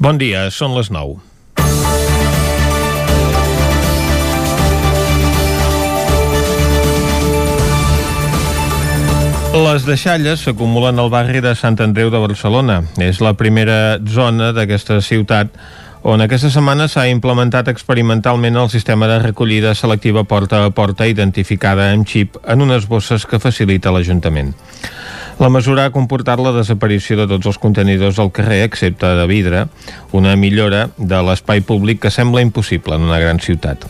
Bon dia, són les 9. Les deixalles s'acumulen al barri de Sant Andreu de Barcelona. És la primera zona d'aquesta ciutat on aquesta setmana s'ha implementat experimentalment el sistema de recollida selectiva porta a porta identificada amb xip en unes bosses que facilita l'Ajuntament. La mesura ha comportat la desaparició de tots els contenidors al carrer, excepte de vidre, una millora de l'espai públic que sembla impossible en una gran ciutat.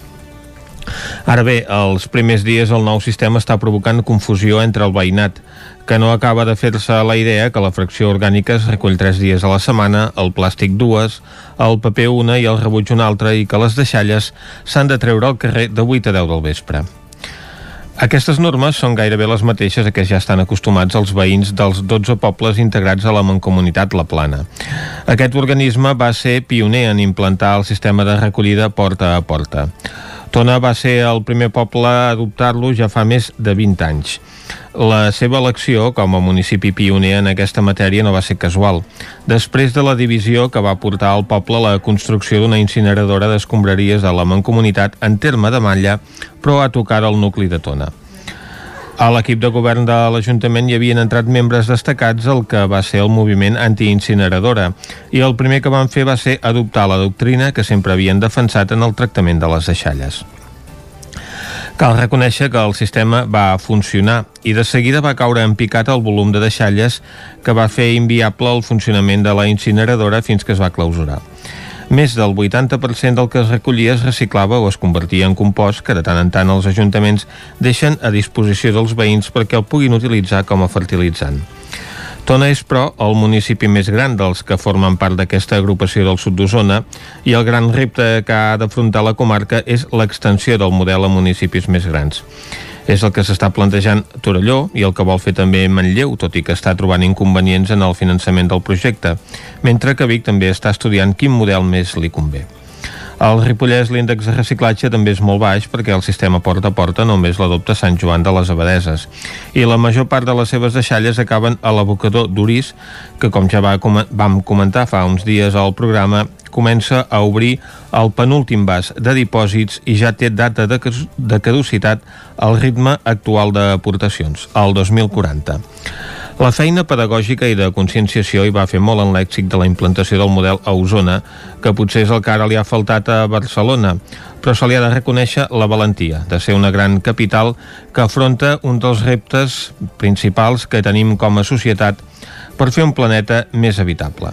Ara bé, els primers dies el nou sistema està provocant confusió entre el veïnat, que no acaba de fer-se la idea que la fracció orgànica es recull 3 dies a la setmana, el plàstic dues, el paper una i el rebuig una altra i que les deixalles s'han de treure al carrer de 8 a 10 del vespre. Aquestes normes són gairebé les mateixes a què ja estan acostumats els veïns dels 12 pobles integrats a la Mancomunitat La Plana. Aquest organisme va ser pioner en implantar el sistema de recollida porta a porta. Tona va ser el primer poble a adoptar-lo ja fa més de 20 anys. La seva elecció com a municipi pioner en aquesta matèria no va ser casual. Després de la divisió que va portar al poble la construcció d'una incineradora d'escombraries de la Mancomunitat en terme de Malla, però a tocar el nucli de Tona. A l'equip de govern de l'Ajuntament hi havien entrat membres destacats el que va ser el moviment antiincineradora i el primer que van fer va ser adoptar la doctrina que sempre havien defensat en el tractament de les deixalles. Cal reconèixer que el sistema va funcionar i de seguida va caure en picat el volum de deixalles que va fer inviable el funcionament de la incineradora fins que es va clausurar. Més del 80% del que es recollia es reciclava o es convertia en compost que de tant en tant els ajuntaments deixen a disposició dels veïns perquè el puguin utilitzar com a fertilitzant. Tona és, però, el municipi més gran dels que formen part d'aquesta agrupació del sud d'Osona i el gran repte que ha d'afrontar la comarca és l'extensió del model a municipis més grans. És el que s'està plantejant Torelló i el que vol fer també Manlleu, tot i que està trobant inconvenients en el finançament del projecte, mentre que Vic també està estudiant quin model més li convé. Al Ripollès l'índex de reciclatge també és molt baix perquè el sistema porta a porta només l'adopta Sant Joan de les Abadeses i la major part de les seves deixalles acaben a l'abocador d'Uris que com ja va, vam comentar fa uns dies al programa comença a obrir el penúltim vas de dipòsits i ja té data de, caducitat al ritme actual d'aportacions, el 2040. La feina pedagògica i de conscienciació hi va fer molt en l'èxit de la implantació del model a Osona, que potser és el que ara li ha faltat a Barcelona, però se li ha de reconèixer la valentia de ser una gran capital que afronta un dels reptes principals que tenim com a societat per fer un planeta més habitable.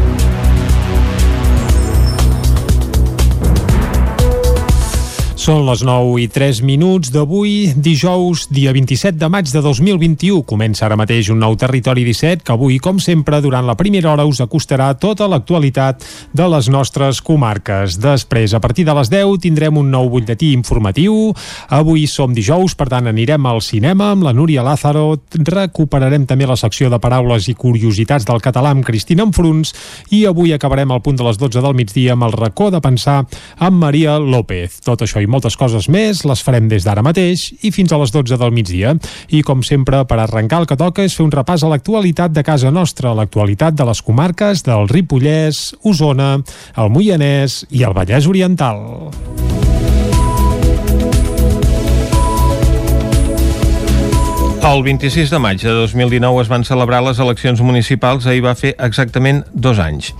Són les 9 i 3 minuts d'avui, dijous, dia 27 de maig de 2021. Comença ara mateix un nou Territori 17 que avui, com sempre, durant la primera hora us acostarà tota l'actualitat de les nostres comarques. Després, a partir de les 10, tindrem un nou butlletí informatiu. Avui som dijous, per tant, anirem al cinema amb la Núria Lázaro. Recuperarem també la secció de paraules i curiositats del català amb Cristina Enfruns i avui acabarem al punt de les 12 del migdia amb el racó de pensar amb Maria López. Tot això i moltes coses més les farem des d'ara mateix i fins a les 12 del migdia. I com sempre, per arrencar el que toca és fer un repàs a l'actualitat de casa nostra, l'actualitat de les comarques del Ripollès, Osona, el Moianès i el Vallès Oriental. El 26 de maig de 2019 es van celebrar les eleccions municipals, ahir va fer exactament dos anys.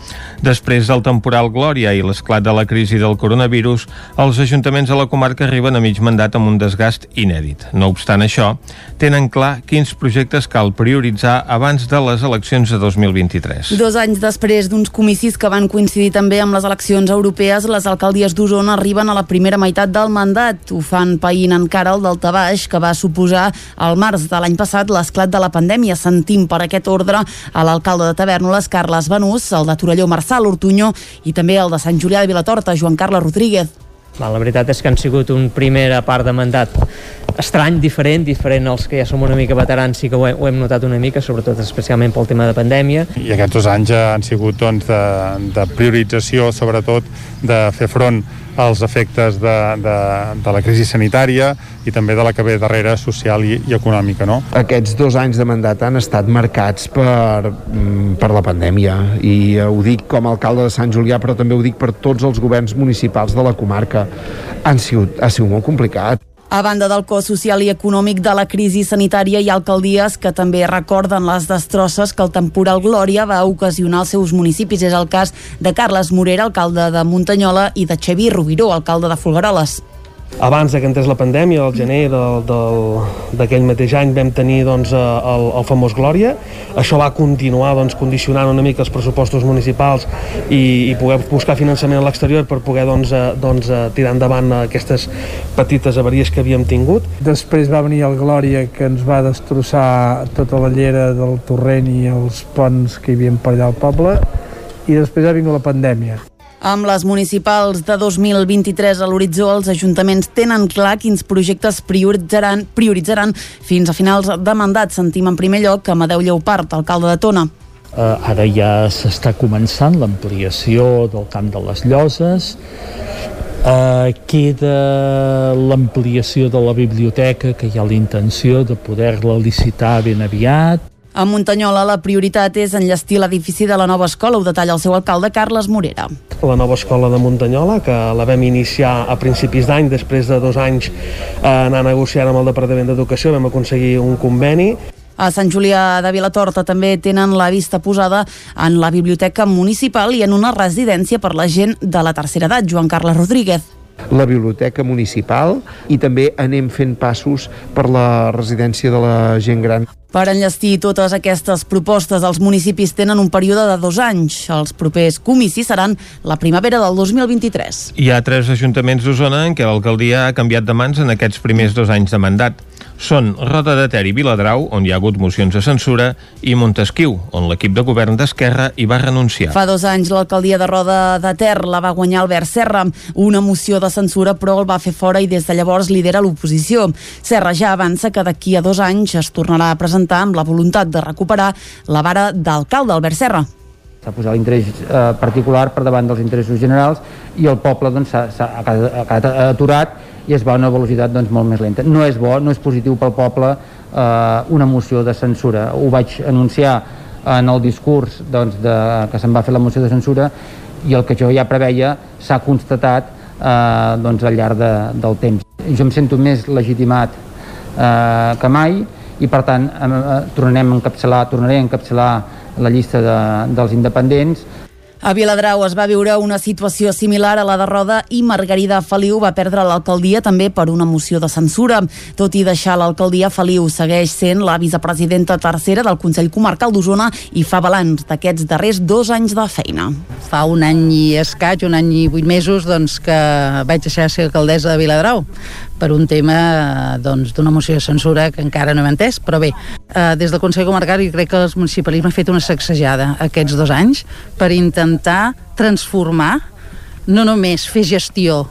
Després del temporal Glòria i l'esclat de la crisi del coronavirus, els ajuntaments de la comarca arriben a mig mandat amb un desgast inèdit. No obstant això, tenen clar quins projectes cal prioritzar abans de les eleccions de 2023. Dos anys després d'uns comicis que van coincidir també amb les eleccions europees, les alcaldies d'Osona arriben a la primera meitat del mandat. Ho fan païnt encara el Baix, que va suposar al març de l'any passat l'esclat de la pandèmia. Sentim per aquest ordre a l'alcalde de Tavernoles, Carles Benús, el de Torelló, Marçal Ortuño, i també el de Sant Julià de Vilatorta, Joan Carles Rodríguez. La veritat és que han sigut un primera part de mandat estrany, diferent, diferent als que ja som una mica veterans, sí que ho, he, ho hem notat una mica, sobretot especialment pel tema de pandèmia. I aquests dos anys han sigut doncs, de, de priorització, sobretot de fer front els efectes de, de, de la crisi sanitària i també de la que ve darrere social i, i econòmica. No? Aquests dos anys de mandat han estat marcats per, mm, per la pandèmia i ho dic com a alcalde de Sant Julià però també ho dic per tots els governs municipals de la comarca. Han sigut, ha sigut molt complicat. A banda del cost social i econòmic de la crisi sanitària, hi ha alcaldies que també recorden les destrosses que el temporal Glòria va ocasionar als seus municipis. És el cas de Carles Morera, alcalde de Muntanyola, i de Xavi Rubiró, alcalde de Folgueroles abans que entrés la pandèmia, al gener d'aquell mateix any, vam tenir doncs, eh, el, el famós Glòria. Això va continuar doncs, condicionant una mica els pressupostos municipals i, i poder buscar finançament a l'exterior per poder doncs, eh, doncs, eh, tirar endavant aquestes petites avaries que havíem tingut. Després va venir el Glòria que ens va destrossar tota la llera del torrent i els ponts que hi havia per allà al poble i després ha vingut la pandèmia amb les municipals de 2023 a l'horitzó, els ajuntaments tenen clar quins projectes prioritzaran, prioritzaran fins a finals de mandat. Sentim en primer lloc Amadeu Lleupart, alcalde de Tona. Uh, ara ja s'està començant l'ampliació del camp de les Lloses, Uh, queda l'ampliació de la biblioteca, que hi ha la intenció de poder-la licitar ben aviat. A Muntanyola la prioritat és enllestir l'edifici de la nova escola, ho detalla el seu alcalde Carles Morera. La nova escola de Muntanyola, que la vam iniciar a principis d'any, després de dos anys eh, anar negociant amb el Departament d'Educació, vam aconseguir un conveni a Sant Julià de Vilatorta també tenen la vista posada en la biblioteca municipal i en una residència per la gent de la tercera edat, Joan Carles Rodríguez la biblioteca municipal i també anem fent passos per la residència de la gent gran. Per enllestir totes aquestes propostes, els municipis tenen un període de dos anys. Els propers comicis seran la primavera del 2023. Hi ha tres ajuntaments d'Osona en què l'alcaldia ha canviat de mans en aquests primers dos anys de mandat són Roda de Ter i Viladrau, on hi ha hagut mocions de censura, i Montesquieu, on l'equip de govern d'Esquerra hi va renunciar. Fa dos anys l'alcaldia de Roda de Ter la va guanyar Albert Serra, una moció de censura però el va fer fora i des de llavors lidera l'oposició. Serra ja avança que d'aquí a dos anys es tornarà a presentar amb la voluntat de recuperar la vara d'alcalde Albert Serra s'ha posat l'interès eh, particular per davant dels interessos generals i el poble doncs, ha, ha, ha quedat aturat i es va a una velocitat doncs, molt més lenta. No és bo, no és positiu pel poble eh, una moció de censura. Ho vaig anunciar en el discurs doncs, de, que se'n va fer la moció de censura i el que jo ja preveia s'ha constatat eh, doncs, al llarg de, del temps. Jo em sento més legitimat eh, que mai i per tant eh, tornarem a encapçalar, tornaré a encapçalar la llista de, dels independents a Viladrau es va viure una situació similar a la de Roda i Margarida Feliu va perdre l'alcaldia també per una moció de censura. Tot i deixar l'alcaldia, Feliu segueix sent la vicepresidenta tercera del Consell Comarcal d'Osona i fa balanç d'aquests darrers dos anys de feina. Fa un any i escaig, un any i vuit mesos, doncs, que vaig deixar de ser alcaldessa de Viladrau per un tema doncs, d'una moció de censura que encara no hem entès, però bé, eh, des del Consell Comarcal crec que el municipalisme ha fet una sacsejada aquests dos anys per intentar transformar no només fer gestió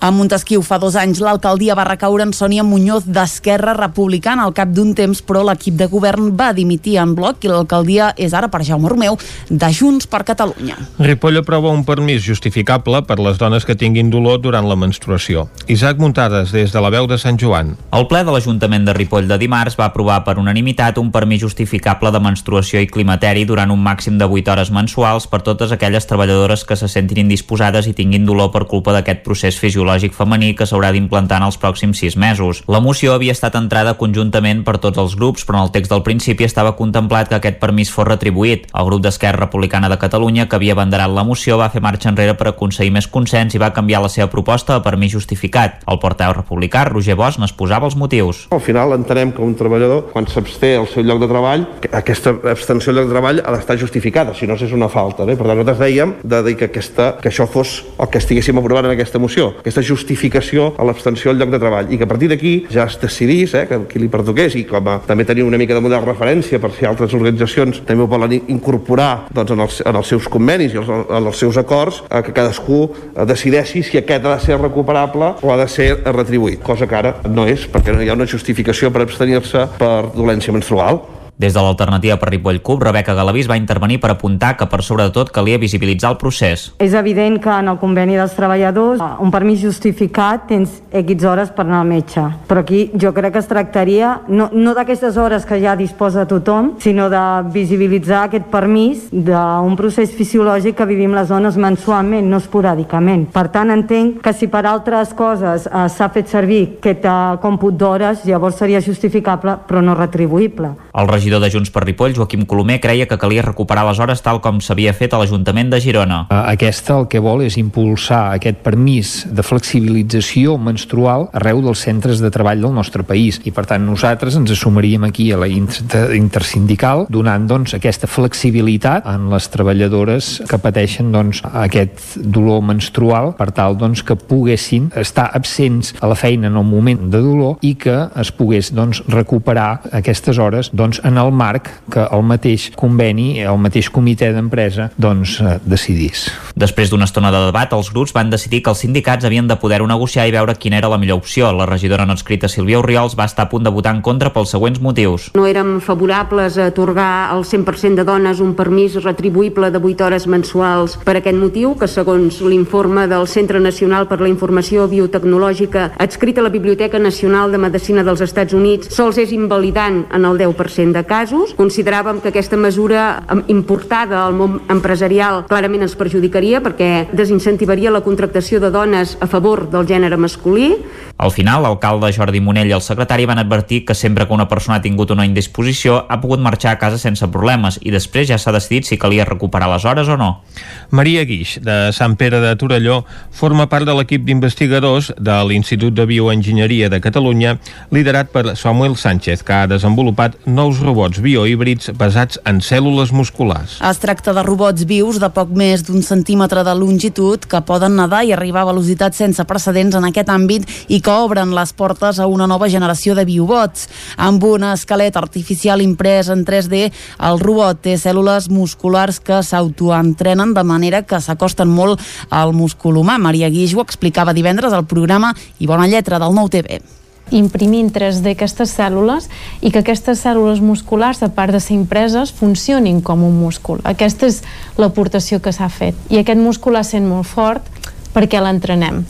a Montesquieu fa dos anys l'alcaldia va recaure en Sònia Muñoz d'Esquerra Republicana al cap d'un temps, però l'equip de govern va dimitir en bloc i l'alcaldia és ara per Jaume Romeu de Junts per Catalunya. Ripoll aprova un permís justificable per les dones que tinguin dolor durant la menstruació. Isaac Muntades, des de la veu de Sant Joan. El ple de l'Ajuntament de Ripoll de dimarts va aprovar per unanimitat un permís justificable de menstruació i climateri durant un màxim de 8 hores mensuals per totes aquelles treballadores que se sentin indisposades i tinguin dolor per culpa d'aquest procés fisiològic ginecològic femení que s'haurà d'implantar en els pròxims sis mesos. La moció havia estat entrada conjuntament per tots els grups, però en el text del principi estava contemplat que aquest permís fos retribuït. El grup d'Esquerra Republicana de Catalunya, que havia abanderat la moció, va fer marxa enrere per aconseguir més consens i va canviar la seva proposta a permís justificat. El portaveu republicà, Roger Bosch, n'exposava els motius. Al final entenem que un treballador, quan s'absté al seu lloc de treball, aquesta abstenció al lloc de treball ha d'estar justificada, si no és una falta. Bé? Per tant, nosaltres dèiem de dir que, aquesta, que això fos el que estiguéssim aprovant en aquesta moció. Aquesta aquesta justificació a l'abstenció al lloc de treball i que a partir d'aquí ja es decidís eh, que qui li pertoqués i com a, també tenir una mica de model referència per si altres organitzacions també ho volen incorporar doncs, en, els, en els seus convenis i els, en els seus acords eh, que cadascú eh, decideixi si aquest ha de ser recuperable o ha de ser retribuït, cosa que ara no és perquè no hi ha una justificació per abstenir-se per dolència menstrual. Des de l'alternativa per Ripoll CUP, Rebeca Galavís va intervenir per apuntar que per sobre de tot calia visibilitzar el procés. És evident que en el conveni dels treballadors un permís justificat tens X hores per anar al metge, però aquí jo crec que es tractaria no, no d'aquestes hores que ja disposa tothom, sinó de visibilitzar aquest permís d'un procés fisiològic que vivim les dones mensualment, no esporàdicament. Per tant, entenc que si per altres coses eh, s'ha fet servir aquest eh, còmput d'hores, llavors seria justificable, però no retribuïble. El regidor de Junts per Ripoll, Joaquim Colomer, creia que calia recuperar les hores tal com s'havia fet a l'Ajuntament de Girona. Aquesta el que vol és impulsar aquest permís de flexibilització menstrual arreu dels centres de treball del nostre país i per tant nosaltres ens assumiríem aquí a la inter intersindical donant doncs aquesta flexibilitat en les treballadores que pateixen doncs aquest dolor menstrual per tal doncs que poguessin estar absents a la feina en el moment de dolor i que es pogués doncs recuperar aquestes hores doncs en el marc que el mateix conveni, el mateix comitè d'empresa doncs eh, decidís. Després d'una estona de debat, els grups van decidir que els sindicats havien de poder-ho negociar i veure quina era la millor opció. La regidora no escrita Sílvia Oriols va estar a punt de votar en contra pels següents motius. No érem favorables a atorgar al 100% de dones un permís retribuïble de 8 hores mensuals per aquest motiu, que segons l'informe del Centre Nacional per la Informació Biotecnològica adscrit a la Biblioteca Nacional de Medicina dels Estats Units sols és invalidant en el 10% de casos. Consideràvem que aquesta mesura importada al món empresarial clarament ens perjudicaria perquè desincentivaria la contractació de dones a favor del gènere masculí. Al final, l'alcalde Jordi Monell i el secretari van advertir que sempre que una persona ha tingut una indisposició ha pogut marxar a casa sense problemes i després ja s'ha decidit si calia recuperar les hores o no. Maria Guix, de Sant Pere de Torelló, forma part de l'equip d'investigadors de l'Institut de Bioenginyeria de Catalunya, liderat per Samuel Sánchez, que ha desenvolupat nous robots biohíbrids basats en cèl·lules musculars. Es tracta de robots vius de poc més d'un centímetre de longitud que poden nedar i arribar a velocitats sense precedents en aquest àmbit i que obren les portes a una nova generació de biobots. Amb un esquelet artificial imprès en 3D, el robot té cèl·lules musculars que s'autoentrenen de manera que s'acosten molt al múscul humà. Maria Guix ho explicava divendres al programa I Bona Lletra del Nou TV imprimir en 3D aquestes cèl·lules i que aquestes cèl·lules musculars, a part de ser impreses, funcionin com un múscul. Aquesta és l'aportació que s'ha fet. I aquest múscul ha sent molt fort perquè l'entrenem.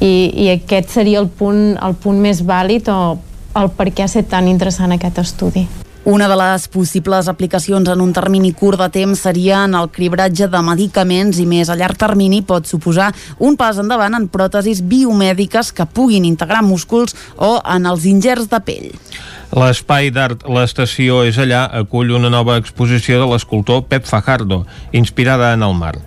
I, I aquest seria el punt, el punt més vàlid o el per què ha estat tan interessant aquest estudi. Una de les possibles aplicacions en un termini curt de temps seria en el cribratge de medicaments i més a llarg termini pot suposar un pas endavant en pròtesis biomèdiques que puguin integrar músculs o en els ingerts de pell. L'espai d'art L'Estació és allà acull una nova exposició de l'escultor Pep Fajardo, inspirada en el mar.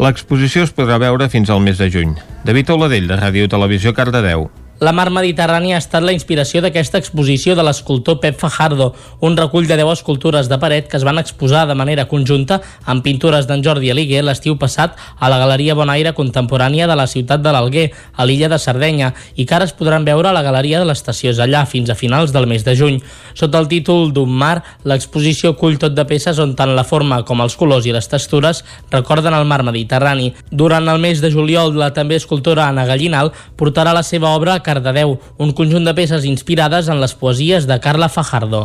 L'exposició es podrà veure fins al mes de juny. David Oladell, de Ràdio Televisió, Cardedeu. La mar Mediterrània ha estat la inspiració d'aquesta exposició de l'escultor Pep Fajardo, un recull de 10 escultures de paret que es van exposar de manera conjunta amb pintures d'en Jordi Aliguer l'estiu passat a la Galeria Bonaire Contemporània de la ciutat de l'Alguer, a l'illa de Sardenya, i que ara es podran veure a la Galeria de l'Estació allà fins a finals del mes de juny. Sota el títol d'un mar, l'exposició cull tot de peces on tant la forma com els colors i les textures recorden el mar Mediterrani. Durant el mes de juliol, la també escultora Anna Gallinal portarà la seva obra a Cardedeu, un conjunt de peces inspirades en les poesies de Carla Fajardo.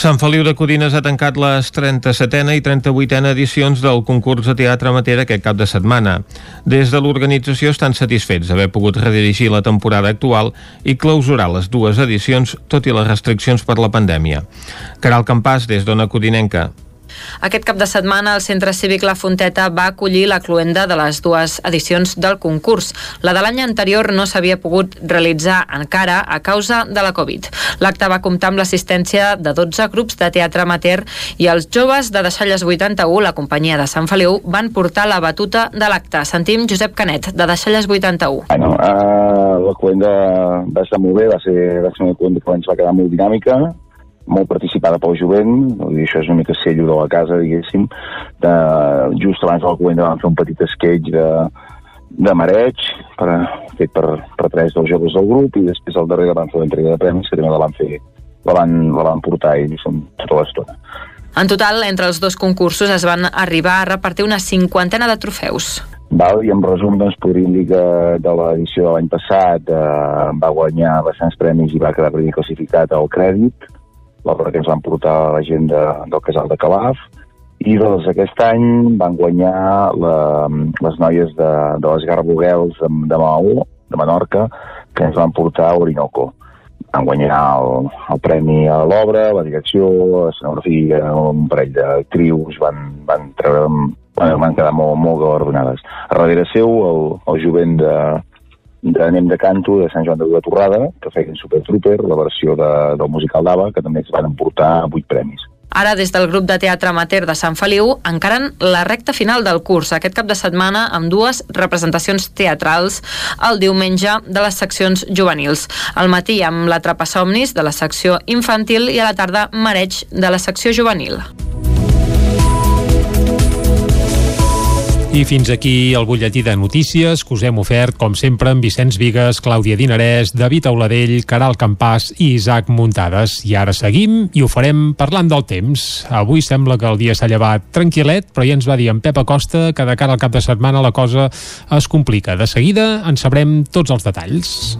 Sant Feliu de Codines ha tancat les 37a i 38a edicions del concurs de teatre amateur aquest cap de setmana. Des de l'organització estan satisfets d'haver pogut redirigir la temporada actual i clausurar les dues edicions, tot i les restriccions per la pandèmia. Caral Campàs, des d'Ona Codinenca. Aquest cap de setmana el Centre Cívic La Fonteta va acollir la cluenda de les dues edicions del concurs. La de l'any anterior no s'havia pogut realitzar encara a causa de la Covid. L'acte va comptar amb l'assistència de 12 grups de teatre amateur i els joves de Deixalles 81, la companyia de Sant Feliu, van portar la batuta de l'acte. Sentim Josep Canet, de Deixalles 81. Bueno, uh, la cluenda va estar molt bé, va ser, va ser una cluenda que ens va quedar molt dinàmica, molt participada pel jovent, dir, això és una mica sello de la casa, diguéssim. De, just abans de la cluenda vam fer un petit sketch de, de mareig, per, fet per, per tres dels joves del grup, i després al darrere van fer l'entrega de premis, que també la van fer, la van, la van portar ells tota l'estona. En total, entre els dos concursos es van arribar a repartir una cinquantena de trofeus. Val, I en resum doncs, podríem dir que de l'edició de l'any passat eh, va guanyar bastants premis i va quedar classificat al crèdit, l'obra que ens van portar la gent de, del casal de Calaf, i doncs aquest any van guanyar la, les noies de, de les Garboguels de, de Maú, de Menorca, que ens van portar a Orinoco. Van guanyar el, el premi a l'obra, la direcció, l'escenografia, un parell d'actrius, van, van treure van, van quedar molt, molt galardonades. A darrere seu, el, el jovent de, de Anem de Canto, de Sant Joan de la Torrada, que feien Super Trooper, la versió de, del musical d'Ava, que també es van emportar vuit premis. Ara, des del grup de teatre amateur de Sant Feliu, encaren la recta final del curs aquest cap de setmana amb dues representacions teatrals el diumenge de les seccions juvenils. Al matí amb la Somnis de la secció infantil i a la tarda Mareig de la secció juvenil. I fins aquí el butlletí de notícies que us hem ofert, com sempre, amb Vicenç Vigues, Clàudia Dinarès, David Auladell, Caral Campàs i Isaac Muntades. I ara seguim i ho farem parlant del temps. Avui sembla que el dia s'ha llevat tranquil·let, però ja ens va dir en Pep Acosta que de cara al cap de setmana la cosa es complica. De seguida en sabrem tots els detalls.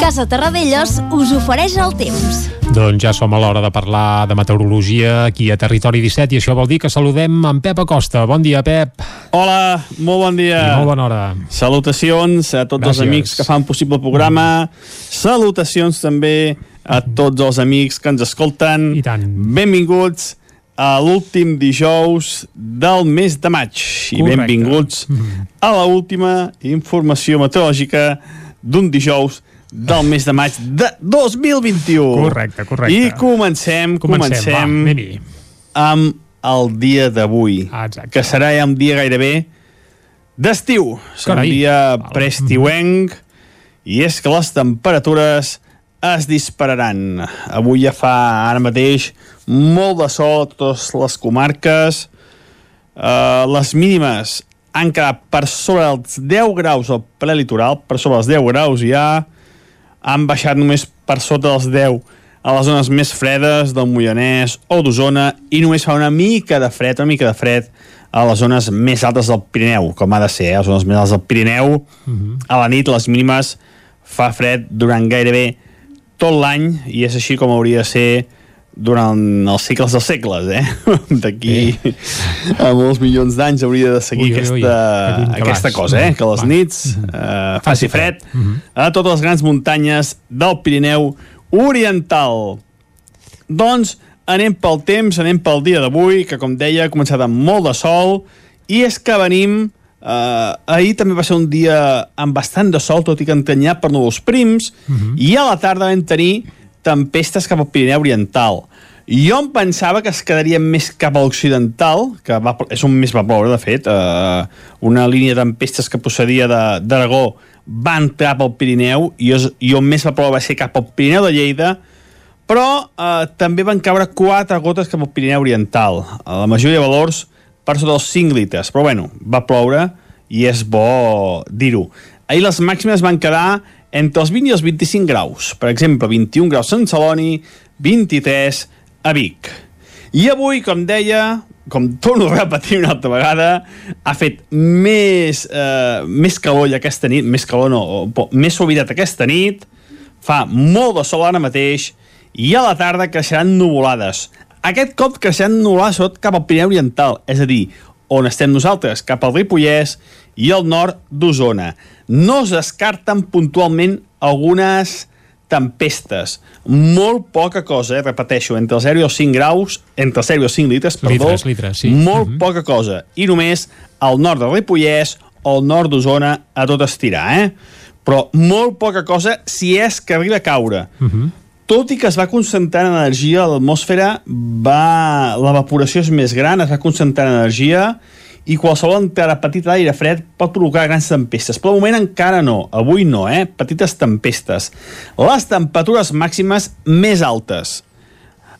Casa Terradellos us ofereix el temps. Doncs ja som a l'hora de parlar de meteorologia aquí a Territori 17 i això vol dir que saludem en Pep Acosta. Bon dia, Pep. Hola, molt bon dia. I molt bona hora. Salutacions a tots Gràcies. els amics que fan possible el programa. Salutacions també a tots els amics que ens escolten. I tant. Benvinguts a l'últim dijous del mes de maig. I Correcte. benvinguts a la última informació meteorològica d'un dijous del mes de maig de 2021. Correcte, correcte. I comencem, Comencem, comencem, va, amb el dia d'avui, Ah, exacte. que serà ja un dia gairebé d'estiu. Serà un dia preestiuenc i és que les temperatures es dispararan. Avui ja fa ara mateix molt de sol a totes les comarques. Uh, les mínimes han quedat per sobre els 10 graus al ple litoral, per sobre els 10 graus ja, han baixat només per sota dels 10 a les zones més fredes del Moianès o d'Osona i només fa una mica de fred, una mica de fred a les zones més altes del Pirineu, com ha de ser, eh? les zones més altes del Pirineu. A la nit, les mínimes, fa fred durant gairebé tot l'any i és així com hauria de ser durant els segles dels segles, eh? D'aquí a molts milions d'anys hauria de seguir Ui, ui, ui, aquesta, que aquesta cosa, eh? Que les Va. nits eh, faci fred a totes les grans muntanyes del Pirineu Oriental. Doncs anem pel temps, anem pel dia d'avui, que com deia ha començat amb molt de sol, i és que venim... Eh, ahir també va ser un dia amb bastant de sol, tot i que entanyat per núvols prims, i a la tarda vam tenir tempestes cap al Pirineu Oriental. Jo em pensava que es quedarien més cap a l'occidental, que va, és on més va ploure, de fet. Eh, una línia de tempestes que procedia d'Aragó va entrar pel Pirineu i, és, i on més va ploure va ser cap al Pirineu de Lleida, però eh, també van caure quatre gotes cap al Pirineu Oriental. La majoria de valors per sota dels 5 litres, però bueno, va ploure i és bo dir-ho. Ahir les màximes van quedar entre els 20 i els 25 graus. Per exemple, 21 graus a Sant Celoni, 23 a Vic. I avui, com deia, com torno a repetir una altra vegada, ha fet més, eh, més calor aquesta nit, més calor no, o, més suavitat aquesta nit, fa molt de sol ara mateix, i a la tarda creixeran nuvolades. Aquest cop creixeran nuvolades sobretot cap al Pirineu Oriental, és a dir, on estem nosaltres, cap al Ripollès i al nord d'Osona. No es descarten puntualment algunes tempestes. Molt poca cosa, eh? repeteixo, entre el 0 i els 5 graus, entre el 0 i els 5 litres, perdó, Litres, litres, sí. molt poca cosa. I només al nord del Ripollès o al nord d'Osona a tot estirar, eh? Però molt poca cosa si és que arriba a caure. Tot i que es va concentrant energia a l'atmosfera, va... l'evaporació és més gran, es va concentrant energia i qualsevol petita d'aire fred pot provocar grans tempestes. Però de moment encara no, avui no, eh? Petites tempestes. Les temperatures màximes més altes.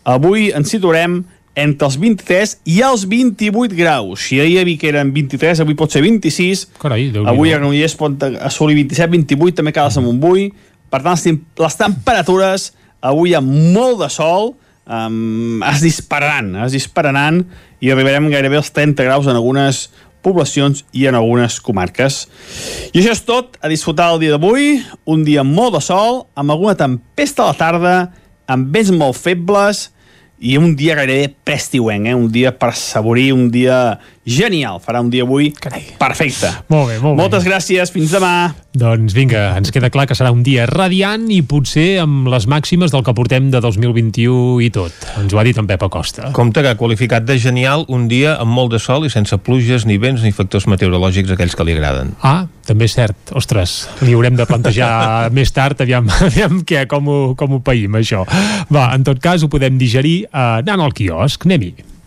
Avui ens situarem entre els 23 i els 28 graus. Si ahir a Vic eren 23, avui pot ser 26. Carai, avui a Granollers pot assolir 27-28, també cales a Montbui. Per tant, les temperatures avui amb molt de sol um, es dispararan, es dispararan i arribarem gairebé als 30 graus en algunes poblacions i en algunes comarques. I això és tot, a disfrutar el dia d'avui, un dia molt de sol, amb alguna tempesta a la tarda, amb vents molt febles, i un dia gairebé prestiuenc, eh? un dia per assaborir, un dia genial. Farà un dia avui Carai. perfecte. Molt bé, molt Moltes bé. gràcies, fins demà. Doncs vinga, ens queda clar que serà un dia radiant i potser amb les màximes del que portem de 2021 i tot. Ens ho ha dit en Pep Acosta. Compte que ha qualificat de genial un dia amb molt de sol i sense pluges, ni vents, ni factors meteorològics aquells que li agraden. Ah, també és cert. Ostres, li haurem de plantejar més tard, aviam, aviam què, com ho, com ho païm, això. Va, en tot cas, ho podem digerir eh, anant al quiosc. Anem-hi.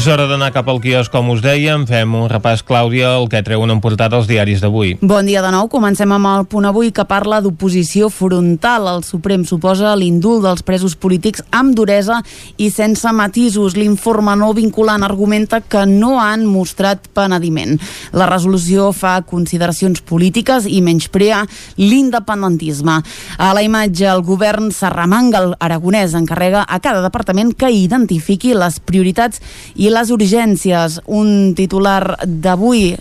És hora d'anar cap al quiosc, com us dèiem. Fem un repàs, Clàudia, el que treuen en portada els diaris d'avui. Bon dia de nou. Comencem amb el punt avui que parla d'oposició frontal. El Suprem suposa l'indult dels presos polítics amb duresa i sense matisos. L'informe no vinculant argumenta que no han mostrat penediment. La resolució fa consideracions polítiques i menysprea l'independentisme. A la imatge, el govern s'arremanga el aragonès encarrega a cada departament que identifiqui les prioritats i les urgències. Un titular d'avui,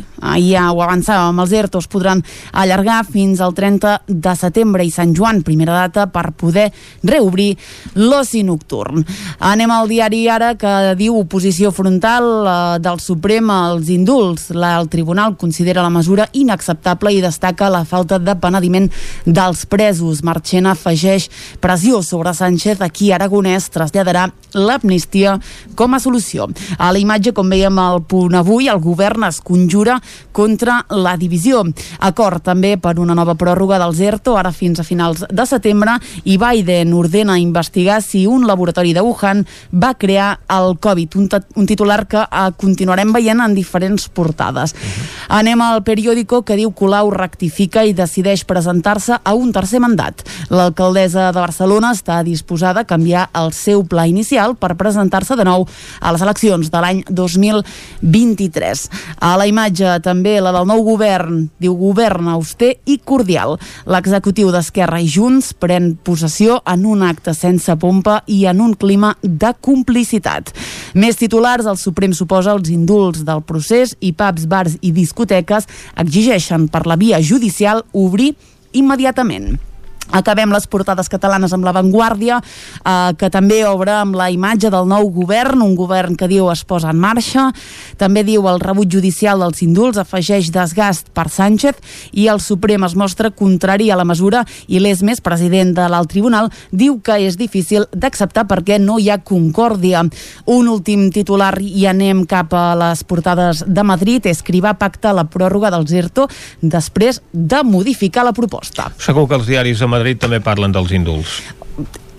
ja ho avançàvem, els ERTOs podran allargar fins al 30 de setembre i Sant Joan, primera data, per poder reobrir l'oci nocturn. Anem al diari ara que diu oposició frontal eh, del Suprem als indults. El tribunal considera la mesura inacceptable i destaca la falta de penediment dels presos. Marchena afegeix pressió sobre Sánchez a qui Aragonès traslladarà l'amnistia com a solució. A la imatge, com veiem al punt avui, el govern es conjura contra la divisió. Acord també per una nova pròrroga dels ERTO, ara fins a finals de setembre, i Biden ordena investigar si un laboratori de Wuhan va crear el Covid, un, un titular que eh, continuarem veient en diferents portades. Uh -huh. Anem al periòdico que diu Colau rectifica i decideix presentar-se a un tercer mandat. L'alcaldessa de Barcelona està disposada a canviar el seu pla inicial per presentar-se de nou a les eleccions de l'any 2023. A la imatge també la del nou govern, diu govern auster i cordial. L'executiu d'Esquerra i Junts pren possessió en un acte sense pompa i en un clima de complicitat. Més titulars, el Suprem suposa els indults del procés i pubs, bars i discoteques exigeixen per la via judicial obrir immediatament. Acabem les portades catalanes amb l'avantguàrdia, eh, que també obre amb la imatge del nou govern, un govern que diu es posa en marxa, també diu el rebut judicial dels indults afegeix desgast per Sánchez i el Suprem es mostra contrari a la mesura i l'Esmes, president de l'alt tribunal, diu que és difícil d'acceptar perquè no hi ha concòrdia. Un últim titular i anem cap a les portades de Madrid, Escrivà pacta la pròrroga dels ERTO després de modificar la proposta. Segur que els diaris de Madrid també parlen dels indults.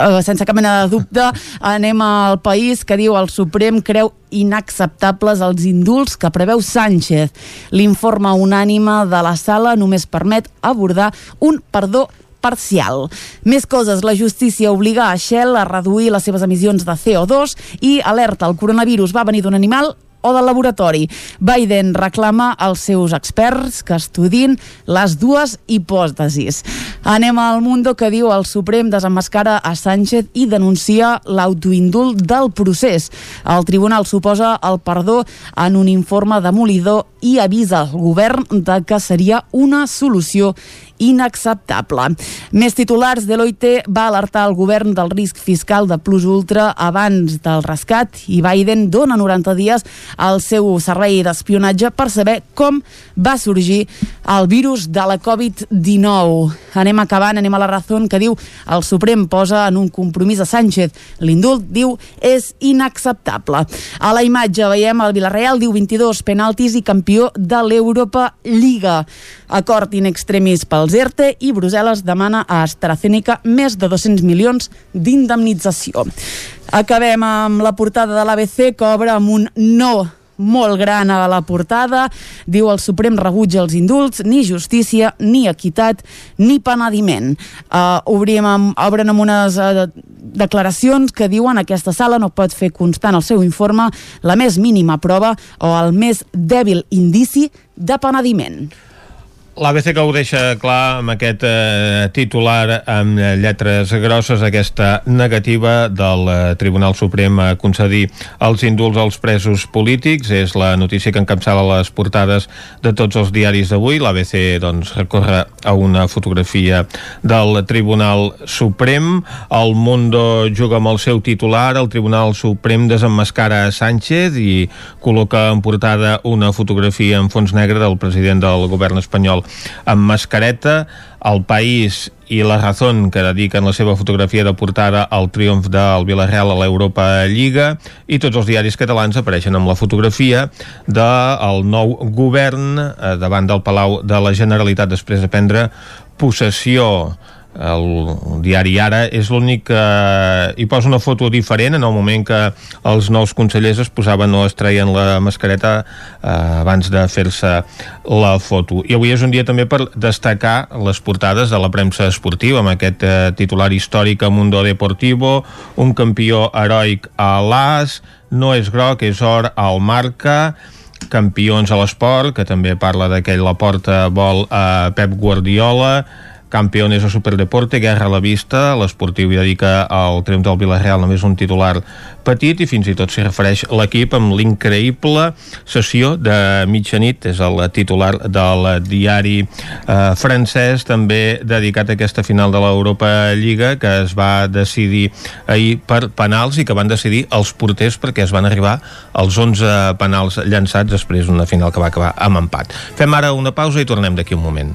Uh, sense cap mena de dubte, anem al país que diu el Suprem creu inacceptables els indults que preveu Sánchez. L'informe unànime de la sala només permet abordar un perdó parcial. Més coses, la justícia obliga a Shell a reduir les seves emissions de CO2 i alerta, el coronavirus va venir d'un animal o del laboratori. Biden reclama als seus experts que estudin les dues hipòtesis. Anem al Mundo que diu el Suprem desemmascara a Sánchez i denuncia l'autoindult del procés. El tribunal suposa el perdó en un informe demolidor i avisa el govern de que seria una solució inacceptable. Més titulars, Deloitte va alertar el govern del risc fiscal de Plus Ultra abans del rescat i Biden dona 90 dies al seu servei d'espionatge per saber com va sorgir el virus de la Covid-19. Anem acabant, anem a la raó que diu el Suprem posa en un compromís a Sánchez. L'indult, diu, és inacceptable. A la imatge veiem el Villarreal, diu 22 penaltis i campió de l'Europa Lliga. Acord in extremis pels els ERTE i Brussel·les demana a AstraZeneca més de 200 milions d'indemnització. Acabem amb la portada de l'ABC que obre amb un no molt gran a la portada. Diu el Suprem rebutja els indults, ni justícia, ni equitat, ni penediment. Uh, obrim amb, obren amb unes uh, declaracions que diuen aquesta sala no pot fer constant el seu informe la més mínima prova o el més dèbil indici de penediment. L'ABC que ho deixa clar amb aquest eh, titular amb lletres grosses, aquesta negativa del eh, Tribunal Suprem a concedir els indults als presos polítics. És la notícia que encapçala les portades de tots els diaris d'avui. L'ABC doncs, recorre a una fotografia del Tribunal Suprem. El Mundo juga amb el seu titular. El Tribunal Suprem desemmascara a Sánchez i col·loca en portada una fotografia en fons negre del president del govern espanyol amb mascareta, el País i la Razón, que dediquen la seva fotografia de portada al triomf del Villarreal a l'Europa Lliga, i tots els diaris catalans apareixen amb la fotografia del nou govern eh, davant del Palau de la Generalitat després de prendre possessió el diari Ara és l'únic que hi posa una foto diferent en el moment que els nous consellers es posaven o es traien la mascareta eh, abans de fer-se la foto. I avui és un dia també per destacar les portades de la premsa esportiva amb aquest eh, titular històric a Mundo Deportivo, un campió heroic a l'As, no és groc, és or al Marca, campions a l'esport, que també parla d'aquell la porta vol a Pep Guardiola, Campeones o Superdeporte, Guerra a la Vista, l'esportiu dedica al triomf del Villarreal només un titular petit i fins i tot s'hi refereix l'equip amb l'increïble sessió de mitjanit, és el titular del diari eh, francès, també dedicat a aquesta final de l'Europa Lliga que es va decidir ahir per penals i que van decidir els porters perquè es van arribar als 11 penals llançats després d'una final que va acabar amb empat. Fem ara una pausa i tornem d'aquí un moment.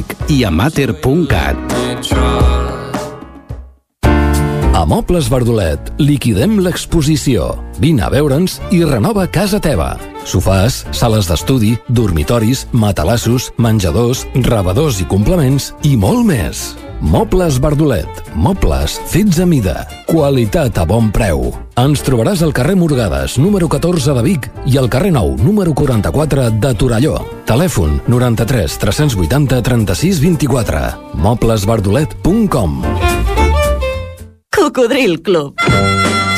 i a mater.cat. A Mobles Verdolet liquidem l'exposició. Vine a veure'ns i renova casa teva. Sofàs, sales d'estudi, dormitoris, matalassos, menjadors, rebedors i complements i molt més. Mobles Verdolet. Mobles fets a mida. Qualitat a bon preu. Ens trobaràs al carrer Morgades, número 14 de Vic i al carrer Nou, número 44 de Torelló. Telèfon 93 380 36 24. Moblesverdolet.com Cocodril Club.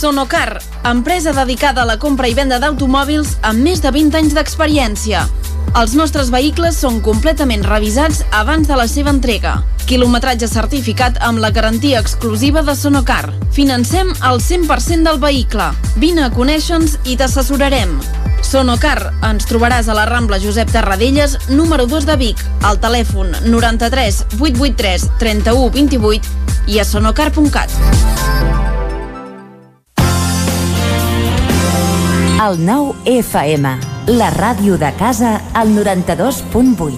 Sonocar, empresa dedicada a la compra i venda d'automòbils amb més de 20 anys d'experiència. Els nostres vehicles són completament revisats abans de la seva entrega. Quilometratge certificat amb la garantia exclusiva de Sonocar. Financem el 100% del vehicle. Vine a conèixer-nos i t'assessorarem. Sonocar, ens trobaràs a la Rambla Josep Tarradellas, número 2 de Vic, al telèfon 93 883 31 28 i a sonocar.cat. El nou FM, la ràdio de casa, al 92.8.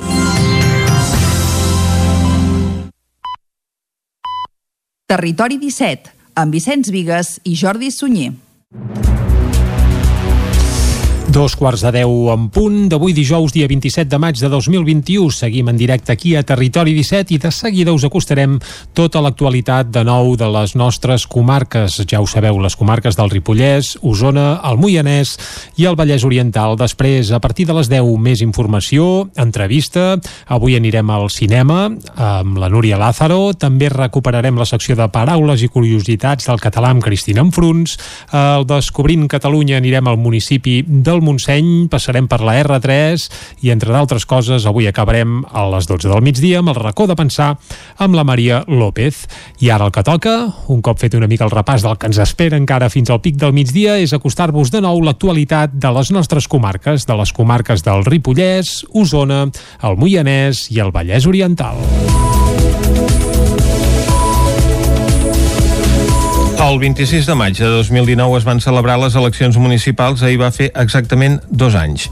Territori 17, amb Vicenç Vigues i Jordi Sunyer. Dos quarts de deu en punt d'avui dijous, dia 27 de maig de 2021. Seguim en directe aquí a Territori 17 i de seguida us acostarem tota l'actualitat de nou de les nostres comarques. Ja ho sabeu, les comarques del Ripollès, Osona, el Moianès i el Vallès Oriental. Després, a partir de les 10, més informació, entrevista. Avui anirem al cinema amb la Núria Lázaro. També recuperarem la secció de paraules i curiositats del català amb Cristina Enfruns. Al Descobrint Catalunya anirem al municipi del Montseny, passarem per la R3 i, entre d'altres coses, avui acabarem a les 12 del migdia amb el racó de pensar amb la Maria López. I ara el que toca, un cop fet una mica el repàs del que ens espera encara fins al pic del migdia, és acostar-vos de nou l'actualitat de les nostres comarques, de les comarques del Ripollès, Osona, el Moianès i el Vallès Oriental. El 26 de maig de 2019 es van celebrar les eleccions municipals, ahir va fer exactament dos anys.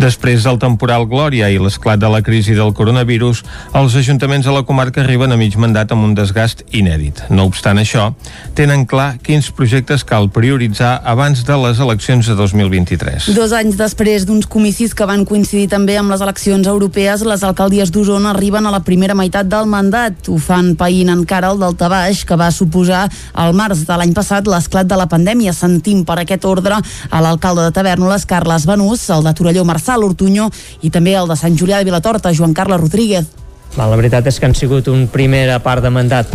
Després del temporal Glòria i l'esclat de la crisi del coronavirus, els ajuntaments de la comarca arriben a mig mandat amb un desgast inèdit. No obstant això, tenen clar quins projectes cal prioritzar abans de les eleccions de 2023. Dos anys després d'uns comicis que van coincidir també amb les eleccions europees, les alcaldies d'Osona arriben a la primera meitat del mandat. Ho fan païnt encara el Delta Baix, que va suposar al març de l'any passat l'esclat de la pandèmia. Sentim per aquest ordre a l'alcalde de Tavernoles, Carles Benús, el de Torelló, Marçal Ortuño, i també el de Sant Julià de Vilatorta, Joan Carles Rodríguez. La veritat és que han sigut un primera part de mandat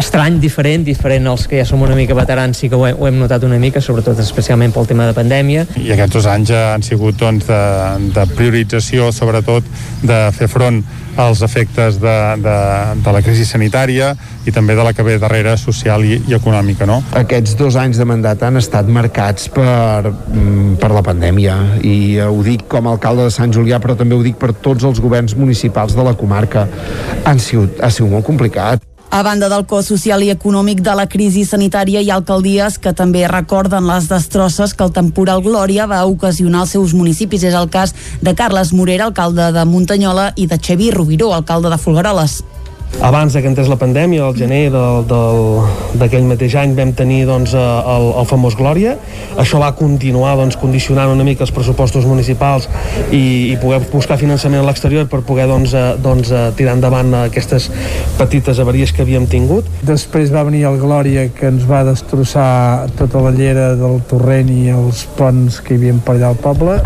estrany, diferent, diferent als que ja som una mica veterans, sí que ho, he, ho hem notat una mica, sobretot especialment pel tema de pandèmia. I aquests dos anys han sigut doncs, de, de priorització, sobretot de fer front als efectes de, de, de la crisi sanitària i també de la que ve darrere social i, i econòmica. No? Aquests dos anys de mandat han estat marcats per, mm, per la pandèmia i ho dic com a alcalde de Sant Julià però també ho dic per tots els governs municipals de la comarca. Han sigut, ha sigut molt complicat. A banda del cost social i econòmic de la crisi sanitària, hi ha alcaldies que també recorden les destrosses que el temporal Glòria va ocasionar als seus municipis. És el cas de Carles Morera, alcalde de Muntanyola, i de Xavi Rubiró, alcalde de Folgueroles abans que entrés la pandèmia, al gener d'aquell mateix any vam tenir doncs, el, el famós Glòria. Això va continuar doncs, condicionant una mica els pressupostos municipals i, i poder buscar finançament a l'exterior per poder doncs, doncs, tirar endavant aquestes petites avaries que havíem tingut. Després va venir el Glòria que ens va destrossar tota la llera del torrent i els ponts que hi havia per allà al poble.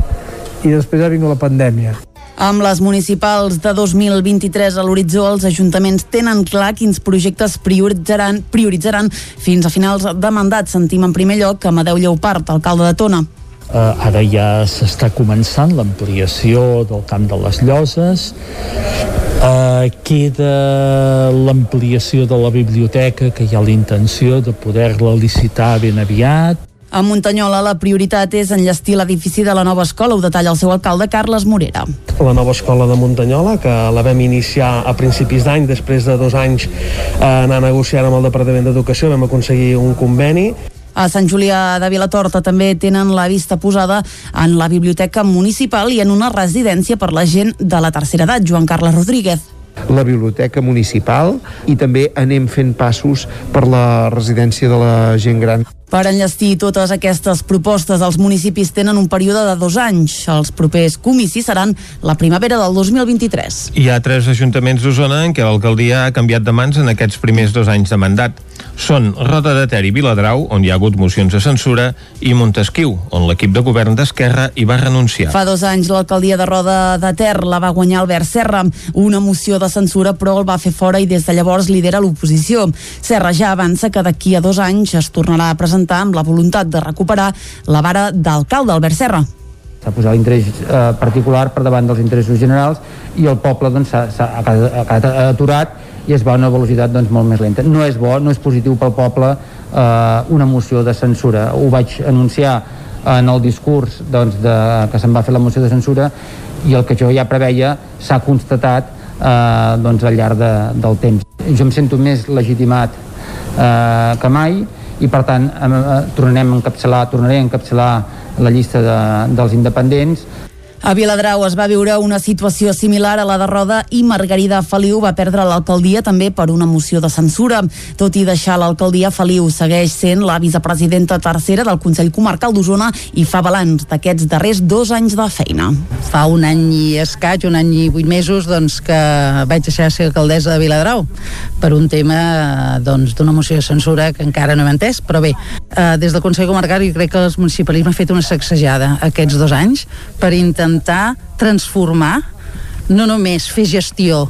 I després ha vingut la pandèmia amb les municipals de 2023 a l'horitzó, els ajuntaments tenen clar quins projectes prioritzaran, prioritzaran fins a finals de mandat. Sentim en primer lloc Amadeu Lleupart, alcalde de Tona. Uh, ara ja s'està començant l'ampliació del camp de les Lloses, uh, queda l'ampliació de la biblioteca, que hi ha la intenció de poder-la licitar ben aviat, a Muntanyola la prioritat és enllestir l'edifici de la nova escola, ho detalla el seu alcalde Carles Morera. La nova escola de Muntanyola, que la vam iniciar a principis d'any, després de dos anys eh, anar negociant amb el Departament d'Educació, vam aconseguir un conveni a Sant Julià de Vilatorta també tenen la vista posada en la biblioteca municipal i en una residència per la gent de la tercera edat, Joan Carles Rodríguez la biblioteca municipal i també anem fent passos per la residència de la gent gran. Per enllestir totes aquestes propostes, els municipis tenen un període de dos anys. Els propers comicis seran la primavera del 2023. Hi ha tres ajuntaments d'Osona en què l'alcaldia ha canviat de mans en aquests primers dos anys de mandat. Són Roda de Ter i Viladrau, on hi ha hagut mocions de censura, i Montesquiu, on l'equip de govern d'Esquerra hi va renunciar. Fa dos anys l'alcaldia de Roda de Ter la va guanyar Albert Serra. Una moció de censura, però el va fer fora i des de llavors lidera l'oposició. Serra ja avança que d'aquí a dos anys es tornarà a presentar presentar amb la voluntat de recuperar la vara d'alcalde Albert Serra s'ha posat l'interès eh, particular per davant dels interessos generals i el poble doncs, ha, ha, ha, ha aturat i es va a una velocitat doncs, molt més lenta. No és bo, no és positiu pel poble eh, una moció de censura. Ho vaig anunciar en el discurs doncs, de, que se'n va fer la moció de censura i el que jo ja preveia s'ha constatat eh, doncs, al llarg de, del temps. Jo em sento més legitimat eh, que mai i per tant eh, tornarem a encapçalar, tornaré a encapçalar la llista de, dels independents a Viladrau es va viure una situació similar a la de Roda i Margarida Feliu va perdre l'alcaldia també per una moció de censura. Tot i deixar l'alcaldia, Feliu segueix sent la vicepresidenta tercera del Consell Comarcal d'Osona i fa balanç d'aquests darrers dos anys de feina. Fa un any i escaig, un any i vuit mesos, doncs, que vaig deixar de ser alcaldessa de Viladrau per un tema doncs, d'una moció de censura que encara no hem entès, però bé, eh, des del Consell Comarcal jo crec que el municipalisme ha fet una sacsejada aquests dos anys per intentar intentar transformar, no només fer gestió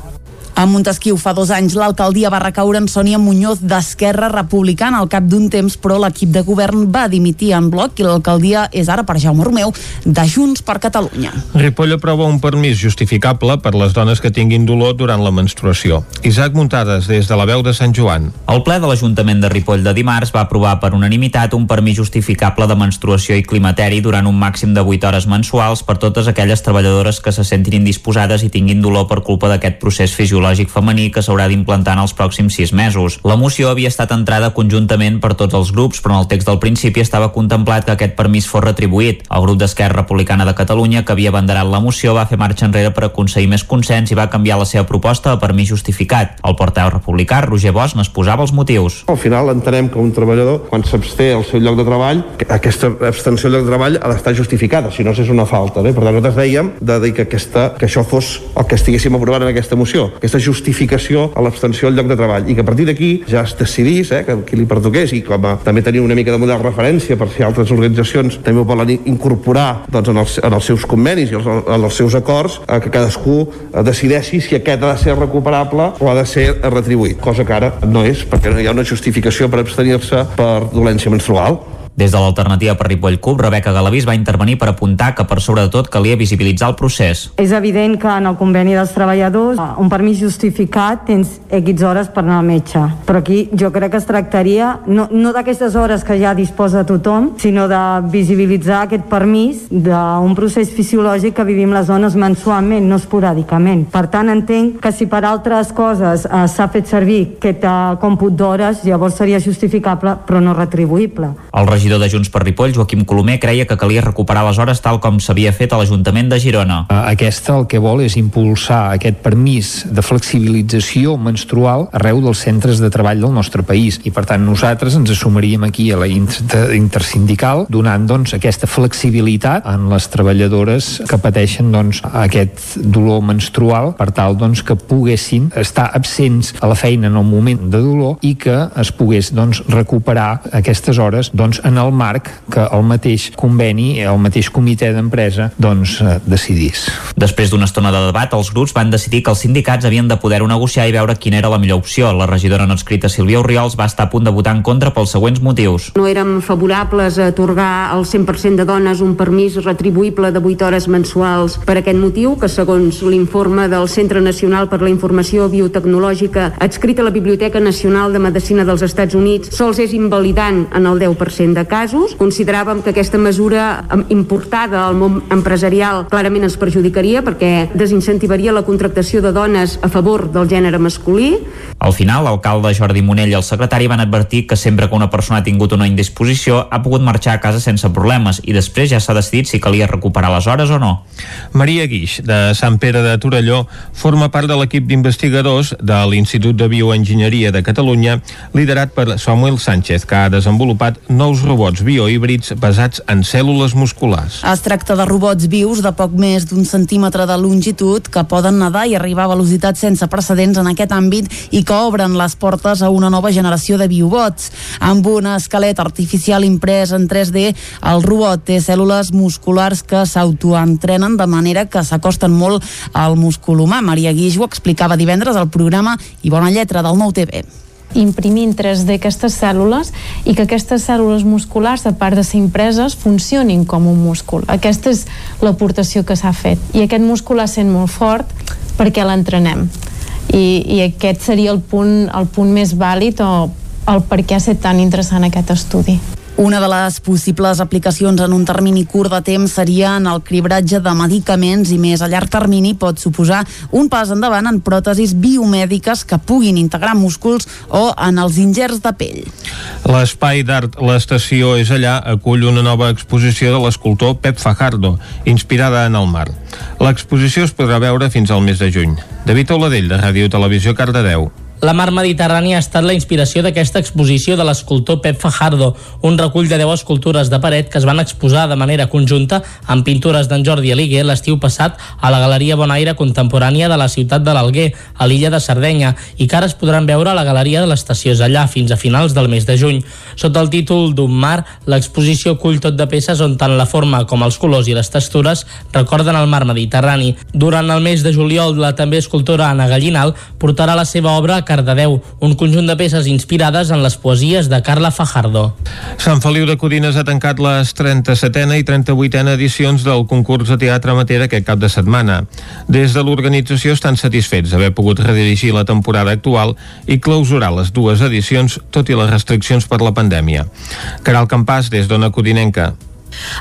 a Montesquieu fa dos anys l'alcaldia va recaure en Sònia Muñoz d'Esquerra Republicana al cap d'un temps, però l'equip de govern va dimitir en bloc i l'alcaldia és ara per Jaume Romeu de Junts per Catalunya. Ripoll aprova un permís justificable per les dones que tinguin dolor durant la menstruació. Isaac Muntades, des de la veu de Sant Joan. El ple de l'Ajuntament de Ripoll de dimarts va aprovar per unanimitat un permís justificable de menstruació i climateri durant un màxim de 8 hores mensuals per totes aquelles treballadores que se sentin indisposades i tinguin dolor per culpa d'aquest procés fisiològic ginecològic femení que s'haurà d'implantar en els pròxims sis mesos. La moció havia estat entrada conjuntament per tots els grups, però en el text del principi estava contemplat que aquest permís fos retribuït. El grup d'Esquerra Republicana de Catalunya, que havia abanderat la moció, va fer marxa enrere per aconseguir més consens i va canviar la seva proposta a permís justificat. El portaveu republicà, Roger Bosch, n'exposava els motius. Al final entenem que un treballador, quan s'absté al seu lloc de treball, aquesta abstenció al lloc de treball ha d'estar justificada, si no és una falta. Bé? Per tant, nosaltres dèiem de dir que, aquesta, que això fos el que estiguéssim aprovant en aquesta moció. Aquesta aquesta justificació a l'abstenció al lloc de treball i que a partir d'aquí ja es decidís eh, que qui li pertoqués i com a, també tenir una mica de model referència per si altres organitzacions també ho volen incorporar doncs, en, els, en els seus convenis i els, en els seus acords eh, que cadascú eh, decideixi si aquest ha de ser recuperable o ha de ser retribuït, cosa que ara no és perquè no hi ha una justificació per abstenir-se per dolència menstrual. Des de l'alternativa per Ripoll Cup, Rebeca Galavís va intervenir per apuntar que per sobre de tot calia visibilitzar el procés. És evident que en el conveni dels treballadors un permís justificat tens X hores per anar al metge, però aquí jo crec que es tractaria no, no d'aquestes hores que ja disposa tothom, sinó de visibilitzar aquest permís d'un procés fisiològic que vivim les dones mensualment, no esporàdicament. Per tant, entenc que si per altres coses eh, s'ha fet servir aquest eh, còmput d'hores, llavors seria justificable, però no retribuïble. El regidor regidor de Junts per Ripoll, Joaquim Colomer, creia que calia recuperar les hores tal com s'havia fet a l'Ajuntament de Girona. Aquesta el que vol és impulsar aquest permís de flexibilització menstrual arreu dels centres de treball del nostre país i per tant nosaltres ens assumiríem aquí a la intersindical donant doncs aquesta flexibilitat en les treballadores que pateixen doncs aquest dolor menstrual per tal doncs que poguessin estar absents a la feina en el moment de dolor i que es pogués doncs recuperar aquestes hores doncs en el marc que el mateix conveni, el mateix comitè d'empresa, doncs eh, decidís. Després d'una estona de debat, els grups van decidir que els sindicats havien de poder-ho negociar i veure quina era la millor opció. La regidora no escrita Sílvia Oriols va estar a punt de votar en contra pels següents motius. No érem favorables a atorgar al 100% de dones un permís retribuïble de 8 hores mensuals per aquest motiu, que segons l'informe del Centre Nacional per la Informació Biotecnològica adscrit a la Biblioteca Nacional de Medicina dels Estats Units sols és invalidant en el 10% de casos. Consideràvem que aquesta mesura importada al món empresarial clarament ens perjudicaria perquè desincentivaria la contractació de dones a favor del gènere masculí. Al final, l'alcalde Jordi Monell i el secretari van advertir que sempre que una persona ha tingut una indisposició ha pogut marxar a casa sense problemes i després ja s'ha decidit si calia recuperar les hores o no. Maria Guix, de Sant Pere de Torelló, forma part de l'equip d'investigadors de l'Institut de Bioenginyeria de Catalunya, liderat per Samuel Sánchez, que ha desenvolupat nous robots biohíbrids basats en cèl·lules musculars. Es tracta de robots vius de poc més d'un centímetre de longitud que poden nedar i arribar a velocitats sense precedents en aquest àmbit i que obren les portes a una nova generació de biobots. Amb un esquelet artificial imprès en 3D, el robot té cèl·lules musculars que s'autoentrenen de manera que s'acosten molt al múscul humà. Maria Guix ho explicava divendres al programa I Bona Lletra del Nou TV imprimir en 3D aquestes cèl·lules i que aquestes cèl·lules musculars, a part de ser impreses, funcionin com un múscul. Aquesta és l'aportació que s'ha fet. I aquest múscul ha sent molt fort perquè l'entrenem. I, I aquest seria el punt, el punt més vàlid o el per què ha estat tan interessant aquest estudi. Una de les possibles aplicacions en un termini curt de temps seria en el cribratge de medicaments i més a llarg termini pot suposar un pas endavant en pròtesis biomèdiques que puguin integrar músculs o en els ingerts de pell. L'espai d'art L'Estació és allà acull una nova exposició de l'escultor Pep Fajardo, inspirada en el mar. L'exposició es podrà veure fins al mes de juny. David Oladell, de Ràdio Televisió Cardedeu. La mar Mediterrània ha estat la inspiració d'aquesta exposició de l'escultor Pep Fajardo, un recull de 10 escultures de paret que es van exposar de manera conjunta amb pintures d'en Jordi Aliguer l'estiu passat a la Galeria Bonaire Contemporània de la ciutat de l'Alguer, a l'illa de Sardenya, i que ara es podran veure a la Galeria de l'Estació allà fins a finals del mes de juny. Sota el títol d'un mar, l'exposició cull tot de peces on tant la forma com els colors i les textures recorden el mar Mediterrani. Durant el mes de juliol, la també escultora Anna Gallinal portarà la seva obra Cardedeu, un conjunt de peces inspirades en les poesies de Carla Fajardo. Sant Feliu de Codines ha tancat les 37a i 38a edicions del concurs de teatre amateur aquest cap de setmana. Des de l'organització estan satisfets d'haver pogut redirigir la temporada actual i clausurar les dues edicions, tot i les restriccions per la pandèmia. Caral Campàs, des d'Ona Codinenca.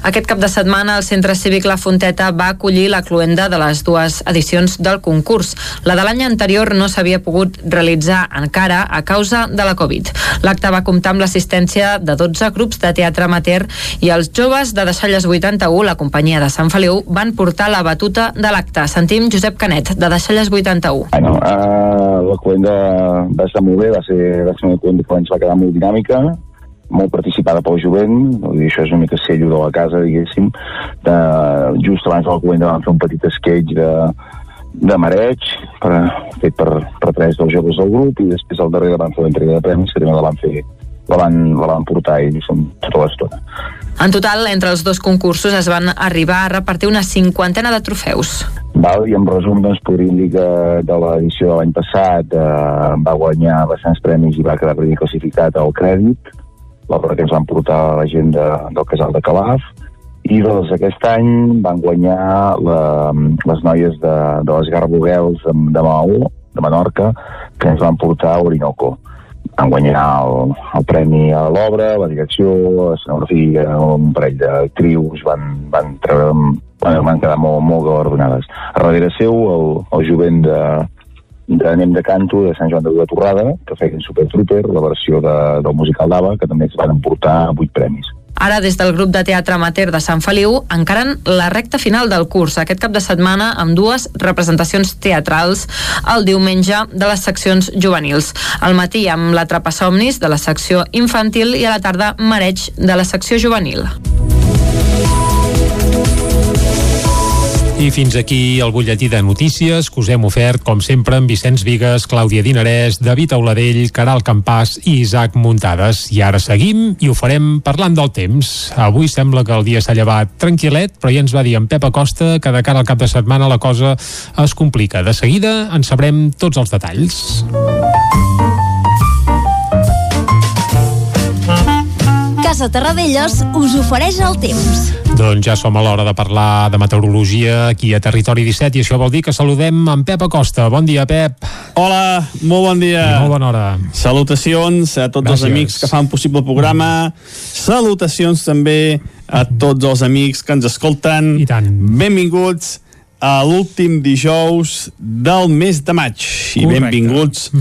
Aquest cap de setmana el Centre Cívic La Fonteta va acollir la cluenda de les dues edicions del concurs. La de l'any anterior no s'havia pogut realitzar encara a causa de la Covid. L'acte va comptar amb l'assistència de 12 grups de teatre amateur i els joves de Deixalles 81, la companyia de Sant Feliu, van portar la batuta de l'acte. Sentim Josep Canet, de Deixalles 81. Bueno, uh, la cluenda va estar molt bé, va ser, va ser una cluenda que va quedar molt dinàmica, molt participada pel jovent, vull dir, això és una mica sello de la casa, diguéssim. De, just abans de la cluenda vam fer un petit sketch de, de mareig, per, fet per, per tres dels joves del grup, i després al darrere van fer l'entrega de premis, que també la van fer la van, la van portar ells tota l'estona. En total, entre els dos concursos es van arribar a repartir una cinquantena de trofeus. Val, I en resum, doncs, podríem dir que de l'edició de l'any passat eh, va guanyar bastants premis i va quedar primer classificat al crèdit, l'obra que ens van portar la gent de, del casal de Calaf, i doncs aquest any van guanyar la, les noies de, de les Garboguels de, de Maó, de Menorca, que ens van portar a Orinoco. Van guanyar el, el premi a l'obra, la direcció, l'escenografia, un parell d'actrius, van, van, treure, van, van quedar molt, molt galardonades. A darrere seu, el, el jovent de, d'anem de canto de Sant Joan de la Torrada, que feien Super Trooper, la versió de, del musical d'Ava, que també es van emportar vuit premis. Ara, des del grup de teatre amateur de Sant Feliu, encaren la recta final del curs aquest cap de setmana amb dues representacions teatrals el diumenge de les seccions juvenils. Al matí amb la Somnis de la secció infantil i a la tarda Mareig de la secció juvenil. I fins aquí el butlletí de notícies que us hem ofert, com sempre, amb Vicenç Vigues, Clàudia Dinarès, David Auladell, Caral Campàs i Isaac Muntades. I ara seguim i ho farem parlant del temps. Avui sembla que el dia s'ha llevat tranquil·let, però ja ens va dir en Pep Acosta que de cara al cap de setmana la cosa es complica. De seguida en sabrem tots els detalls. Casa Terradellos us ofereix el temps. Doncs ja som a l'hora de parlar de meteorologia aquí a Territori 17 i això vol dir que saludem en Pep Acosta. Bon dia, Pep. Hola, molt bon dia. I molt bona hora. Salutacions a tots Gràcies. els amics que fan possible el programa. Salutacions també a tots els amics que ens escolten. I tant. Benvinguts a l'últim dijous del mes de maig. I Correcte. benvinguts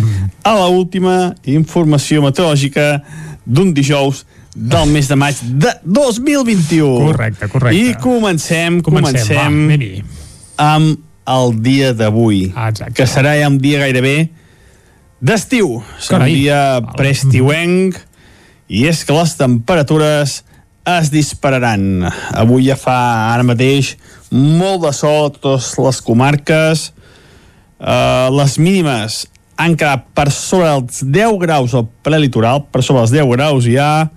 a la última informació meteorològica d'un dijous del mes de maig de 2021. Correcte, correcte. I comencem, Comencem, comencem, va, amb el dia d'avui, Ah, que serà ja un dia gairebé d'estiu. Serà un dia preestiuenc i és que les temperatures es dispararan. Avui ja fa ara mateix molt de sol a totes les comarques. Uh, les mínimes han quedat per sobre els 10 graus al prelitoral, per sobre els 10 graus ja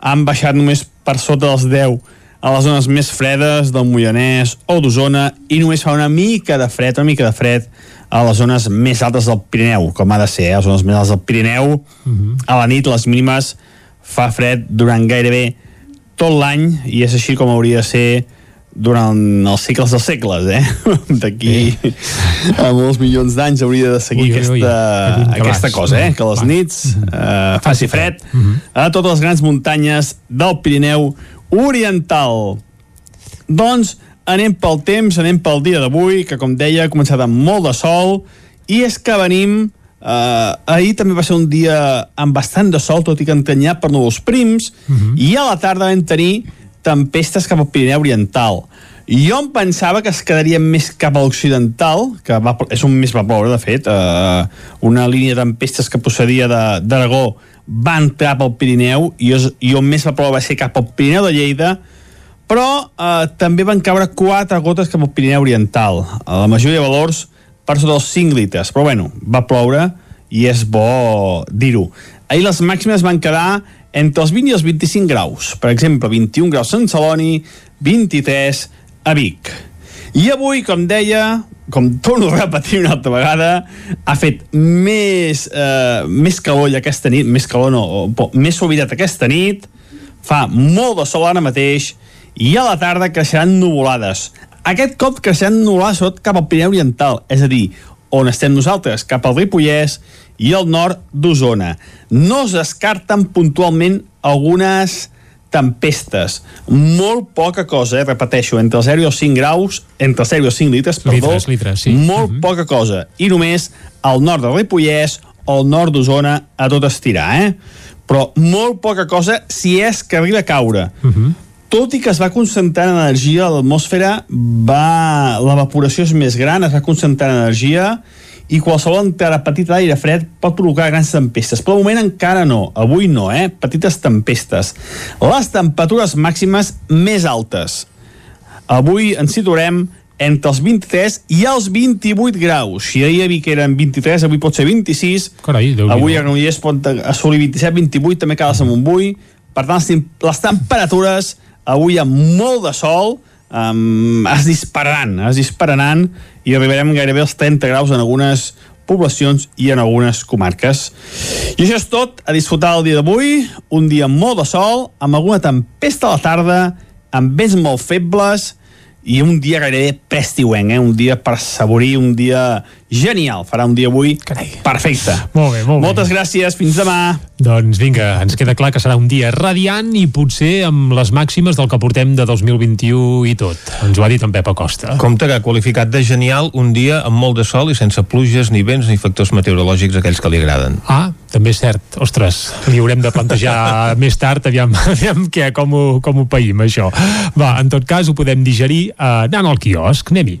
han baixat només per sota dels 10 a les zones més fredes del Moianès o d'Osona i només fa una mica de fred, una mica de fred a les zones més altes del Pirineu, com ha de ser, eh? a les zones més altes del Pirineu. A la nit les mínimes fa fred durant gairebé tot l'any i és així com hauria de ser durant els cicles dels segles, eh? D'aquí sí. a molts milions d'anys hauria de seguir ui, ui, ui. aquesta, aquesta cosa, eh? Que les nits eh, faci fred a totes les grans muntanyes del Pirineu Oriental. Doncs anem pel temps, anem pel dia d'avui, que com deia ha començat amb molt de sol, i és que venim Uh, ahir també va ser un dia amb bastant de sol, tot i que entanyat per núvols prims, uh -huh. i a la tarda vam tenir tempestes cap al Pirineu Oriental. Jo em pensava que es quedaria més cap a l'occidental, que va, és on més va ploure, de fet. Uh, una línia de tempestes que procedia d'Aragó va entrar pel Pirineu i, és, i on més va ploure va ser cap al Pirineu de Lleida, però uh, també van caure quatre gotes cap al Pirineu Oriental. A la majoria de valors per sota dels 5 litres, però bueno, va ploure i és bo dir-ho. Ahir les màximes van quedar entre els 20 i els 25 graus. Per exemple, 21 graus a Sant Celoni, 23 a Vic. I avui, com deia, com torno a repetir una altra vegada, ha fet més, eh, més calor aquesta nit, més calor no, o, més suavitat aquesta nit, fa molt de sol ara mateix, i a la tarda creixeran nuvolades. Aquest cop s'han anul·lat sobretot cap al Pirineu Oriental, és a dir, on estem nosaltres, cap al Ripollès i al nord d'Osona. No es descarten puntualment algunes tempestes. Molt poca cosa, eh? repeteixo, entre el 0 i els 5 graus, entre el 0 i els 5 litres, perdó, litres, litres, sí. molt uh mhm. -huh. poca cosa. I només al nord del Ripollès o al nord d'Osona a tot estirar, eh? Però molt poca cosa si és que arriba a caure. Uh mhm. -huh tot i que es va concentrar en energia a l'atmosfera, va... l'evaporació és més gran, es va concentrar en energia i qualsevol petita d'aire fred pot provocar grans tempestes. Però moment encara no, avui no, eh? Petites tempestes. Les temperatures màximes més altes. Avui ens situarem entre els 23 i els 28 graus. Si ahir a Vic eren 23, avui pot ser 26. Carai, avui a Granollers pot assolir 27, 28, també cada Sant Montbui. Per tant, les temperatures avui amb molt de sol, um, es dispararan, es dispararan i arribarem gairebé als 30 graus en algunes poblacions i en algunes comarques. I això és tot, a disfrutar el dia d'avui, un dia molt de sol, amb alguna tempesta a la tarda, amb vents molt febles, i un dia gairebé prestiuenc, eh? un dia per saborir, un dia genial. Farà un dia avui Carai. perfecte. Molt bé, molt Moltes bé. gràcies, fins demà. Doncs vinga, ens queda clar que serà un dia radiant i potser amb les màximes del que portem de 2021 i tot. Ens ho ha dit en Pep Acosta. Compte que ha qualificat de genial un dia amb molt de sol i sense pluges, ni vents, ni factors meteorològics aquells que li agraden. Ah, també és cert. Ostres, li haurem de plantejar més tard, aviam, aviam què, com ho, com ho païm, això. Va, en tot cas, ho podem digerir eh, anant al quiosc. Anem-hi.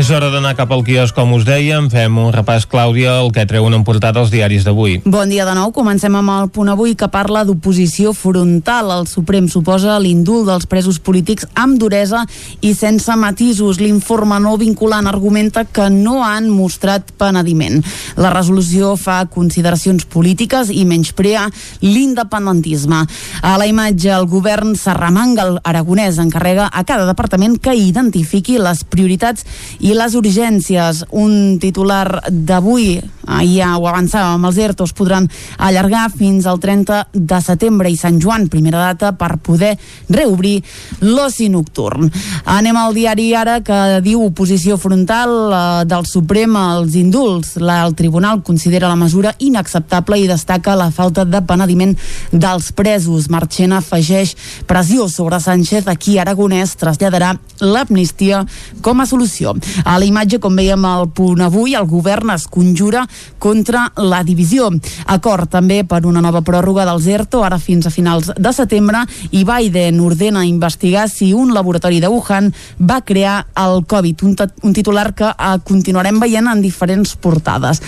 És hora d'anar cap al quiosc, com us dèiem. Fem un repàs, Clàudia, el que treuen en portada els diaris d'avui. Bon dia de nou. Comencem amb el punt avui que parla d'oposició frontal. El Suprem suposa l'indult dels presos polítics amb duresa i sense matisos. L'informe no vinculant argumenta que no han mostrat penediment. La resolució fa consideracions polítiques i menysprea l'independentisme. A la imatge, el govern s'arremanga el aragonès encarrega a cada departament que identifiqui les prioritats i i les urgències, un titular d'avui, ahir ja ho avançàvem, els ERTOs podran allargar fins al 30 de setembre i Sant Joan, primera data per poder reobrir l'oci nocturn. Anem al diari ara que diu oposició frontal eh, del Suprem als indults. El tribunal considera la mesura inacceptable i destaca la falta de penediment dels presos. Marchena afegeix pressió sobre Sánchez a qui Aragonès traslladarà l'amnistia com a solució. A la imatge, com veiem al punt avui, el govern es conjura contra la divisió. Acord també per una nova pròrroga dels ERTO, ara fins a finals de setembre, i Biden ordena investigar si un laboratori de Wuhan va crear el Covid, un, un titular que eh, continuarem veient en diferents portades.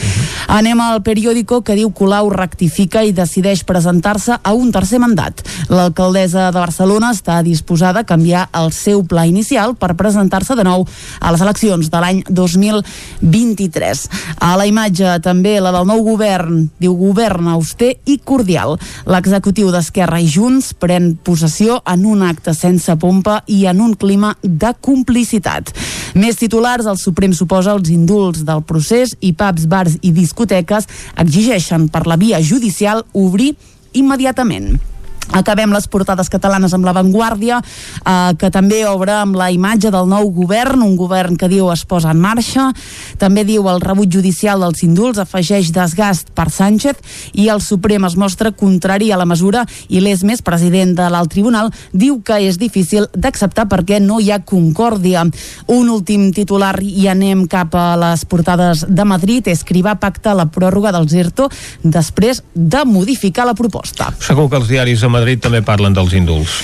Anem al periòdico que diu Colau rectifica i decideix presentar-se a un tercer mandat. L'alcaldessa de Barcelona està disposada a canviar el seu pla inicial per presentar-se de nou a les eleccions de l'any 2023. A la imatge també la del nou govern, diu govern auster i cordial. L'executiu d'Esquerra i Junts pren possessió en un acte sense pompa i en un clima de complicitat. Més titulars, el Suprem suposa els indults del procés i pubs, bars i discoteques exigeixen per la via judicial obrir immediatament. Acabem les portades catalanes amb l'avantguàrdia, eh, que també obre amb la imatge del nou govern, un govern que diu es posa en marxa, també diu el rebut judicial dels indults afegeix desgast per Sánchez i el Suprem es mostra contrari a la mesura i l'Esmes, president de l'alt tribunal, diu que és difícil d'acceptar perquè no hi ha concòrdia. Un últim titular i anem cap a les portades de Madrid, Escrivà pacta la pròrroga dels ERTO després de modificar la proposta. Segur que els diaris de Madrid també parlen dels indults.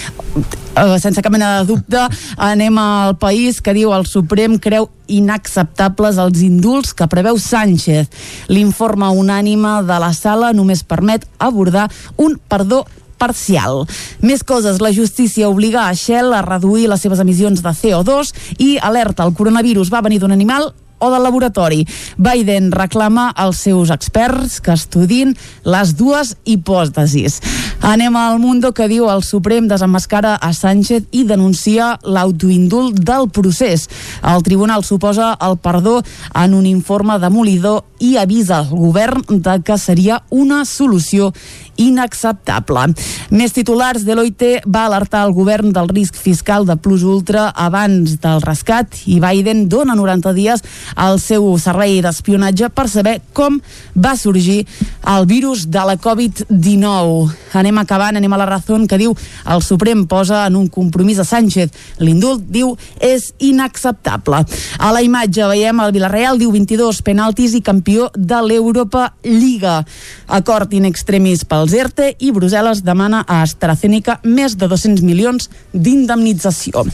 Uh, sense cap mena de dubte, anem al país que diu el Suprem creu inacceptables els indults que preveu Sánchez. L'informe unànime de la sala només permet abordar un perdó parcial. Més coses, la justícia obliga a Shell a reduir les seves emissions de CO2 i alerta, el coronavirus va venir d'un animal o del laboratori. Biden reclama als seus experts que estudin les dues hipòtesis. Anem al Mundo que diu el Suprem desemmascara a Sánchez i denuncia l'autoindult del procés. El tribunal suposa el perdó en un informe demolidor i avisa el govern de que seria una solució inacceptable. Més titulars, Deloitte va alertar el govern del risc fiscal de Plus Ultra abans del rescat i Biden dona 90 dies al seu servei d'espionatge per saber com va sorgir el virus de la Covid-19. Anem acabant, anem a la raó que diu el Suprem posa en un compromís a Sánchez. L'indult, diu, és inacceptable. A la imatge veiem el Villarreal, diu 22 penaltis i campió de l'Europa Lliga. Acord in extremis pels ERTE i Brussel·les demana a AstraZeneca més de 200 milions d'indemnització.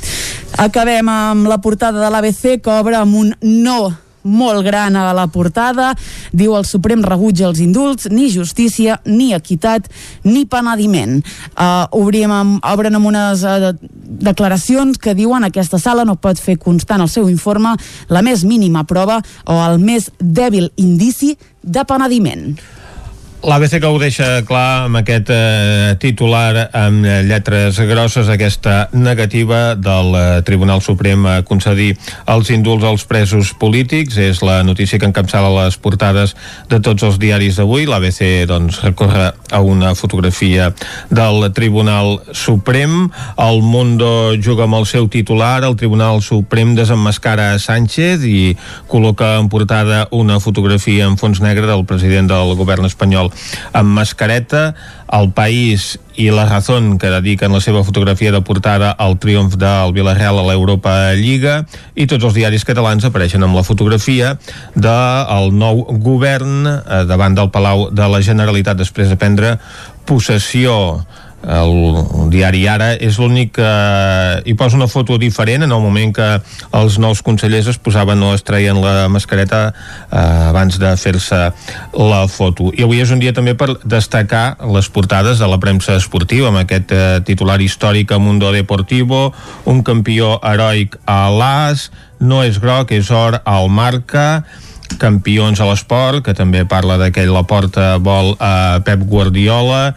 Acabem amb la portada de l'ABC que obre amb un no molt gran a la portada. Diu el Suprem rebutja els indults, ni justícia, ni equitat, ni penediment. Uh, obrim amb, obren amb unes uh, declaracions que diuen aquesta sala no pot fer constant el seu informe la més mínima prova o el més dèbil indici de penediment. L'ABC que ho deixa clar amb aquest eh, titular amb lletres grosses, aquesta negativa del eh, Tribunal Suprem a concedir els indults als presos polítics. És la notícia que encapçala les portades de tots els diaris d'avui. L'ABC doncs, recorre a una fotografia del Tribunal Suprem. El Mundo juga amb el seu titular. El Tribunal Suprem desemmascara a Sánchez i col·loca en portada una fotografia en fons negre del president del govern espanyol amb mascareta, el País i la Razón que dediquen la seva fotografia de portada al triomf del Villarreal a l'Europa Lliga i tots els diaris catalans apareixen amb la fotografia del nou govern eh, davant del Palau de la Generalitat després de prendre possessió el diari Ara és l'únic que hi posa una foto diferent en el moment que els nous consellers es posaven o es traien la mascareta eh, abans de fer-se la foto. I avui és un dia també per destacar les portades de la premsa esportiva amb aquest eh, titular històric a Mundo Deportivo, un campió heroic a l'AS, no és groc, és or al marca, campions a l'esport, que també parla d'aquell la porta vol a Pep Guardiola,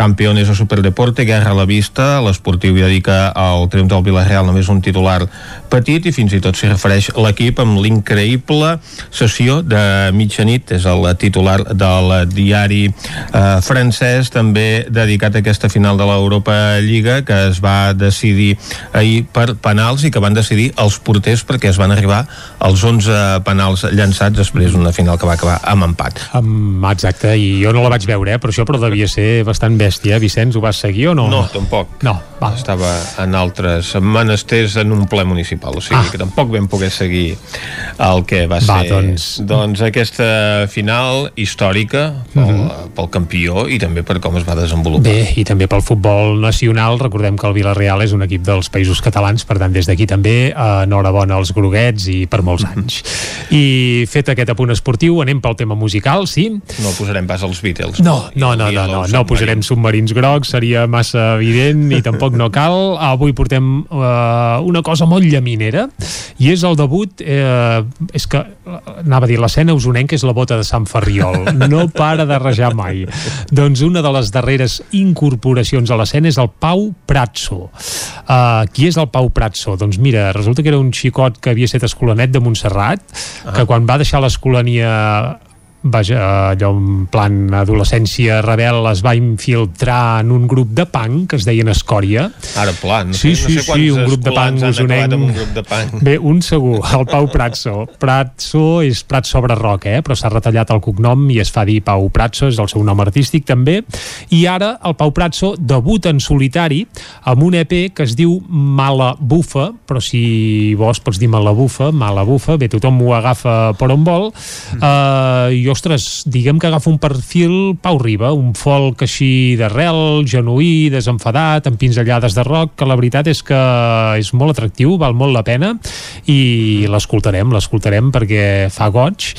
Campeones o Superdeporte, Guerra a la Vista, l'esportiu hi dedica al triomf del Villarreal només un titular petit i fins i tot s'hi refereix l'equip amb l'increïble sessió de mitjanit, és el titular del diari eh, francès, també dedicat a aquesta final de l'Europa Lliga que es va decidir ahir per penals i que van decidir els porters perquè es van arribar als 11 penals llançats després d'una final que va acabar amb empat. Um, exacte, i jo no la vaig veure, eh, però això però devia ser bastant bèstia, Vicenç, ho vas seguir o no? No, tampoc. No, va. Estava en altres menesters en un ple municipal, o sigui ah. que tampoc vam poder seguir el que va, Va, ser doncs. doncs aquesta final històrica pel, mm -hmm. pel campió i també per com es va desenvolupar. Bé, i també pel futbol nacional, recordem que el Villarreal és un equip dels països catalans, per tant, des d'aquí també, eh, enhorabona als groguets i per molts anys. I fet aquest apunt esportiu, anem pel tema musical, sí? No posarem pas els Beatles. No, no, no, no, no, no posarem submarins grocs, seria massa evident i tampoc no cal. Avui portem uh, una cosa molt llaminera i és el debut, eh, és que eh, anava a dir, l'escena usonenca és la bota de Sant Ferriol, no para de rajar mai. Doncs una de les darreres incorporacions a l'escena és el Pau Pratso. Uh, qui és el Pau Pratso? Doncs mira, resulta que era un xicot que havia estat escolanet de Montserrat, ah. que quan va deixar l'escolania vaja, allò en plan adolescència rebel es va infiltrar en un grup de punk que es deien Escòria Ara pla, no sí, sé, sí, no sé sí, un grup de punk usonenc amb un grup de punk. Bé, un segur, el Pau Pratso. Pratso és Prat sobre roc, eh? però s'ha retallat el cognom i es fa dir Pau Pratso, és el seu nom artístic també. I ara el Pau Pratso debuta en solitari amb un EP que es diu Mala Bufa, però si vols pots dir Mala Bufa, Mala Bufa, bé, tothom ho agafa per on vol. Mm. Uh, Ostres, diguem que agafa un perfil Pau Riba, un folk així d'arrel, genuí, desenfadat, amb pinzellades de rock, que la veritat és que és molt atractiu, val molt la pena i l'escoltarem, l'escoltarem perquè fa goig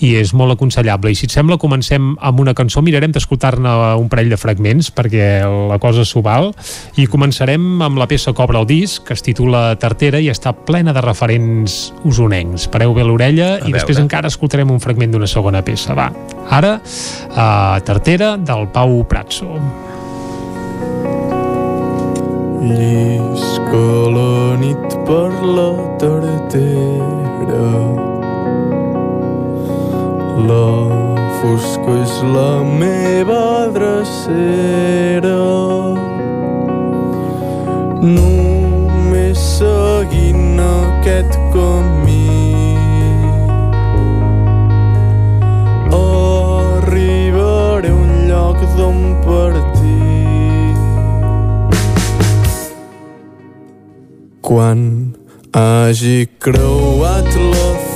i és molt aconsellable. I si et sembla, comencem amb una cançó, mirarem d'escoltar-ne un parell de fragments perquè la cosa s'ho val i començarem amb la peça que obre el disc, que es titula Tartera i està plena de referents usonencs. Pareu bé l'orella i veure. després encara escoltarem un fragment d'una segona peça. Va, ara, a Tartera del Pau Pratso. Llisca la nit per la tartera. La fosca és la meva drecera. Només seguint aquest camí quan hagi creuat la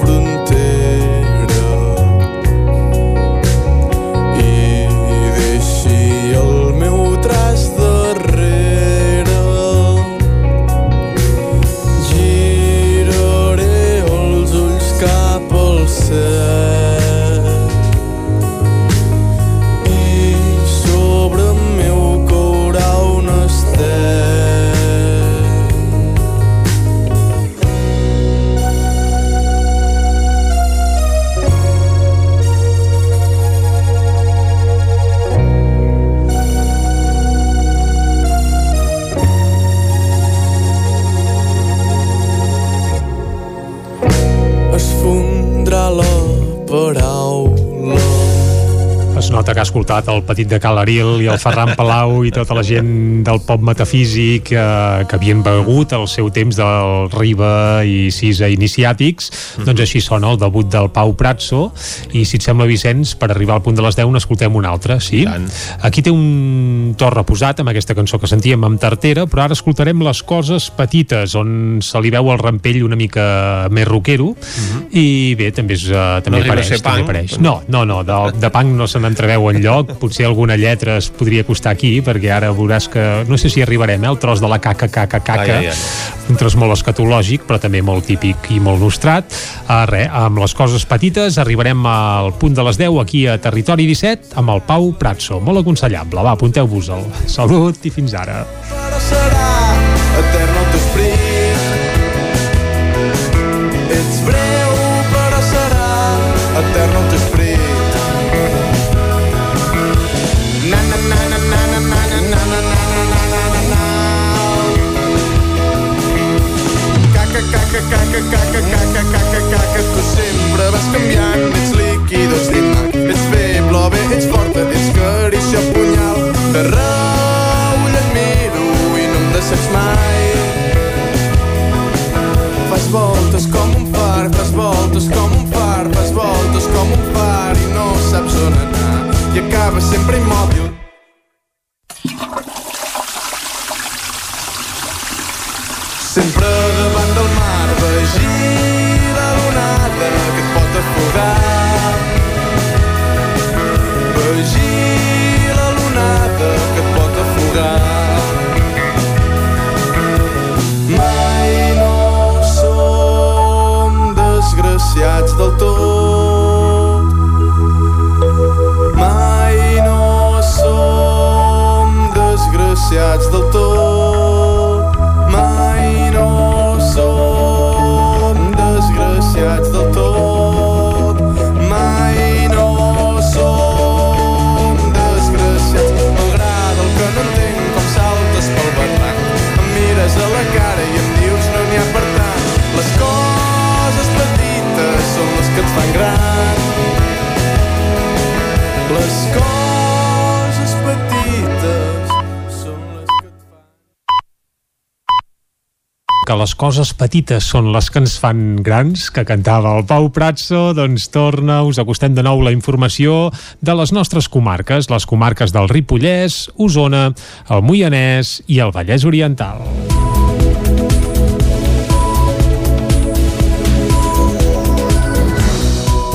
que ha escoltat el petit de Calaril i el Ferran Palau i tota la gent del pop metafísic eh, que havien begut al seu temps del Riba i Sisa iniciàtics. Doncs així sona el debut del Pau Pratso i si et sembla, Vicenç, per arribar al punt de les 10 n'escoltem un altre, sí? Aquí té un to reposat amb aquesta cançó que sentíem amb Tartera, però ara escoltarem les coses petites, on se li veu el rampell una mica més rockero i bé, també, és, uh, també a apareix, també apareix. No, no, no, de, de punk no se n'entreveu en lloc, potser alguna lletra es podria costar aquí, perquè ara veuràs que no sé si arribarem, eh, el tros de la caca, caca, caca, Ai, ai, ai. un tros molt escatològic, però també molt típic i molt nostrat. Uh, res, amb les coses petites arribarem al punt de les 10 aquí a Territori 17 amb el Pau Pratso, molt aconsellable. Va, apunteu-vos-el. Salut i fins ara. serà etern deixen anar i acaba sempre immòbil. Sempre davant del mar, vegí la lunada que et pot aflorar que les coses petites són les que ens fan grans, que cantava el Pau Pratso, doncs torna, us acostem de nou la informació de les nostres comarques, les comarques del Ripollès, Osona, el Moianès i el Vallès Oriental.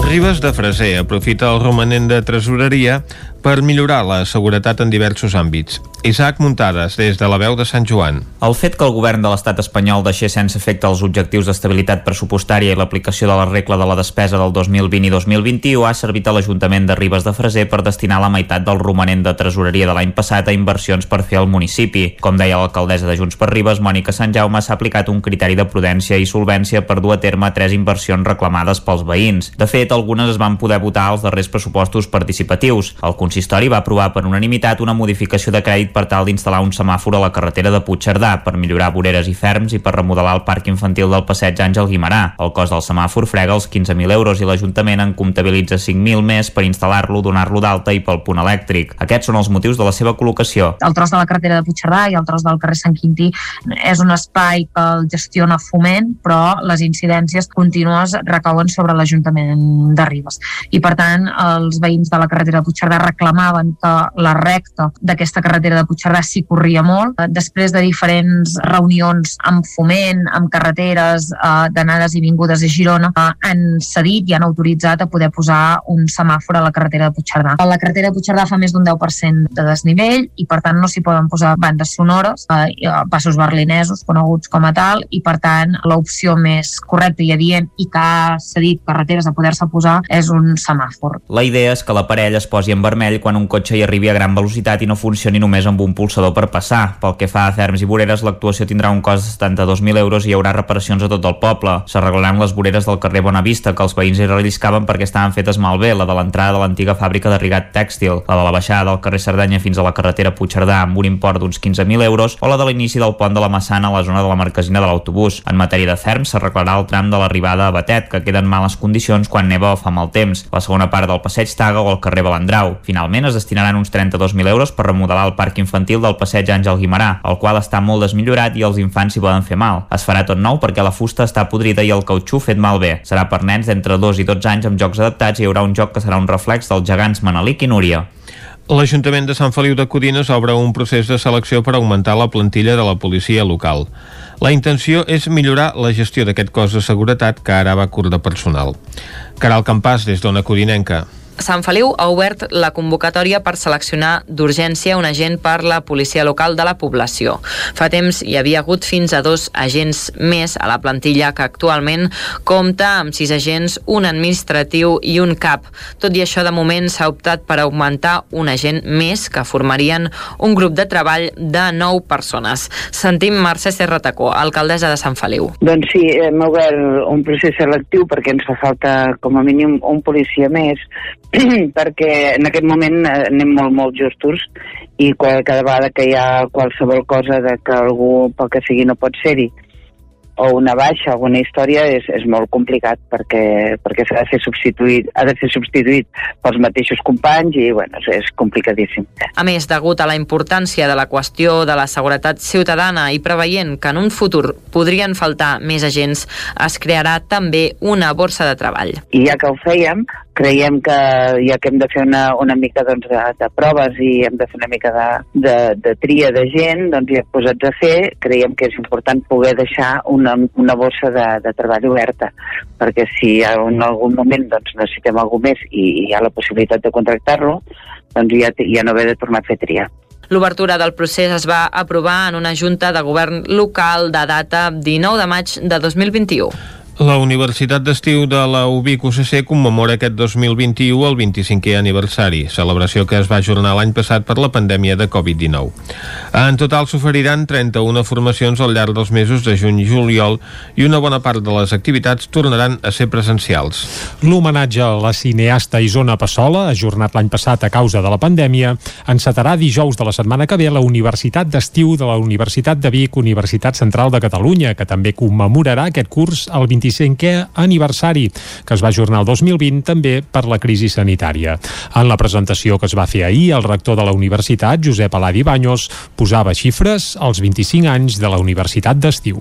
Ribes de Freser aprofita el romanent de tresoreria per millorar la seguretat en diversos àmbits. Isaac Muntades, des de la veu de Sant Joan. El fet que el govern de l'estat espanyol deixés sense efecte els objectius d'estabilitat pressupostària i l'aplicació de la regla de la despesa del 2020 i 2021 ha servit a l'Ajuntament de Ribes de Freser per destinar la meitat del romanent de tresoreria de l'any passat a inversions per fer al municipi. Com deia l'alcaldessa de Junts per Ribes, Mònica Sant Jaume, s'ha aplicat un criteri de prudència i solvència per dur a terme tres inversions reclamades pels veïns. De fet, algunes es van poder votar als darrers pressupostos participatius. El consistori va aprovar per unanimitat una modificació de crèdit per tal d'instal·lar un semàfor a la carretera de Puigcerdà per millorar voreres i ferms i per remodelar el parc infantil del passeig Àngel Guimarà. El cost del semàfor frega els 15.000 euros i l'Ajuntament en comptabilitza 5.000 més per instal·lar-lo, donar-lo d'alta i pel punt elèctric. Aquests són els motius de la seva col·locació. el tros de la carretera de Puigcerdà i el tros del carrer Sant Quintí és un espai que el gestiona Foment, però les incidències contínues recauen sobre l'Ajuntament de Ribes. I, per tant, els veïns de la carretera de Puigcerdà reclamaven que la recta d'aquesta carretera de Puigcerdà s'hi corria molt. Eh, Després de diferents reunions amb Foment, amb carreteres, eh, d'anades i vingudes a Girona, eh, han cedit i han autoritzat a poder posar un semàfor a la carretera de Puigcerdà. La carretera de Puigcerdà fa més d'un 10% de desnivell i, per tant, no s'hi poden posar bandes sonores, eh, eh, passos berlinesos coneguts com a tal, i, per tant, l'opció més correcta i adient i que ha cedit carreteres a poder-se posar és un semàfor. La idea és que l'aparell es posi en vermell quan un cotxe hi arribi a gran velocitat i no funcioni només amb un pulsador per passar. Pel que fa a ferms i voreres, l'actuació tindrà un cost de 72.000 euros i hi haurà reparacions a tot el poble. S'arreglaran les voreres del carrer Bonavista, que els veïns hi relliscaven perquè estaven fetes malbé, la de l'entrada de l'antiga fàbrica de Rigat Tèxtil, la de la baixada del carrer Cerdanya fins a la carretera Puigcerdà amb un import d'uns 15.000 euros o la de l'inici del pont de la Massana a la zona de la marquesina de l'autobús. En matèria de ferms, s'arreglarà el tram de l'arribada a Batet, que queda en males condicions quan neva o fa mal temps, la segona part del passeig Taga o el carrer Balandrau. Finalment, es destinaran uns 32.000 euros per remodelar el parc infantil del passeig Àngel Guimarà, el qual està molt desmillorat i els infants s'hi poden fer mal. Es farà tot nou perquè la fusta està podrida i el cautxú fet malbé. Serà per nens d'entre 2 i 12 anys amb jocs adaptats i hi haurà un joc que serà un reflex dels gegants Manelic i Núria. L'Ajuntament de Sant Feliu de Codines obre un procés de selecció per augmentar la plantilla de la policia local. La intenció és millorar la gestió d'aquest cos de seguretat que ara va curt de personal. Caral Campàs, des d'Ona Codinenca. Sant Feliu ha obert la convocatòria per seleccionar d'urgència un agent per la policia local de la població. Fa temps hi havia hagut fins a dos agents més a la plantilla que actualment compta amb sis agents, un administratiu i un cap. Tot i això, de moment s'ha optat per augmentar un agent més que formarien un grup de treball de nou persones. Sentim Mercè Serratacó, alcaldessa de Sant Feliu. Doncs sí, hem obert un procés selectiu perquè ens fa falta com a mínim un policia més perquè en aquest moment eh, anem molt, molt justos i cada vegada que hi ha qualsevol cosa de que algú, pel que sigui, no pot ser-hi o una baixa, alguna història, és, és molt complicat perquè, perquè s'ha de ser substituït, ha de ser substituït pels mateixos companys i, bueno, és, és complicadíssim. A més, degut a la importància de la qüestió de la seguretat ciutadana i preveient que en un futur podrien faltar més agents, es crearà també una borsa de treball. I ja que ho fèiem, creiem que ja que hem de fer una, una mica doncs, de, de proves i hem de fer una mica de, de, de tria de gent, doncs ja posats a fer, creiem que és important poder deixar una, una bossa de, de treball oberta, perquè si en algun moment doncs, necessitem alguna més i hi ha la possibilitat de contractar-lo, doncs ja, ja no haver de tornar a fer tria. L'obertura del procés es va aprovar en una junta de govern local de data 19 de maig de 2021. La Universitat d'Estiu de la UBIC UCC commemora aquest 2021 el 25è aniversari, celebració que es va ajornar l'any passat per la pandèmia de Covid-19. En total s'oferiran 31 formacions al llarg dels mesos de juny i juliol i una bona part de les activitats tornaran a ser presencials. L'homenatge a la cineasta Isona Passola, ajornat l'any passat a causa de la pandèmia, encetarà dijous de la setmana que ve la Universitat d'Estiu de la Universitat de Vic, Universitat Central de Catalunya, que també commemorarà aquest curs el 25 25è aniversari, que es va ajornar el 2020 també per la crisi sanitària. En la presentació que es va fer ahir, el rector de la universitat, Josep Aladi Baños, posava xifres als 25 anys de la Universitat d'Estiu.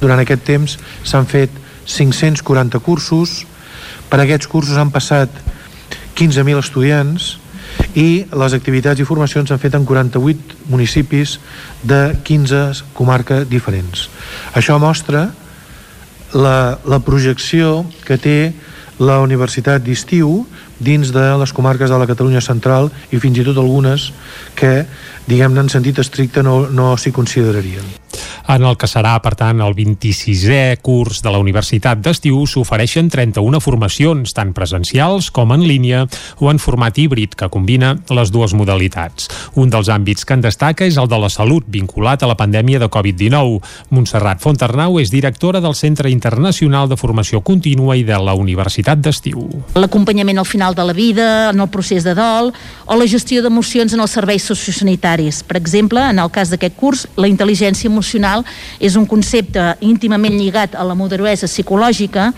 Durant aquest temps s'han fet 540 cursos, per aquests cursos han passat 15.000 estudiants i les activitats i formacions s'han fet en 48 municipis de 15 comarques diferents. Això mostra la, la projecció que té la Universitat d'Estiu dins de les comarques de la Catalunya central i fins i tot algunes que, diguem-ne, en sentit estricte no, no s'hi considerarien. En el que serà, per tant, el 26è curs de la Universitat d'Estiu s'ofereixen 31 formacions, tant presencials com en línia o en format híbrid, que combina les dues modalitats. Un dels àmbits que en destaca és el de la salut, vinculat a la pandèmia de Covid-19. Montserrat Fontarnau és directora del Centre Internacional de Formació Contínua i de la Universitat d'Estiu. L'acompanyament al final de la vida, en el procés de dol, o la gestió d'emocions en els serveis sociosanitaris. Per exemple, en el cas d'aquest curs, la intel·ligència emocional és un concepte íntimament lligat a la maduresa psicològica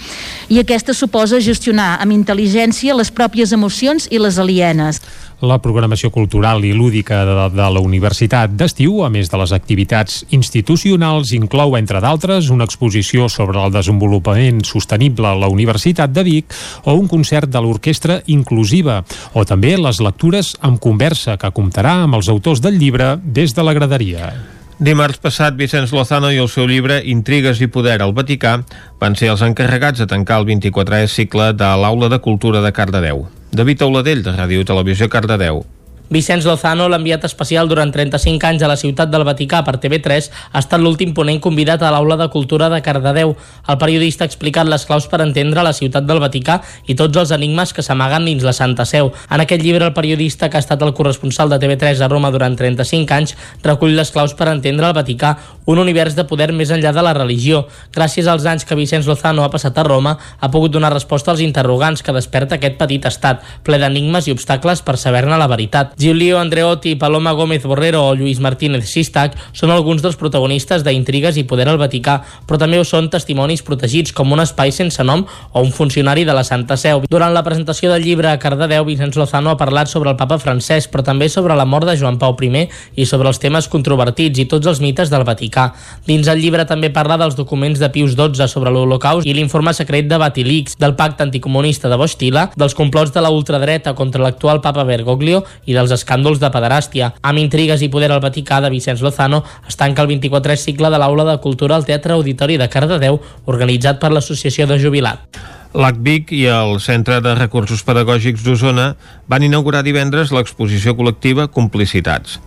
i aquesta suposa gestionar amb intel·ligència les pròpies emocions i les alienes. La programació cultural i lúdica de, de la Universitat d'Estiu, a més de les activitats institucionals, inclou, entre d'altres, una exposició sobre el desenvolupament sostenible a la Universitat de Vic o un concert de l'orquestra inclusiva, o també les lectures amb conversa que comptarà amb els autors del llibre des de la graderia. Dimarts passat, Vicenç Lozano i el seu llibre Intrigues i poder al Vaticà van ser els encarregats de tancar el 24è cicle de l'Aula de Cultura de Cardedeu. David Auladell, de Ràdio Televisió Cardedeu. Vicenç Lozano, l'enviat especial durant 35 anys a la ciutat del Vaticà per TV3, ha estat l'últim ponent convidat a l'Aula de Cultura de Cardedeu. El periodista ha explicat les claus per entendre la ciutat del Vaticà i tots els enigmes que s'amaguen dins la Santa Seu. En aquest llibre, el periodista, que ha estat el corresponsal de TV3 a Roma durant 35 anys, recull les claus per entendre el Vaticà, un univers de poder més enllà de la religió. Gràcies als anys que Vicenç Lozano ha passat a Roma, ha pogut donar resposta als interrogants que desperta aquest petit estat, ple d'enigmes i obstacles per saber-ne la veritat. Giulio Andreotti, Paloma Gómez Borrero o Lluís Martínez Sistac són alguns dels protagonistes d'Intrigues i Poder al Vaticà, però també ho són testimonis protegits com un espai sense nom o un funcionari de la Santa Seu. Durant la presentació del llibre a Cardedeu, Vicenç Lozano ha parlat sobre el papa francès, però també sobre la mort de Joan Pau I i sobre els temes controvertits i tots els mites del Vaticà. Dins el llibre també parla dels documents de Pius XII sobre l'Holocaust i l'informe secret de Batilix, del pacte anticomunista de Bostila, dels complots de la ultradreta contra l'actual papa Bergoglio i dels dels escàndols de pederàstia. Amb intrigues i poder al Vaticà de Vicenç Lozano es tanca el 24è cicle de l'Aula de Cultura al Teatre Auditori de Cardedeu, organitzat per l'Associació de Jubilat. L'ACVIC i el Centre de Recursos Pedagògics d'Osona van inaugurar divendres l'exposició col·lectiva Complicitats.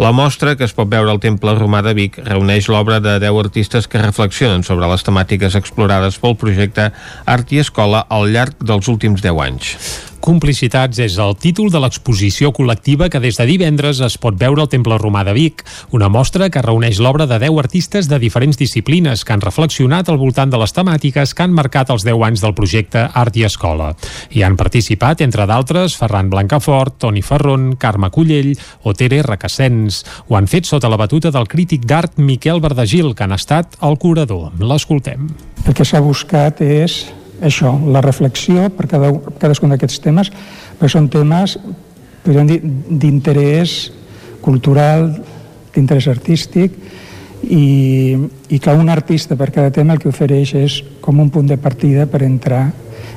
La mostra, que es pot veure al Temple Romà de Vic, reuneix l'obra de 10 artistes que reflexionen sobre les temàtiques explorades pel projecte Art i Escola al llarg dels últims 10 anys. Complicitats és el títol de l'exposició col·lectiva que des de divendres es pot veure al Temple Romà de Vic, una mostra que reuneix l'obra de 10 artistes de diferents disciplines que han reflexionat al voltant de les temàtiques que han marcat els 10 anys del projecte Art i Escola. Hi han participat, entre d'altres, Ferran Blancafort, Toni Ferron, Carme Cullell o Tere Recassens. Ho han fet sota la batuta del crític d'art Miquel Verdagil, que han estat al curador. L'escoltem. El que s'ha buscat és això, la reflexió per cada, cadascun d'aquests temes, però són temes podríem dir d'interès cultural, d'interès artístic i, i que un artista per cada tema el que ofereix és com un punt de partida per entrar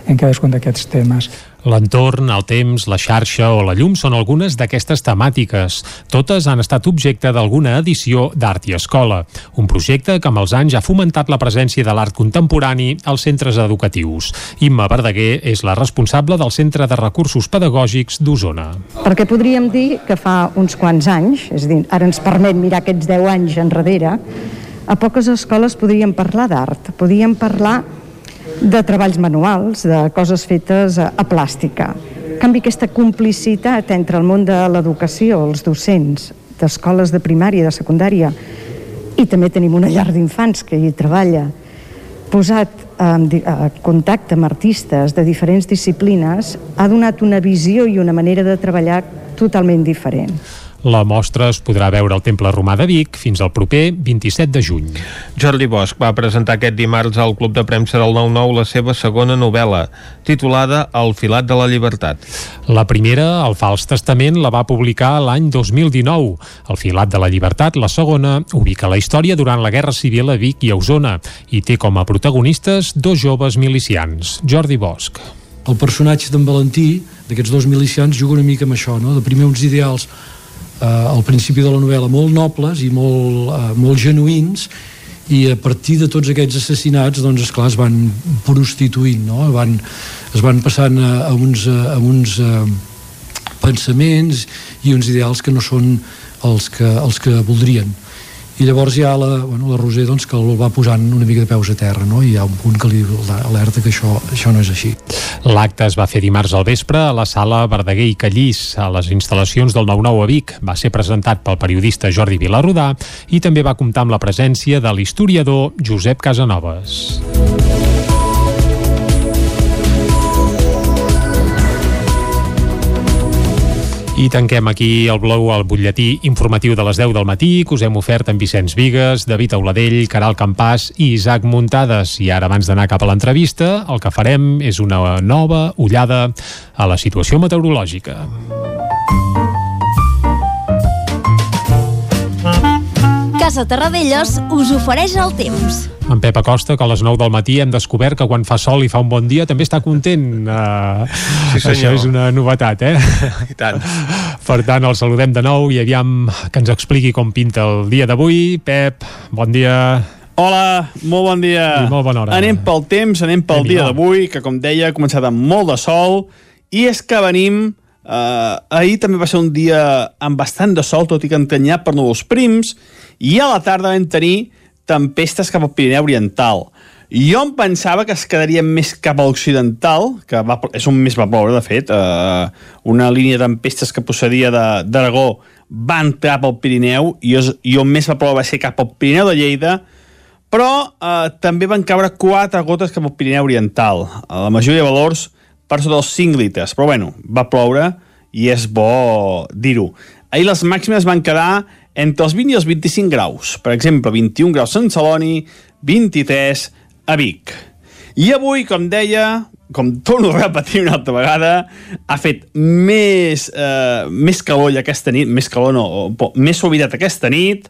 en cadascun d'aquests temes. L'entorn, el temps, la xarxa o la llum són algunes d'aquestes temàtiques. Totes han estat objecte d'alguna edició d'Art i Escola, un projecte que amb els anys ha fomentat la presència de l'art contemporani als centres educatius. Imma Verdaguer és la responsable del Centre de Recursos Pedagògics d'Osona. Perquè podríem dir que fa uns quants anys, és dir, ara ens permet mirar aquests 10 anys enrere, a poques escoles podríem parlar d'art, podríem parlar de treballs manuals, de coses fetes a, a plàstica. En canvi, aquesta complicitat entre el món de l'educació, els docents, d'escoles de primària, de secundària, i també tenim una llar d'infants que hi treballa, posat en contacte amb artistes de diferents disciplines, ha donat una visió i una manera de treballar totalment diferent. La mostra es podrà veure al Temple Romà de Vic fins al proper 27 de juny. Jordi Bosch va presentar aquest dimarts al Club de Premsa del 9-9 la seva segona novel·la, titulada El filat de la llibertat. La primera, El fals testament, la va publicar l'any 2019. El filat de la llibertat, la segona, ubica la història durant la Guerra Civil a Vic i a Osona i té com a protagonistes dos joves milicians. Jordi Bosch. El personatge d'en Valentí, d'aquests dos milicians, juga una mica amb això, no? de primer uns ideals eh, al principi de la novel·la molt nobles i molt, eh, molt genuïns i a partir de tots aquests assassinats doncs esclar es van prostituint no? van, es van passant a, a uns, a, uns a, pensaments i uns ideals que no són els que, els que voldrien i llavors ha la, bueno, la Roser doncs, que el va posant una mica de peus a terra no? i hi ha un punt que li alerta que això, això no és així. L'acte es va fer dimarts al vespre a la sala Verdaguer i Callís, a les instal·lacions del 9-9 a Vic. Va ser presentat pel periodista Jordi Vilarrodà i també va comptar amb la presència de l'historiador Josep Casanovas. I tanquem aquí el blog al butlletí informatiu de les 10 del matí que us hem ofert amb Vicenç Vigues, David Auladell, Caral Campàs i Isaac Muntades. I ara, abans d'anar cap a l'entrevista, el que farem és una nova ullada a la situació meteorològica. Casa Terradellos us ofereix el temps. En Pep Acosta, que a les 9 del matí hem descobert que quan fa sol i fa un bon dia també està content. Uh, Sí, senyor. Això és una novetat, eh? I tant. Per tant, el saludem de nou i aviam que ens expliqui com pinta el dia d'avui. Pep, bon dia. Hola, molt bon dia. I molt bona hora. Anem pel temps, anem pel Déu-n'hi-do. dia d'avui, que com deia ha començat amb molt de sol, i és que venim... Eh, ahir també va ser un dia amb bastant de sol, tot i que entanyat per núvols prims, i a la tarda vam tenir tempestes cap al Pirineu Oriental. Jo em pensava que es quedarien més cap a l'occidental, que va, és on més va ploure, de fet. Eh, una línia de tempestes que procedia d'Aragó va entrar pel Pirineu i, és, i on més va ploure va ser cap al Pirineu de Lleida, però eh, també van caure quatre gotes cap al Pirineu Oriental. A la majoria de valors per sota dels 5 litres, però bueno, va ploure i és bo dir-ho. Ahir les màximes van quedar entre els 20 i els 25 graus. Per exemple, 21 graus a Sant Celoni, 23 a Vic. I avui, com deia, com torno a repetir una altra vegada, ha fet més, eh, més calor aquesta nit, més calor no, po- més suavitat aquesta nit,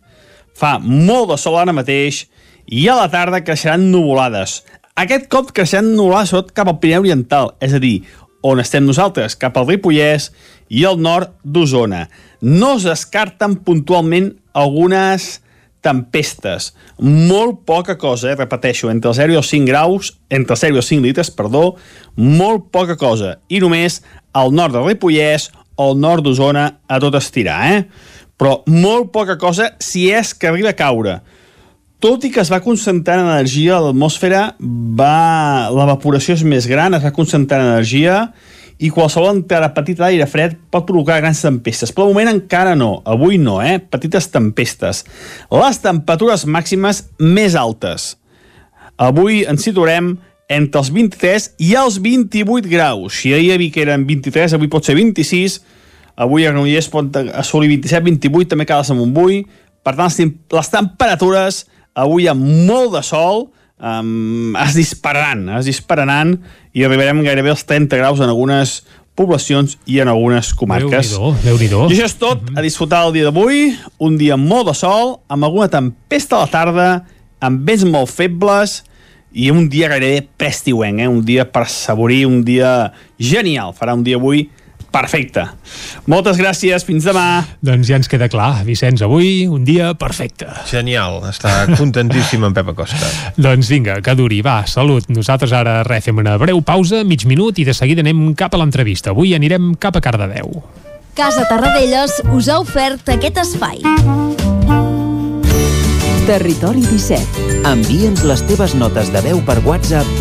fa molt de sol ara mateix, i a la tarda creixeran nuvolades. Aquest cop nuvolades sobretot cap al Pirineu Oriental, és a dir, on estem nosaltres, cap al Ripollès i al nord d'Osona. No es descarten puntualment algunes tempestes. Molt poca cosa, eh? repeteixo, entre el 0 i els 5 graus, entre el 0 i els 5 litres, perdó, molt poca cosa. I només al nord del Ripollès o al nord d'Osona a tot estirar, eh? Però molt poca cosa si és que arriba a caure. Tot i que es va concentrant energia a l'atmosfera, va... l'evaporació és més gran, es va concentrant energia i qualsevol entrada petita d'aire fred pot provocar grans tempestes. Però moment encara no, avui no, eh? Petites tempestes. Les temperatures màximes més altes. Avui ens situarem entre els 23 i els 28 graus. Si ahir a Vic eren 23, avui pot ser 26. Avui a Granollers pot assolir 27, 28, també cal a Montbui. Per tant, les temperatures avui amb molt de sol um, es dispararan, es dispararan i arribarem gairebé als 30 graus en algunes poblacions i en algunes comarques. Déu-n'hi-do, Déu-n'hi-do. I això és tot, a disfrutar el dia d'avui, un dia amb molt de sol, amb alguna tempesta a la tarda, amb vents molt febles i un dia gairebé prestiuenc, eh? un dia per assaborir, un dia genial. Farà un dia avui perfecte. Moltes gràcies, fins demà. Doncs ja ens queda clar, Vicenç, avui un dia perfecte. Genial, està contentíssim en Pep Acosta. Doncs vinga, que duri, va, salut. Nosaltres ara res, fem una breu pausa, mig minut, i de seguida anem cap a l'entrevista. Avui anirem cap a Cardedeu. Casa Tarradellas us ha ofert aquest espai. Territori 17. Envia'ns les teves notes de veu per WhatsApp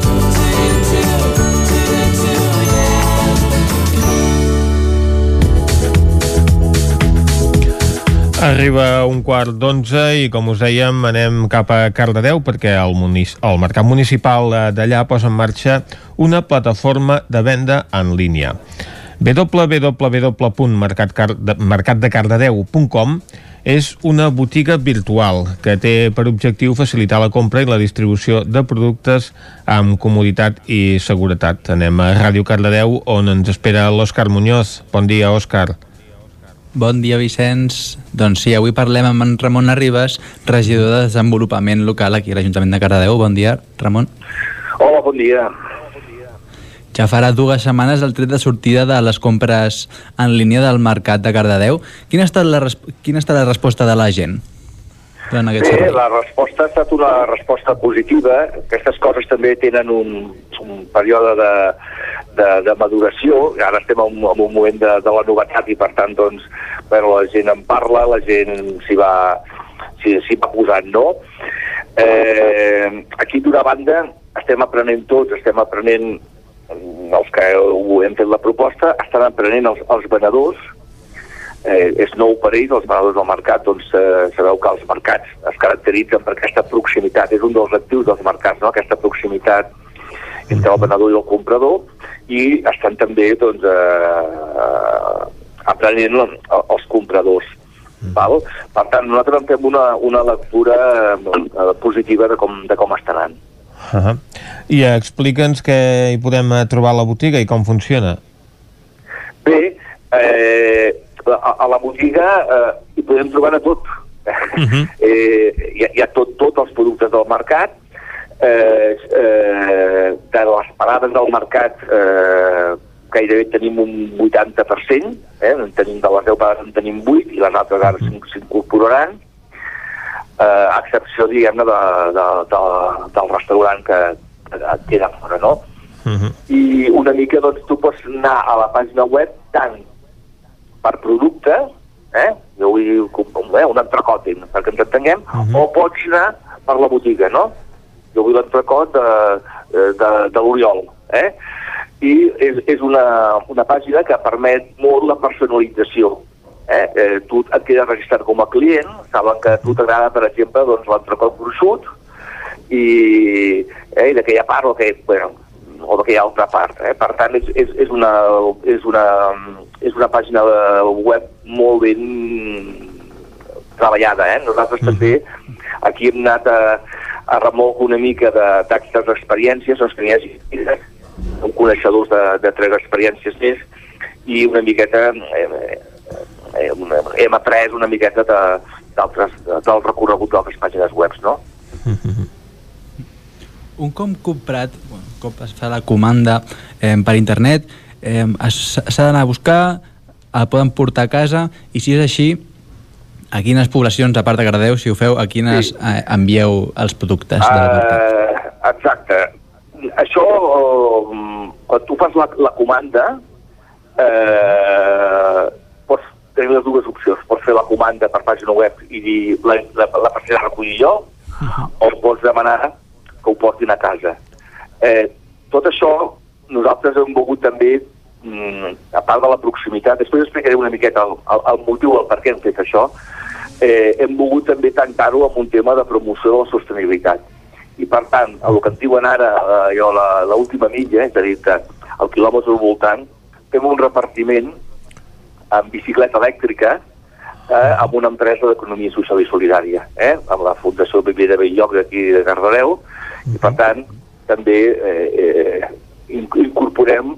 Arriba un quart d'onze i, com us dèiem, anem cap a Cardedeu perquè el, munic el mercat municipal d'allà posa en marxa una plataforma de venda en línia. www.mercatdecardedeu.com és una botiga virtual que té per objectiu facilitar la compra i la distribució de productes amb comoditat i seguretat. Anem a Ràdio Cardedeu on ens espera l'Òscar Muñoz. Bon dia, Òscar. Bon dia, Vicenç. Doncs sí, avui parlem amb en Ramon Arribas, regidor de Desenvolupament Local aquí a l'Ajuntament de Cardedeu. Bon dia, Ramon. Hola, bon dia. Ja farà dues setmanes el tret de sortida de les compres en línia del mercat de Cardedeu. Quina ha estat la, quina ha estat la resposta de la gent? Durant aquest Bé, servei? la resposta ha estat una resposta positiva. Aquestes coses també tenen un, un període de, de, de maduració. Ara estem en, un- en un moment de, de la novetat i, per tant, doncs, bueno, la gent en parla, la gent s'hi va, s'hi va posant, no? Eh, aquí, d'una banda, estem aprenent tots, estem aprenent els que ho hem fet la proposta, estan aprenent els, els venedors, eh, és nou per ells, els venedors del mercat, doncs eh, sabeu que els mercats es caracteritzen per aquesta proximitat, és un dels actius dels mercats, no? aquesta proximitat entre el venedor i el comprador, i estan també doncs, eh, aprenent el- els compradors. Val? Per tant, nosaltres en fem una, una lectura eh, positiva de com, de com està anant. Uh -huh. I explica'ns què hi podem eh, trobar a la botiga i com funciona. Bé, eh, a, a la botiga eh, hi podem trobar de tot. Uh -huh. eh, hi, ha, hi ha tot, tots els productes del mercat, eh, eh, de les parades del mercat eh, gairebé tenim un 80%, eh, en tenim de les 10 parades en tenim 8 i les altres ara s'in- s'incorporaran, eh, a excepció, diguem-ne, de, de, de, del restaurant que, que queda fora, no? Uh -huh. i una mica doncs tu pots anar a la pàgina web tant per producte, eh? jo vull com- eh, un entrecot, perquè ens entenguem, uh -huh. o pots anar per la botiga, no? Jo vull l'entrecot de, de, de l'Oriol, eh? I és, és una, una pàgina que permet molt la personalització. Eh? Eh, tu et quedes registrat com a client, saben que a tu t'agrada, per exemple, doncs, l'entrecot gruixut, i, eh, i d'aquella part o, que, bueno, o d'aquella altra part. Eh? Per tant, és, és, és, una, és, una, és una pàgina web molt ben treballada. Eh? Nosaltres també aquí hem anat a, a remolc una mica de d'actes d'experiències, doncs que n'hi hagi un coneixedors de, de tres experiències més i una miqueta eh, eh, hem après una miqueta de- d'altres del recorregut d'altres pàgines web, no? Un cop comprat, un cop es fa la comanda eh, per internet, eh, s'ha d'anar a buscar, el poden portar a casa, i si és així, a quines poblacions, a part de Cardedeu, si ho feu, a quines sí. eh, envieu els productes de la mercat? Uh, exacte. Això, eh, quan tu fas la, la comanda, eh, pots tenir les dues opcions. Pots fer la comanda per pàgina web i dir la, la, la passaré a recollir jo, o pots demanar que ho portin a casa. Eh, tot això nosaltres hem volgut també, mm, a part de la proximitat, després explicaré una miqueta el, el, el motiu, el per què hem fet això, eh, hem volgut també tancar-ho amb un tema de promoció de la sostenibilitat. I per tant, el que en diuen ara eh, la- l'última milla, és a dir, que el quilòmetre al voltant, fem un repartiment amb bicicleta elèctrica eh, amb una empresa d'economia social i solidària, eh, amb la Fundació Viver de Belllloc d'aquí de Cardedeu, i per tant també eh, eh, incorporem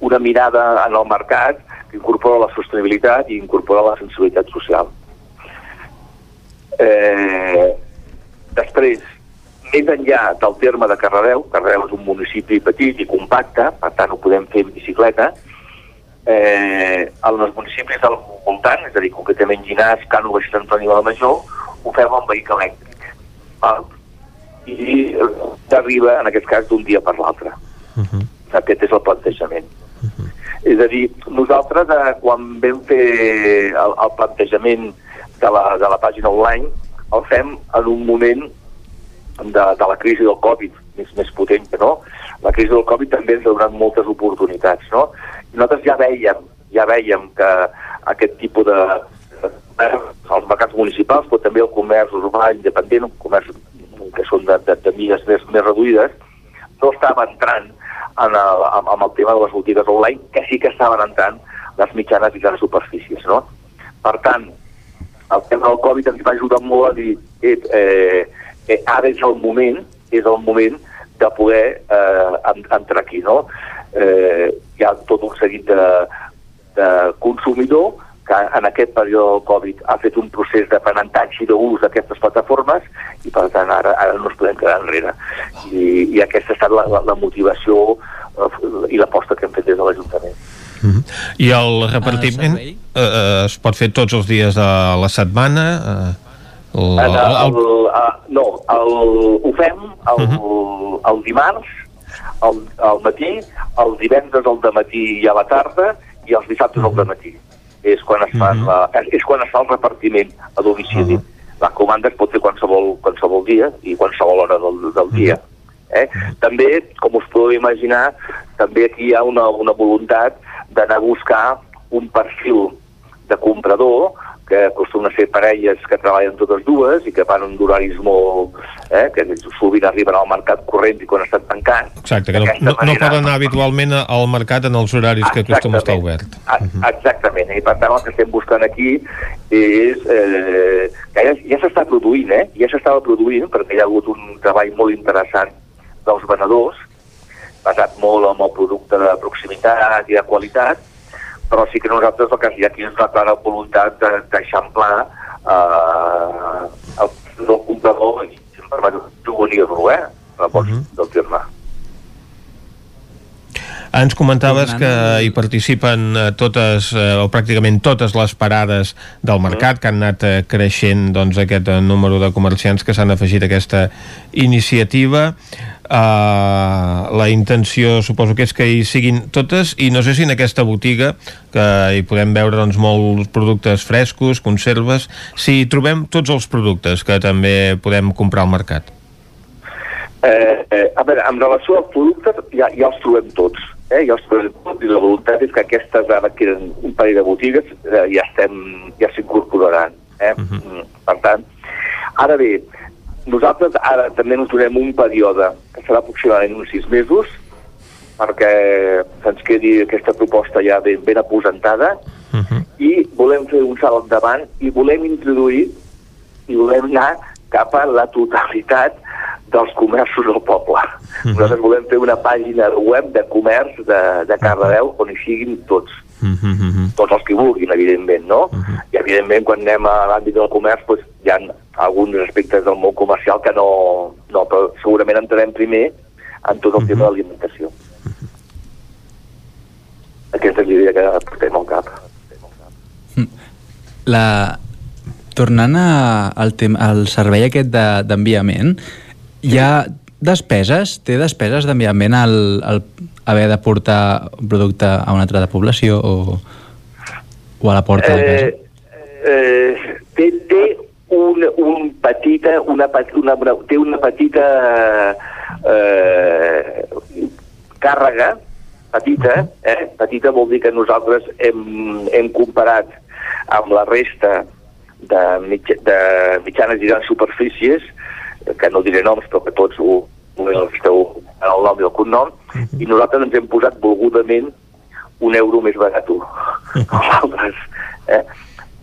una mirada en el mercat que incorpora la sostenibilitat i incorpora la sensibilitat social. Eh, després, més enllà del terme de Cardedeu, Cardedeu és un municipi petit i compacte, per tant ho podem fer en bicicleta, eh, en els municipis del voltant, és a dir, concretament Ginàs, Cànoves i Sant Antoni de la Major, ho fem amb vehicle elèctric. Val? I t'arriba, en aquest cas, d'un dia per l'altre. Uh -huh. Aquest és el plantejament. Uh -huh. És a dir, nosaltres, eh, quan vam fer el, el plantejament de la, de la pàgina online, el fem en un moment de, de la crisi del Covid, més, més potent que no. La crisi del Covid també ens ha donat moltes oportunitats, no? I nosaltres ja veiem, ja veiem que aquest tipus de, els mercats municipals, però també el comerç urbà independent, un comerç que són de, de, de mides més, més reduïdes, no estava entrant en el, amb, el tema de les botigues online, que sí que estaven entrant les mitjanes i grans superfícies, no? Per tant, el tema del Covid ens va ajudar molt a dir eh, eh, eh, ara és el moment, és el moment de poder eh, entrar aquí, no? Eh, hi ha tot un seguit de, de consumidor que en aquest període del Covid ha fet un procés d'aprenentatge i d'ús d'aquestes plataformes i per tant ara, ara no ens podem quedar enrere. I, i aquesta ha estat la, la, la motivació eh, i l'aposta que hem fet des de l'Ajuntament. Mm -hmm. I el repartiment eh, eh, es pot fer tots els dies de la setmana? Eh, el, el, el, el, uh, no, el, ho fem el, uh -huh. el dimarts, al, al matí, el divendres al matí i a la tarda i els dissabtes uh -huh. al matí és quan es, fan -huh. la, és quan es fa el repartiment a domicili. Uh -huh. La comanda es pot fer qualsevol, qualsevol dia i qualsevol hora del, del dia. Eh? També, com us podeu imaginar, també aquí hi ha una, una voluntat d'anar a buscar un perfil de comprador que acostumen a ser parelles que treballen totes dues i que van en horaris molt... Eh, que sovint arriben al mercat corrent i quan estan tancant. Exacte, que no, no, no poden anar habitualment al mercat en els horaris que acostuma a estar obert. Exactament, i per tant el que estem buscant aquí és... Eh, que ja, ja s'està produint, eh? Ja s'estava produint perquè hi ha hagut un treball molt interessant dels venedors basat molt en el producte de proximitat i de qualitat, però sí que nosaltres el que hi ha aquí és una clara voluntat d'eixamplar eh, el, el comprador, i juvenil-lo, eh? La uh -huh. del terme. Ens comentaves que hi participen eh, totes, eh, o pràcticament totes les parades del mercat, que han anat eh, creixent doncs, aquest número de comerciants que s'han afegit a aquesta iniciativa. Uh, la intenció suposo que és que hi siguin totes i no sé si en aquesta botiga que hi podem veure doncs, molts productes frescos, conserves si hi trobem tots els productes que també podem comprar al mercat eh, eh, a veure, en relació als productes ja, ja els trobem tots eh? ja els trobem tots i la voluntat és que aquestes ara que eren un parell de botigues eh, ja estem ja s'incorporaran eh? uh -huh. per tant ara bé, nosaltres ara també ens donem un període que serà aproximadament uns sis mesos perquè se'ns quedi aquesta proposta ja ben, ben aposentada uh -huh. i volem fer un salt endavant i volem introduir i volem anar cap a la totalitat dels comerços del poble. Uh -huh. Nosaltres volem fer una pàgina web de comerç de, de Cardedeu on hi siguin tots. -huh. Tots els que vulguin, evidentment, no? Uh -huh. I, evidentment, quan anem a l'àmbit del comerç, doncs, hi ha alguns aspectes del món comercial que no, no però segurament entrarem primer en tot el uh -huh. tema de l'alimentació. Aquesta és l'idea que portem al cap. La... Tornant a, al, tema, al servei aquest d'enviament, de, hi ha despeses? Té despeses d'enviament al, al haver de portar un producte a una altra població o, o a la porta eh, de casa? Eh, té, té un, un petita, una, una, una, té una petita eh, càrrega, petita, eh? petita vol dir que nosaltres hem, hem comparat amb la resta de, mitja, de mitjanes i grans superfícies, que no diré noms, però que tots ho, ho esteu en el nom i el cognom, uh -huh. i nosaltres ens hem posat volgudament un euro més barat que altres. Eh?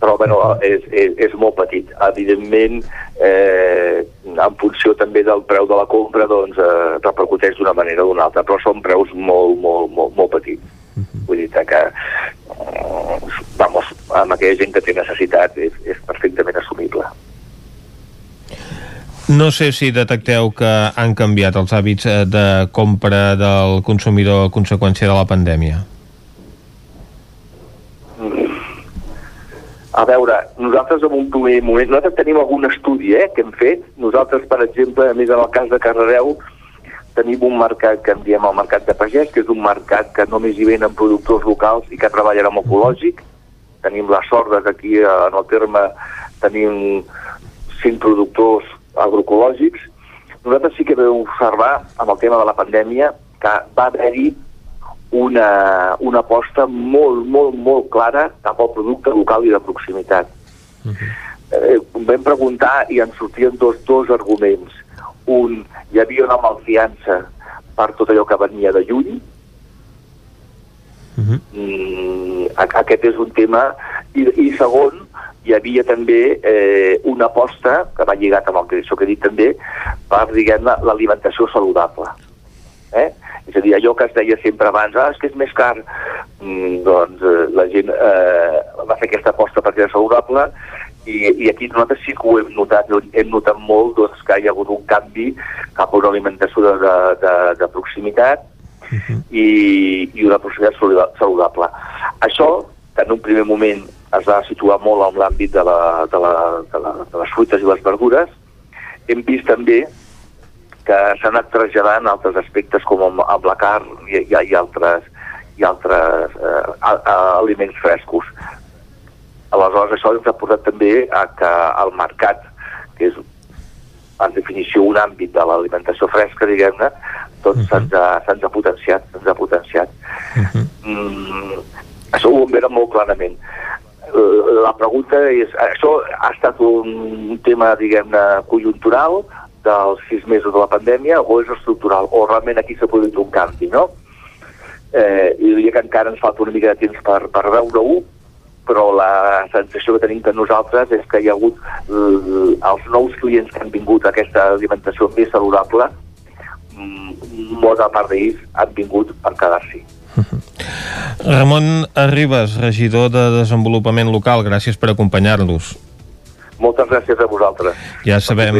però bueno, és, és, és molt petit. Evidentment, eh, en funció també del preu de la compra, doncs eh, repercuteix d'una manera o d'una altra, però són preus molt, molt, molt, molt petits. Vull dir que, eh, vamos, amb aquella gent que té necessitat és, és perfectament assumible. No sé si detecteu que han canviat els hàbits eh, de compra del consumidor a conseqüència de la pandèmia. A veure, nosaltres en un primer moment, nosaltres tenim algun estudi eh, que hem fet. Nosaltres, per exemple, a més en el cas de Cardedeu, tenim un mercat que en diem el mercat de pagès, que és un mercat que només hi venen productors locals i que treballen amb ecològic. Tenim la sort que aquí eh, en el terme tenim cinc productors agroecològics. Nosaltres sí que vam observar, amb el tema de la pandèmia, que va haver-hi una, una aposta molt, molt, molt clara cap al producte local i de proximitat. Uh -huh. eh, vam preguntar i ens sortien dos, dos arguments. Un, hi havia una malfiança per tot allò que venia de lluny, uh -huh. mm, aquest és un tema, i, i segon, hi havia també eh, una aposta, que va lligat amb el que, això que he dit també, per, diguem l'alimentació saludable. Eh? És a dir, allò que es deia sempre abans, ah, és que és més car, mm, doncs eh, la gent eh, va fer aquesta aposta per ser saludable i, i aquí nosaltres sí que ho hem notat, hem notat molt doncs, que hi ha hagut un canvi cap a una alimentació de, de, de, de proximitat uh -huh. i, i una proximitat saludable. Això, que en un primer moment es va situar molt en l'àmbit de, la, de, la, de, la, de les fruites i les verdures, hem vist també que s'han anat traslladant altres aspectes com amb la carn i, i, i altres, i altres eh, a, a, aliments frescos. Aleshores, això ens ha portat també a que el mercat, que és en definició un àmbit de l'alimentació fresca, diguem-ne, doncs uh -huh. se'ns ha, ha potenciat, se'ns ha potenciat. Uh -huh. mm, això ho veure molt clarament. La pregunta és, això ha estat un tema, diguem-ne, conjuntural, dels sis mesos de la pandèmia o és estructural, o realment aquí s'ha produït un canvi, no? Eh, I diria que encara ens falta una mica de temps per, per veure-ho, però la sensació que tenim que nosaltres és que hi ha hagut eh, els nous clients que han vingut a aquesta alimentació més saludable, mm, molta part d'ells han vingut per quedar-s'hi. Ramon Arribas, regidor de Desenvolupament Local, gràcies per acompanyar-nos. Moltes gràcies a vosaltres. Ja sabem,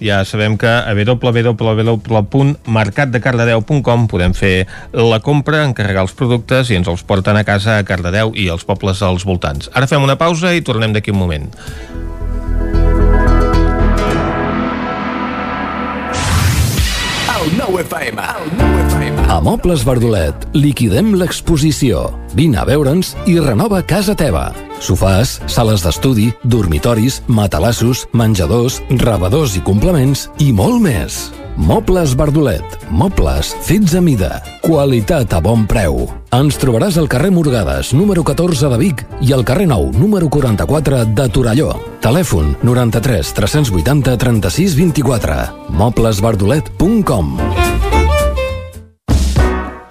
ja sabem que a www.mercatdecardedeu.com podem fer la compra, encarregar els productes i ens els porten a casa a Cardedeu i als pobles als voltants. Ara fem una pausa i tornem d'aquí un moment. El nou FM. El nou FM. A Mobles Verdolet, liquidem l'exposició. Vine a veure'ns i renova casa teva. Sofàs, sales d'estudi, dormitoris, matalassos, menjadors, rebedors i complements i molt més. Mobles Verdolet. Mobles fets a mida. Qualitat a bon preu. Ens trobaràs al carrer Morgades, número 14 de Vic i al carrer Nou, número 44 de Torelló. Telèfon 93 380 36 24. Moblesverdolet.com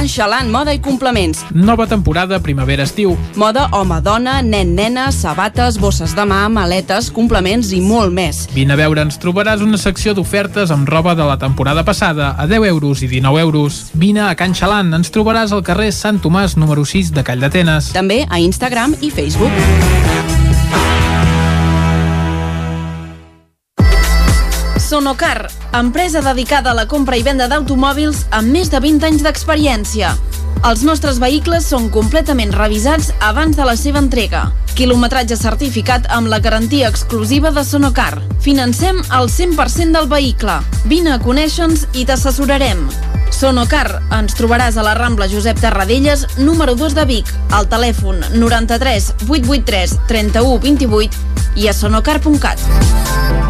Can Xalant Moda i Complements. Nova temporada primavera-estiu. Moda home-dona, nen-nena, sabates, bosses de mà, maletes, complements i molt més. Vine a veure, ens trobaràs una secció d'ofertes amb roba de la temporada passada a 10 euros i 19 euros. Vine a Can Xalant, ens trobaràs al carrer Sant Tomàs número 6 de Call d'Atenes. També a Instagram i Facebook. Sonocar, empresa dedicada a la compra i venda d'automòbils amb més de 20 anys d'experiència. Els nostres vehicles són completament revisats abans de la seva entrega. Quilometratge certificat amb la garantia exclusiva de Sonocar. Financem el 100% del vehicle. Vine a conèixer-nos i t'assessorarem. Sonocar, ens trobaràs a la Rambla Josep Tarradellas, número 2 de Vic, al telèfon 93 883 31 28 i a sonocar.cat.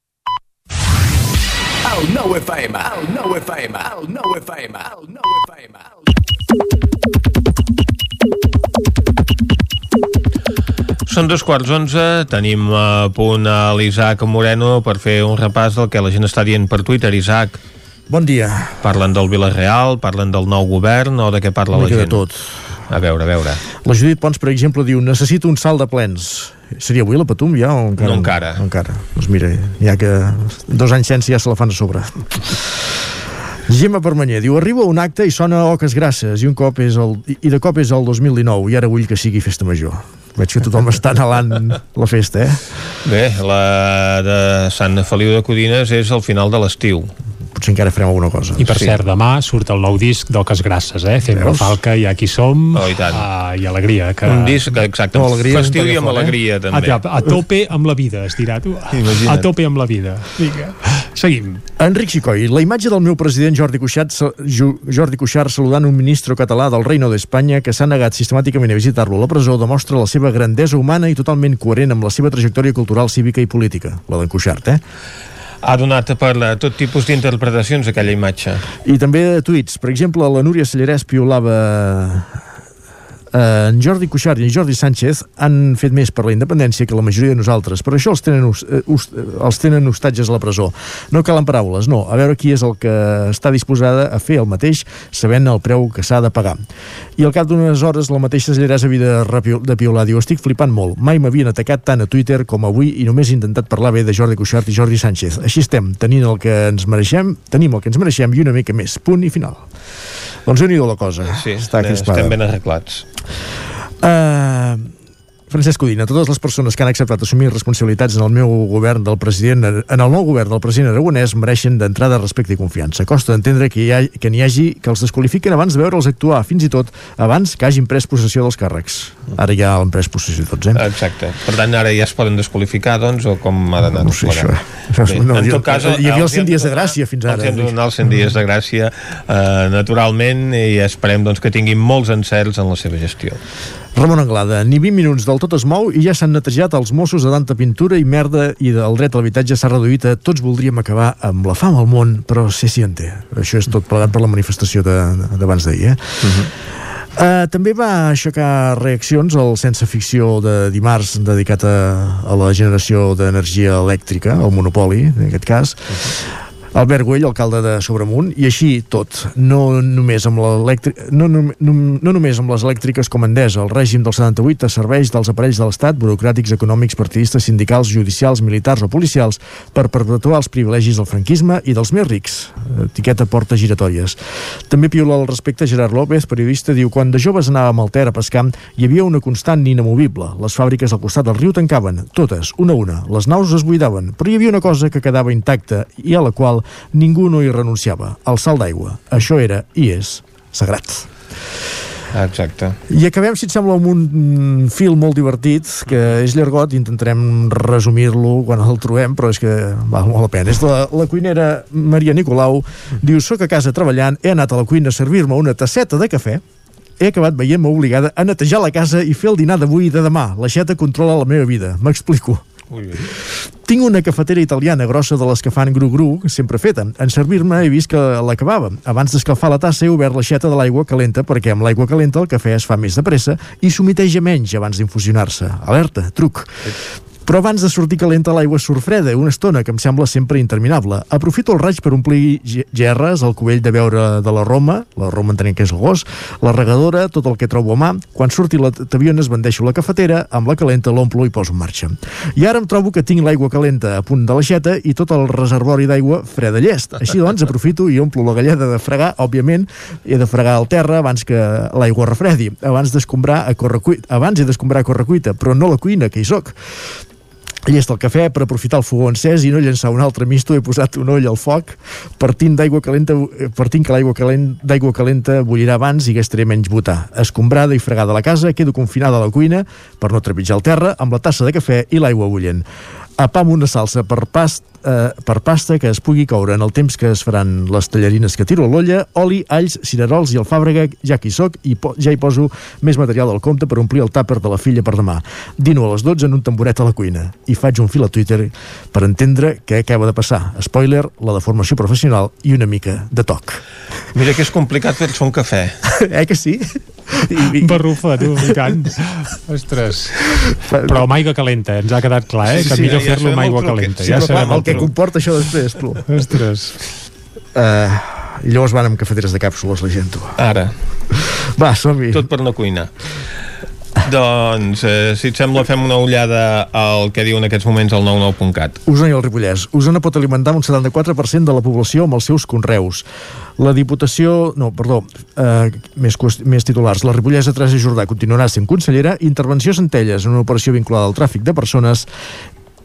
El nou FM, el nou FM, el nou FM, el nou FM. Són dos quarts onze, tenim a punt a l'Isaac Moreno per fer un repàs del que la gent està dient per Twitter. Isaac. Bon dia. Parlen del Vilareal, parlen del nou govern o de què parla Una la mica gent? de tot. A veure, a veure. La Judit Pons, per exemple, diu necessito un salt de plens. Seria avui la Patum ja o encara? No encara. Encara. Doncs mira, ja que dos anys sense ja se la fan a sobre. Gemma Permanyer diu arriba un acte i sona oques grasses i un cop és el, i de cop és el 2019 i ara vull que sigui festa major veig que tothom està anhelant la festa eh? Bé, la de Sant Feliu de Codines és al final de l'estiu. Potser encara farem alguna cosa I per sí. cert, demà surt el nou disc d'Oques Grasses, eh? Fem la Veus? falca i aquí som. Oh, i tant. Uh, I alegria. Que... Un disc, exacte, No, alegria festiu i amb eh? alegria, A, també. a, a tope amb la vida, es dirà tu. Imagina't. A tope amb la vida. Vinga, seguim. Enric Xicoi, la imatge del meu president Jordi Cuixart, Jordi Cuixart saludant un ministre català del Reino d'Espanya que s'ha negat sistemàticament a visitar-lo a la presó demostra la seva grandesa humana i totalment coherent amb la seva trajectòria cultural, cívica i política. La d'en Cuixart, eh? Ha donat per la, tot tipus d'interpretacions aquella imatge. I també de tuits. Per exemple, la Núria Sallarès piolava eh, en Jordi Cuixart i en Jordi Sánchez han fet més per la independència que la majoria de nosaltres. Per això els tenen, us, eh, eh, els tenen hostatges a la presó. No calen paraules, no. A veure qui és el que està disposada a fer el mateix sabent el preu que s'ha de pagar. I al cap d'unes hores la mateixa Sallarès havia de, de piular. Diu, estic flipant molt. Mai m'havien atacat tant a Twitter com avui i només he intentat parlar bé de Jordi Cuixart i Jordi Sánchez. Així estem, tenint el que ens mereixem, tenim el que ens mereixem i una mica més. Punt i final. Doncs déu nhi la cosa. Sí, Està crispada. estem ben arreglats. Uh, Francesc Codina, totes les persones que han acceptat assumir responsabilitats en el meu govern del president, en el nou govern del president Aragonès mereixen d'entrada respecte i confiança. Costa d'entendre que, hi ha, que n'hi hagi que els desqualifiquen abans de veure'ls actuar, fins i tot abans que hagin pres possessió dels càrrecs. Ara ja han pres possessió tots, eh? Exacte. Per tant, ara ja es poden desqualificar, doncs, o com ha d'anar? No sé, això. Bé, No, en tot cas, hi havia els els hem 100 dies de gràcia fins ara, Els hem de eh? donar els 100 dies de gràcia, eh, naturalment, i esperem doncs, que tinguin molts encerts en la seva gestió. Ramon Anglada, ni 20 minuts del tot es mou i ja s'han netejat els Mossos de tanta pintura i merda i el dret a l'habitatge s'ha reduït a tots voldríem acabar amb la fam al món, però sé si en té. Això és tot plegat per la manifestació de- d'abans d'ahir, eh? Uh, també va aixecar reaccions al Sense Ficció de dimarts dedicat a, a la generació d'energia elèctrica, al monopoli, en aquest cas. Albert Güell, alcalde de Sobremunt, i així tot, no només amb no, no, no, no només amb les elèctriques com Endesa, el règim del 78 es serveix dels aparells de l'Estat, burocràtics, econòmics, partidistes, sindicals, judicials, militars o policials, per perpetuar els privilegis del franquisme i dels més rics. Etiqueta portes giratòries. També piula al respecte Gerard López, periodista, diu quan de joves anàvem al Ter a pescar hi havia una constant inamovible. Les fàbriques al costat del riu tancaven, totes, una a una. Les naus es buidaven, però hi havia una cosa que quedava intacta i a la qual ningú no hi renunciava, el salt d'aigua. Això era i és sagrat. Exacte. I acabem, si et sembla, amb un mm, fil molt divertit, que és llargot, intentarem resumir-lo quan el trobem, però és que val molt la pena. És la, la cuinera Maria Nicolau, diu, soc a casa treballant, he anat a la cuina a servir-me una tasseta de cafè, he acabat veient-me obligada a netejar la casa i fer el dinar d'avui i de demà. L'aixeta controla la meva vida. M'explico. Tinc una cafetera italiana grossa de les que fan gru-gru, sempre feta. En servir-me he vist que l'acabava. Abans d'escalfar la tassa he obert l'aixeta de l'aigua calenta perquè amb l'aigua calenta el cafè es fa més de pressa i s'humiteja menys abans d'infusionar-se. Alerta, truc. Però abans de sortir calenta l'aigua surt freda, una estona que em sembla sempre interminable. Aprofito el raig per omplir gerres, el cubell de beure de la Roma, la Roma entenent que és el gos, la regadora, tot el que trobo a mà. Quan surti la taviona es bandeixo la cafetera, amb la calenta l'omplo i poso en marxa. I ara em trobo que tinc l'aigua calenta a punt de l'aixeta i tot el reservori d'aigua freda llest. Així doncs aprofito i omplo la galleda de fregar, òbviament, he de fregar al terra abans que l'aigua refredi, abans d'escombrar a correcuita, abans he d'escombrar a correcuita, però no la cuina, que hi soc. Llest el cafè per aprofitar el fogó encès i no llançar un altre misto, he posat un oll al foc partint d'aigua calenta partint que l'aigua calent, d'aigua calenta bullirà abans i gastaré menys botar. Escombrada i fregada la casa, quedo confinada a la cuina per no trepitjar el terra amb la tassa de cafè i l'aigua bullent apam una salsa per, past, eh, per pasta que es pugui coure en el temps que es faran les tallarines que tiro a l'olla, oli, alls, cirerols i alfàbrega, ja que hi soc, i po ja hi poso més material del compte per omplir el tàper de la filla per demà. Dino a les 12 en un tamboret a la cuina i faig un fil a Twitter per entendre què acaba de passar. Spoiler, la deformació professional i una mica de toc. Mira que és complicat fer-se un cafè. eh que sí? I. Barrufa, tu, i tant. Ostres. Però amb aigua calenta, ens ha quedat clar, eh? Que sí, millor ja fer-lo amb aigua calenta. Sí, ja sabem el, el que comporta això després, tu. Ostres. Uh, llavors van amb cafeteres de càpsules, la gent, tu. Ara. Va, som-hi. Tot per no cuinar. Doncs, eh, si et sembla, fem una ullada al que diu en aquests moments el 99.cat. Osona i el Ripollès. Osona pot alimentar un 74% de la població amb els seus conreus. La Diputació... No, perdó, eh, més, més titulars. La Ripollesa Teresa Jordà continuarà sent consellera. Intervenció Centelles, una operació vinculada al tràfic de persones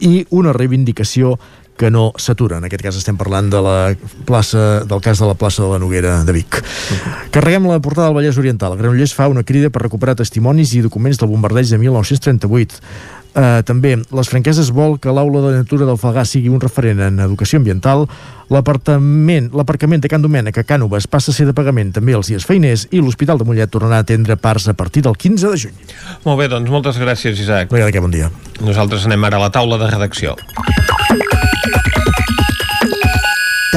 i una reivindicació que no s'atura. En aquest cas estem parlant de la plaça, del cas de la plaça de la Noguera de Vic. Carreguem la portada del Vallès Oriental. Granollers fa una crida per recuperar testimonis i documents del bombardeig de 1938. Uh, també, les franqueses vol que l'aula de natura del Falgà sigui un referent en educació ambiental, l'apartament l'aparcament de Can Domènec a Cànoves passa a ser de pagament també els dies feiners i l'Hospital de Mollet tornarà a atendre parts a partir del 15 de juny. Molt bé, doncs moltes gràcies, Isaac. Vinga, bon dia. Nosaltres anem ara a la taula de redacció.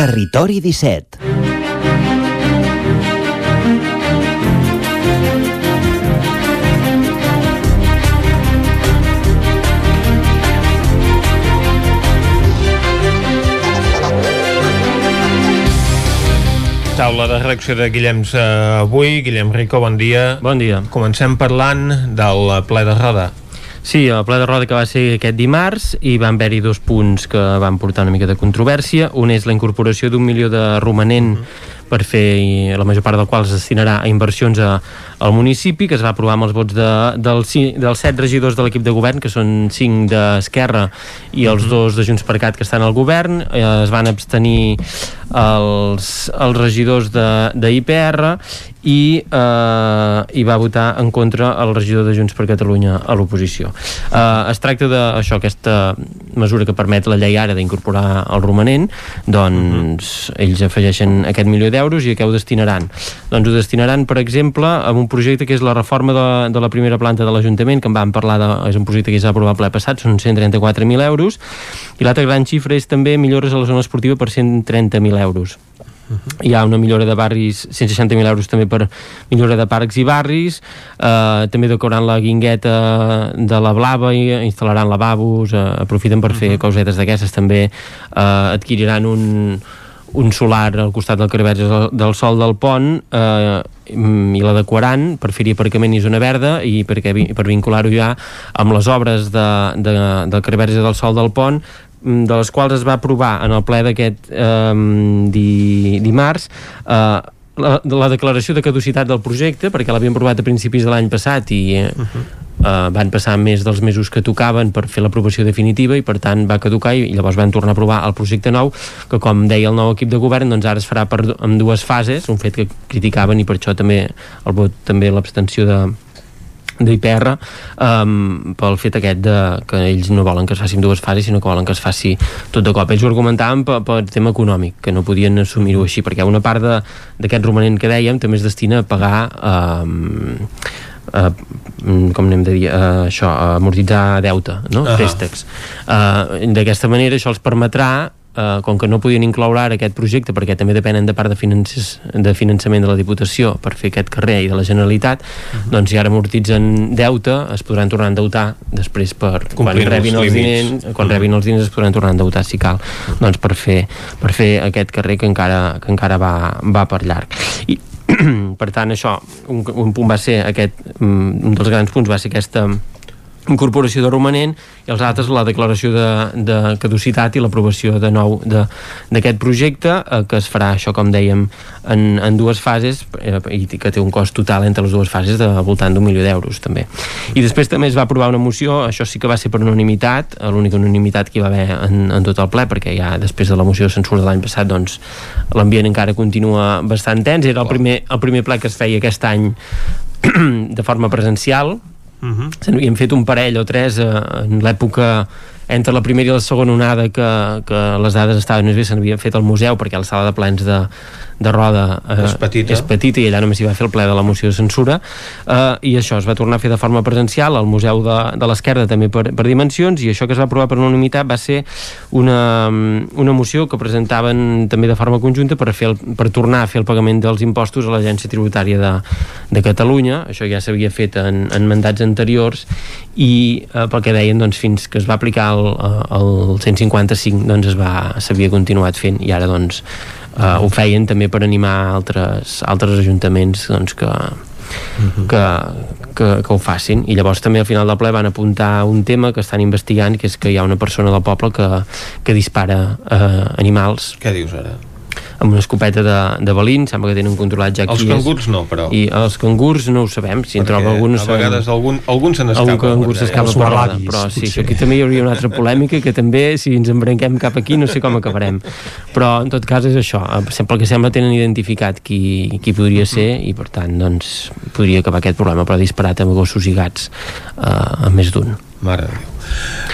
Territori 17 taula de reacció de Guillems eh, avui. Guillem Rico, bon dia. Bon dia. Comencem parlant del ple de roda. Sí, el ple de roda que va ser aquest dimarts i van haver-hi dos punts que van portar una mica de controvèrsia. Un és la incorporació d'un milió de romanent -huh per fer, la major part del qual es destinarà a inversions a, al municipi, que es va aprovar amb els vots de, dels, dels set regidors de l'equip de govern, que són cinc d'Esquerra i els mhm. dos de Junts per Cat que estan al govern, eh, es van abstenir els, els regidors d'IPR i eh, hi va votar en contra el regidor de Junts per Catalunya a l'oposició. Eh, es tracta d'això, aquesta mesura que permet la llei ara d'incorporar el romanent, doncs -huh. ells afegeixen aquest milió d'euros i a què ho destinaran? Doncs ho destinaran, per exemple, a un projecte que és la reforma de, de la primera planta de l'Ajuntament, que en vam parlar, de, és un projecte que ja s'ha aprovat ple passat, són 134.000 euros, i l'altra gran xifra és també millores a la zona esportiva per 130.000 euros. -huh. Hi ha una millora de barris, 160.000 euros també per millora de parcs i barris, eh, també decorant la guingueta de la Blava i instal·laran lavabos, eh, aprofiten per uh -huh. fer cosetes d'aquestes, també eh, adquiriran un, un solar al costat del Carverges del, del Sol del Pont eh, i l'adequaran per fer-hi aparcament i zona verda i perquè, per vincular-ho ja amb les obres de, de, del Carverges del Sol del Pont de les quals es va aprovar en el ple d'aquest eh, di, dimarts eh, la, la declaració de caducitat del projecte perquè l'havien aprovat a principis de l'any passat i eh, uh -huh eh, van passar més dels mesos que tocaven per fer l'aprovació definitiva i per tant va caducar i, i llavors van tornar a aprovar el projecte nou que com deia el nou equip de govern doncs ara es farà per, en dues fases un fet que criticaven i per això també el vot també l'abstenció de, d'IPR um, pel fet aquest de, que ells no volen que es faci en dues fases sinó que volen que es faci tot de cop ells ho argumentaven per, per tema econòmic que no podien assumir-ho així perquè una part d'aquest romanent que dèiem també es destina a pagar um, mm, com n'hem de dir, eh, això, amortitzar deute, no? Uh -huh. préstecs. Eh, D'aquesta manera això els permetrà eh, com que no podien incloure ara aquest projecte perquè també depenen de part de, finances, de finançament de la Diputació per fer aquest carrer i de la Generalitat uh -huh. doncs si ara amortitzen deute es podran tornar a endeutar després per quan rebin els, diners, quan uh -huh. rebin els diners es podran tornar a endeutar si cal uh -huh. doncs per fer, per fer aquest carrer que encara, que encara va, va per llarg i per tant això un, un punt va ser aquest mm, un dels grans punts va ser aquesta incorporació de romanent i els altres la declaració de, de caducitat i l'aprovació de nou d'aquest projecte eh, que es farà això com dèiem en, en dues fases eh, i que té un cost total entre les dues fases de voltant d'un milió d'euros també. I després també es va aprovar una moció això sí que va ser per unanimitat l'única unanimitat que hi va haver en, en tot el ple perquè ja després de la moció de censura de l'any passat doncs l'ambient encara continua bastant tens. Era el primer, el primer ple que es feia aquest any de forma presencial Uh -huh. Se n'havien fet un parell o tres eh, en l'època entre la primera i la segona onada que, que les dades estaven més bé se n'havien fet al museu perquè la sala de plens de, de Roda eh, és, petita. és petita i allà només hi va fer el ple de la moció de censura. Eh, i això es va tornar a fer de forma presencial al Museu de, de l'Esquerda també per, per dimensions i això que es va aprovar per unanimitat va ser una, una moció que presentaven també de forma conjunta per, fer el, per tornar a fer el pagament dels impostos a l'Agència Tributària de, de Catalunya. Això ja s'havia fet en, en mandats anteriors i eh, pel que deien doncs, fins que es va aplicar el, el 155 doncs es va s'havia continuat fent. I ara doncs uh, ho feien també per animar altres, altres ajuntaments doncs, que, Uh -huh. que, que, que ho facin i llavors també al final del ple van apuntar un tema que estan investigant que és que hi ha una persona del poble que, que dispara eh, animals què dius ara? Amb una escopeta de, de balín, sembla que tenen controlat ja els cangurs no, però i els cangurs no ho sabem, si en troba algun a vegades algun, algun se n'escapa algun cangur s'escapa per roda, però sí, això aquí també hi hauria una altra polèmica que també si ens embranquem cap aquí no sé com acabarem. Però en tot cas és això. Sempre que sembla tenen identificat qui, qui podria ser i per tant doncs podria acabar aquest problema però disparat amb gossos i gats eh, a més d'un Mare de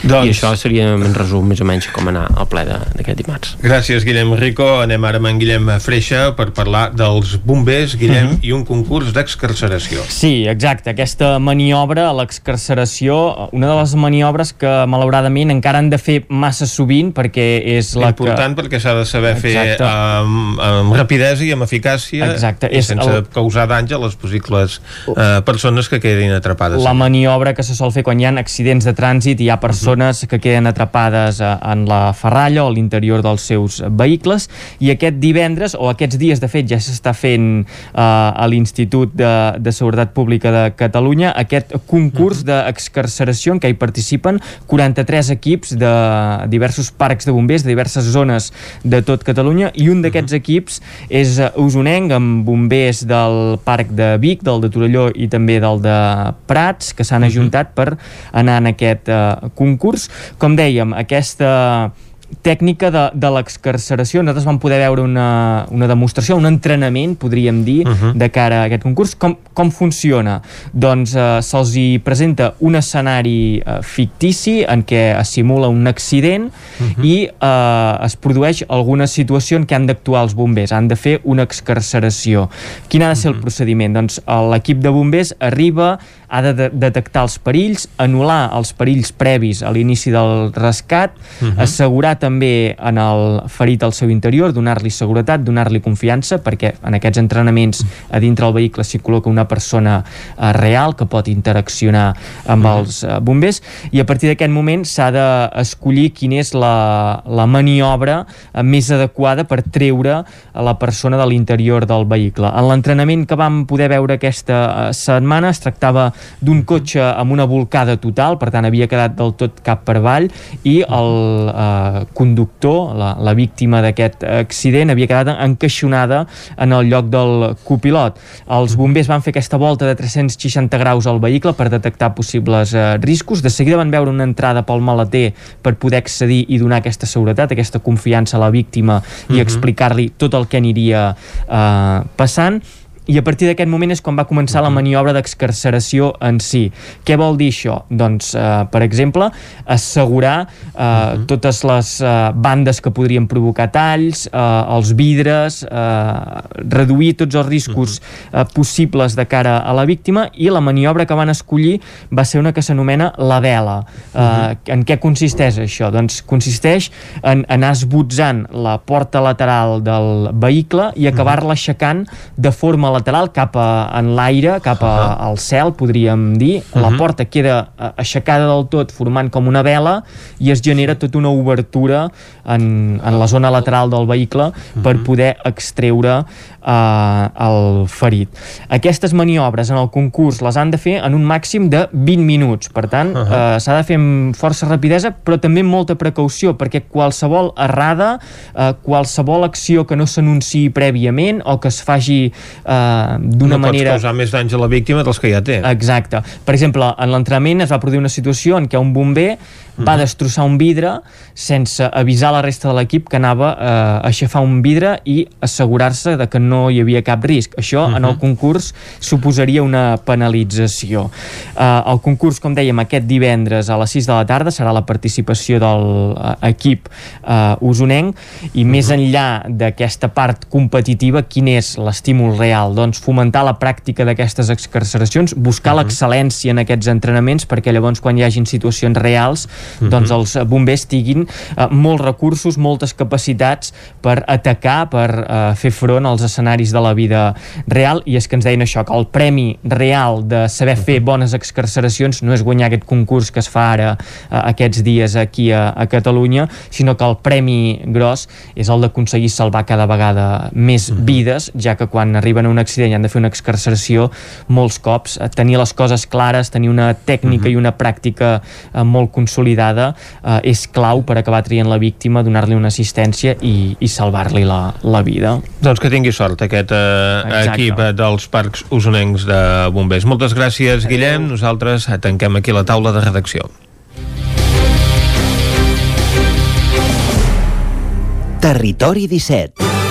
Déu doncs... I això seria, en resum, més o menys com anar al ple d'aquest dimarts. Gràcies, Guillem Rico. Anem ara amb en Guillem Freixa per parlar dels bombers, Guillem, mm -hmm. i un concurs d'excarceració. Sí, exacte. Aquesta maniobra, l'excarceració, una de les maniobres que, malauradament, encara han de fer massa sovint perquè és la Important que... perquè s'ha de saber exacte. fer amb, amb rapidesa i amb eficàcia exacte. i és sense el... causar danys a les possibles uh, persones que quedin atrapades. La maniobra que se sol fer quan hi ha accidents de trànsit hi ha persones uh -huh. que queden atrapades eh, en la ferralla o a l'interior dels seus vehicles i aquest divendres, o aquests dies de fet ja s'està fent uh, a l'Institut de, de Seguretat Pública de Catalunya aquest concurs -huh. d'excarceració en què hi participen 43 equips de diversos parcs de bombers de diverses zones de tot Catalunya i un d'aquests -huh. equips és usonenc amb bombers del Parc de Vic, del de Torelló i també del de Prats que s'han ajuntat per anar en aquest uh, concurs. Com dèiem, aquesta tècnica de, de l'excarceració nosaltres vam poder veure una, una demostració un entrenament, podríem dir uh -huh. de cara a aquest concurs. Com, com funciona? Doncs eh, se'ls hi presenta un escenari eh, fictici en què es simula un accident uh -huh. i eh, es produeix alguna situació en què han d'actuar els bombers, han de fer una excarceració. Quin ha de ser uh -huh. el procediment? Doncs l'equip de bombers arriba ha de, de detectar els perills, anul·lar els perills previs a l'inici del rescat, uh -huh. assegurar també en el ferit al seu interior, donar-li seguretat, donar-li confiança, perquè en aquests entrenaments a dintre del vehicle s'hi col·loca una persona eh, real que pot interaccionar amb uh -huh. els eh, bombers, i a partir d'aquest moment s'ha d'escollir quina és la, la maniobra eh, més adequada per treure a la persona de l'interior del vehicle. En l'entrenament que vam poder veure aquesta setmana es tractava d'un cotxe amb una volcada total, per tant havia quedat del tot cap per avall i el eh, conductor, la, la víctima d'aquest accident, havia quedat encaixonada en el lloc del copilot. Els bombers van fer aquesta volta de 360 graus al vehicle per detectar possibles eh, riscos. De seguida van veure una entrada pel maleter per poder accedir i donar aquesta seguretat, aquesta confiança a la víctima i uh -huh. explicar-li tot el que aniria eh, passant i a partir d'aquest moment és quan va començar la maniobra d'excarceració en si. Què vol dir això? Doncs, eh, per exemple, assegurar eh, totes les eh, bandes que podrien provocar talls, eh, els vidres, eh, reduir tots els riscos eh, possibles de cara a la víctima i la maniobra que van escollir va ser una que s'anomena la vela. Eh, en què consisteix això? Doncs consisteix en anar esbotzant la porta lateral del vehicle i acabar-la aixecant de forma lateral cap a, en l'aire, cap a, al cel, podríem dir. La Mhm. porta queda eh, aixecada del tot, formant com una vela, i es genera tota una obertura en, en la zona lateral del vehicle per poder extreure eh, el ferit. Aquestes maniobres en el concurs les han de fer en un màxim de 20 minuts. Per tant, uh -huh. eh, s'ha de fer amb força rapidesa, però també amb molta precaució, perquè qualsevol errada, eh, qualsevol acció que no s'anunciï prèviament o que es faci eh, d'una no manera... pots causar més danys a la víctima dels que ja té. Exacte. Per exemple, en l'entrenament es va produir una situació en què un bomber va Mhm. destrossar un vidre sense avisar la resta de l'equip que anava eh, a aixafar un vidre i assegurar-se de que no hi havia cap risc. Això en Mhm. el concurs suposaria una penalització. Eh, el concurs, com dèiem, aquest divendres a les 6 de la tarda serà la participació del eh, equip eh, usonenc i més enllà d'aquesta part competitiva, quin és l'estímul real? Doncs fomentar la pràctica d'aquestes excarceracions, buscar l'excel·lència en aquests entrenaments perquè llavors quan hi hagin situacions reals doncs els bombers tinguin eh, molts recursos, moltes capacitats per atacar, per eh, fer front als escenaris de la vida real. I és que ens deien això, que el premi real de saber fer bones excarceracions no és guanyar aquest concurs que es fa ara eh, aquests dies aquí a, a Catalunya, sinó que el premi gros és el d'aconseguir salvar cada vegada més vides, ja que quan arriben a un accident i han de fer una excarceració molts cops eh, tenir les coses clares, tenir una tècnica i una pràctica eh, molt consolidada eh, és clau per acabar traient la víctima, donar-li una assistència i, i salvar-li la, la vida. Doncs que tingui sort aquest eh, Exacte. equip eh, dels parcs usonencs de bombers. Moltes gràcies, Guillem. Nosaltres eh, tanquem aquí la taula de redacció. Territori 17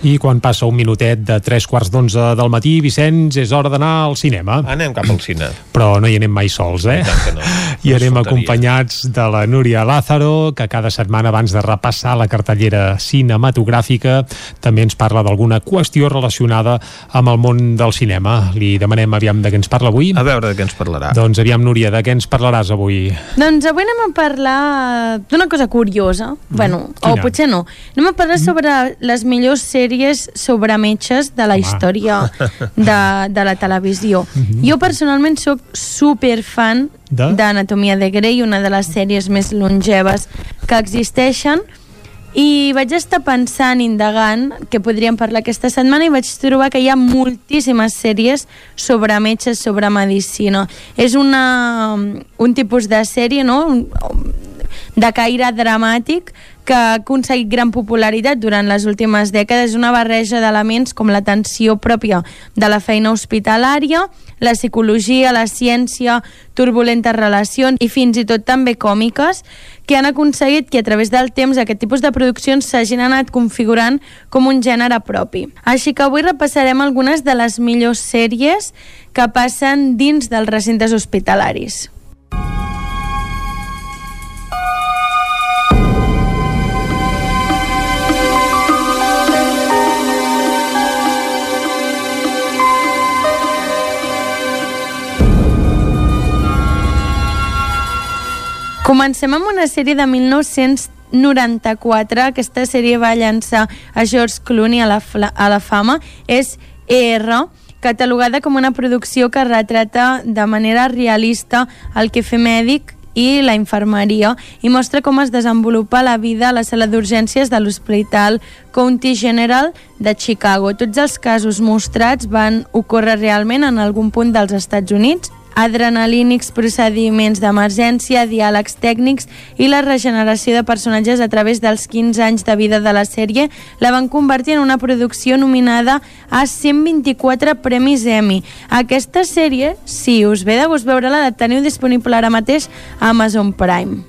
I quan passa un minutet de tres quarts d'onze del matí, Vicenç, és hora d'anar al cinema. Anem cap al cine. Però no hi anem mai sols, eh? que no. I anem faltaria. acompanyats de la Núria Lázaro, que cada setmana abans de repassar la cartellera cinematogràfica també ens parla d'alguna qüestió relacionada amb el món del cinema. Li demanem aviam de què ens parla avui. A veure de què ens parlarà. Doncs aviam, Núria, de què ens parlaràs avui? Doncs avui anem a parlar d'una cosa curiosa, mm. bueno, o Quina? potser no. Anem a parlar sobre les millors sèries sobre metges de la Home. història de, de la televisió. Jo personalment sóc super fan De? d'Anatomia de Grey, una de les sèries més longeves que existeixen, i vaig estar pensant, indagant, que podríem parlar aquesta setmana i vaig trobar que hi ha moltíssimes sèries sobre metges, sobre medicina. És una, un tipus de sèrie, no?, de caire dramàtic que ha aconseguit gran popularitat durant les últimes dècades. És una barreja d'elements com la tensió pròpia de la feina hospitalària, la psicologia, la ciència, turbulentes relacions i fins i tot també còmiques que han aconseguit que a través del temps aquest tipus de produccions s'hagin anat configurant com un gènere propi. Així que avui repassarem algunes de les millors sèries que passen dins dels recintes hospitalaris. Comencem amb una sèrie de 1994. Aquesta sèrie va llançar a George Clooney a la, a la fama. És ER, catalogada com una producció que retrata de manera realista el que fer mèdic i la infermeria i mostra com es desenvolupa la vida a la sala d'urgències de l'Hospital County General de Chicago. Tots els casos mostrats van ocórrer realment en algun punt dels Estats Units adrenalínics procediments d'emergència, diàlegs tècnics i la regeneració de personatges a través dels 15 anys de vida de la sèrie la van convertir en una producció nominada a 124 Premis Emmy. Aquesta sèrie, si us ve de gust veure-la, la teniu disponible ara mateix a Amazon Prime.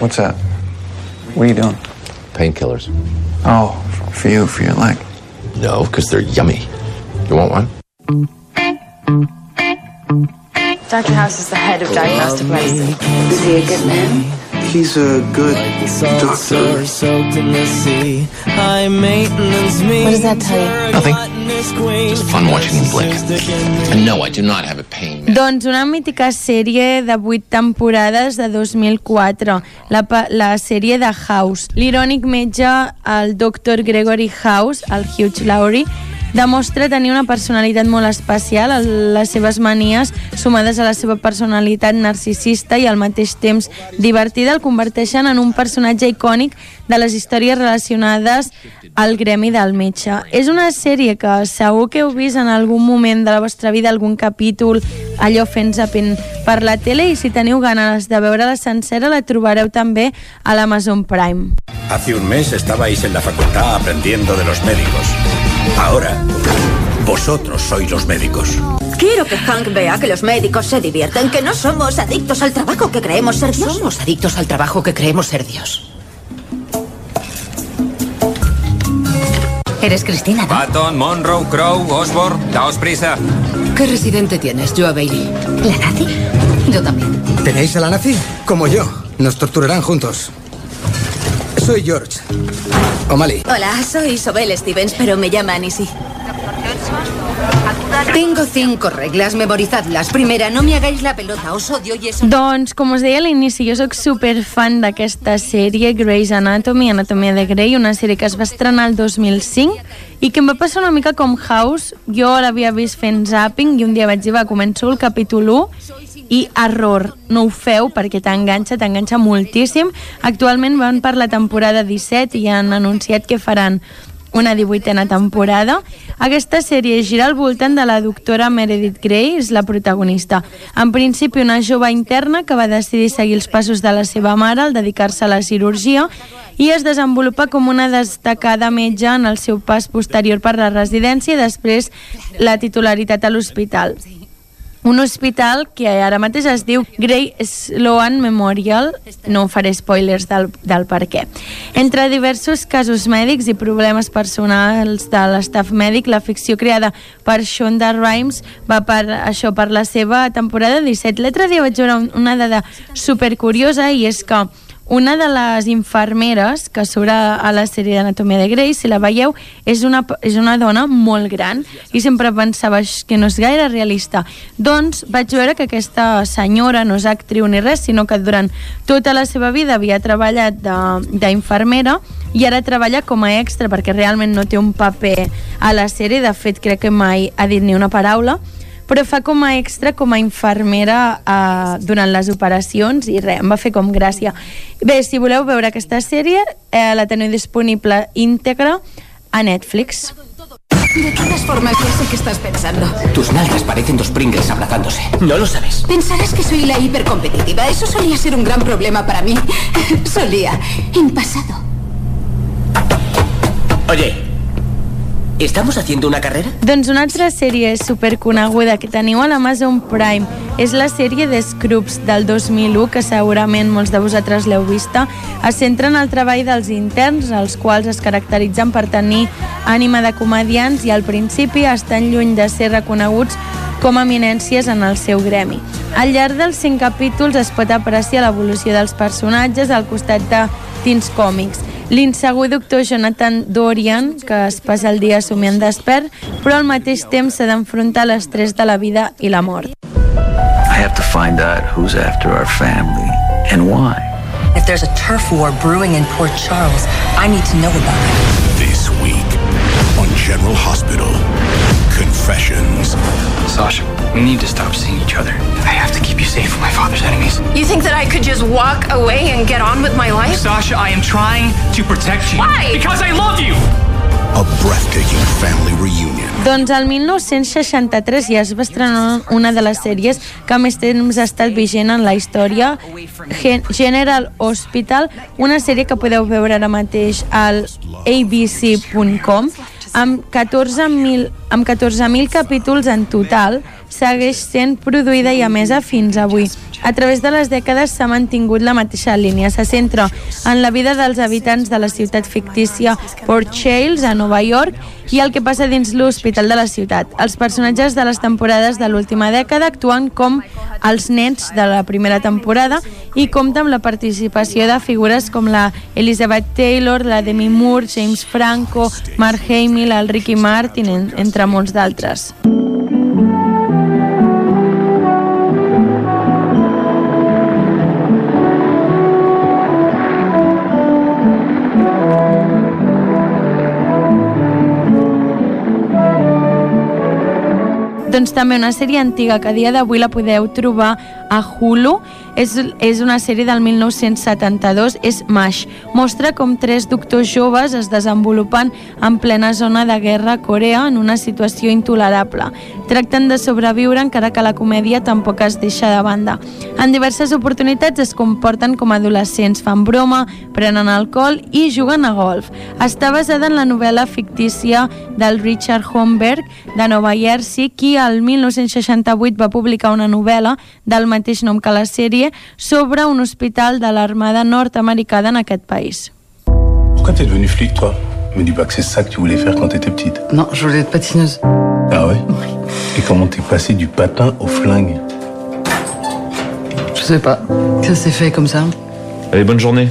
What's that? What are you doing? Painkillers. Oh, for you, for your leg. No, because they're yummy. You want one? Dr. House is the head of diagnostic medicine. Is he a good man? He's a good doctor. What does that tell you? Nothing. Just fun watching him blink. And no, I do not have a pain. Doncs una mítica sèrie de 8 temporades de 2004, la, la sèrie de House. L'irònic metge, el Dr. Gregory House, el Hugh Laurie, demostra tenir una personalitat molt especial, les seves manies sumades a la seva personalitat narcisista i al mateix temps divertida el converteixen en un personatge icònic de les històries relacionades al gremi del metge. És una sèrie que segur que heu vist en algun moment de la vostra vida, algun capítol, allò fent zapping per la tele i si teniu ganes de veure-la sencera la trobareu també a l'Amazon Prime. Hace un mes estabais en la facultad aprendiendo de los médicos. Ahora, vosotros sois los médicos. Quiero que Hank vea que los médicos se divierten, que no somos adictos al trabajo que creemos ser Dios. Somos adictos al trabajo que creemos ser Dios. Eres Cristina, ¿no? Patton, Monroe, Crow, Osborne, daos prisa. ¿Qué residente tienes, Joe Bailey? ¿La nazi? Yo también. ¿Tenéis a la nazi? Como yo. Nos torturarán juntos. Soy George. O'Malley. Hola, soy Sobel Stevens, pero me llaman Isi. Tengo cinco reglas, memorizadlas. Primera, no me hagáis la pelota, os odio y eso... Doncs, com us deia a l'inici, jo sóc superfan d'aquesta sèrie, Grey's Anatomy, Anatomia de Grey, una sèrie que es va estrenar el 2005 i que em va passar una mica com House. Jo l'havia vist fent zapping i un dia vaig dir, va, començo el capítol 1 i error, no ho feu perquè t'enganxa, t'enganxa moltíssim. Actualment van per la temporada 17 i han anunciat que faran una 18a temporada. Aquesta sèrie gira al voltant de la doctora Meredith Grey, és la protagonista. En principi, una jove interna que va decidir seguir els passos de la seva mare al dedicar-se a la cirurgia i es desenvolupa com una destacada metge en el seu pas posterior per la residència i després la titularitat a l'hospital un hospital que ara mateix es diu Grey Sloan Memorial, no faré spoilers del, del per què. Entre diversos casos mèdics i problemes personals de l'estaf mèdic, la ficció creada per Shonda Rhimes va per això per la seva temporada 17. L'altre dia vaig veure un- una dada supercuriosa i és que una de les infermeres que surt a, la sèrie d'Anatomia de Grey, si la veieu, és una, és una dona molt gran i sempre pensava "Ix, que no és gaire realista. Doncs vaig veure que aquesta senyora no és actriu ni res, sinó que durant tota la seva vida havia treballat d'infermera i ara treballa com a extra perquè realment no té un paper a la sèrie, de fet crec que mai ha dit ni una paraula, però fa com a extra, com a infermera eh, durant les operacions i res, em va fer com gràcia. Bé, si voleu veure aquesta sèrie, eh, la teniu disponible íntegra a Netflix. De todas formas, ya sé qué estás pensando. Tus nalgas parecen dos Pringles abrazándose. ¿No lo sabes? Pensarás que soy la hipercompetitiva. Eso solía ser un gran problema para mí. solía. En pasado. Oye, ¿estamos haciendo una carrera? Doncs una altra sèrie superconeguda que teniu a l'Amazon Prime és la sèrie de Scrubs del 2001, que segurament molts de vosaltres l'heu vista. Es centra en el treball dels interns, els quals es caracteritzen per tenir ànima de comedians i al principi estan lluny de ser reconeguts com a eminències en el seu gremi. Al llarg dels cinc capítols es pot apreciar l'evolució dels personatges al costat de Teens Comics. L'insegur doctor Jonathan Dorian, que es passa el dia somiant despert, però al mateix temps s'ha d'enfrontar a l'estrès de la vida i la mort. I have to find out who's after our family and why. If there's a turf war brewing in Port Charles, I need to know about it. This week on General Hospital, Confessions. Sasha, we need to stop seeing each other. I have to keep you safe from my father's enemies. You think that I could just walk away and get on with my life? Sasha, I am trying to protect you. Why? Because I love you! A breathtaking family reunion. Doncs el 1963 ja es va estrenar una de les sèries que més temps ha estat vigent en la història, Gen General Hospital, una sèrie que podeu veure ara mateix al abc.com amb 14.000 amb 14 capítols en total, segueix sent produïda i emesa fins avui. A través de les dècades s'ha mantingut la mateixa línia. Se centra en la vida dels habitants de la ciutat fictícia Port Chales, a Nova York, i el que passa dins l'hospital de la ciutat. Els personatges de les temporades de l'última dècada actuen com els nens de la primera temporada i compta amb la participació de figures com la Elizabeth Taylor, la Demi Moore, James Franco, Mark Hamill, el Ricky Martin, entre molts d'altres. Doncs també una sèrie antiga que a dia d'avui la podeu trobar a Hulu. És, és una sèrie del 1972, és MASH. Mostra com tres doctors joves es desenvolupen en plena zona de guerra a Corea en una situació intolerable. Tracten de sobreviure encara que la comèdia tampoc es deixa de banda. En diverses oportunitats es comporten com adolescents, fan broma, prenen alcohol i juguen a golf. Està basada en la novel·la fictícia del Richard Homberg de Nova Jersey, qui al 1968 va publicar una novel·la del mateix nom que la sèrie sobre un hospital de l'armada nord-americana en aquest país. Pourquoi t'es devenue flic, toi? Me dis pas que c'est ça que tu voulais faire quand t'étais petite. Non, je voulais être patineuse. Ah ouais? Et comment t'es passé du patin au flingue? Je sais pas. Ça s'est fait comme ça. Allez, bonne journée.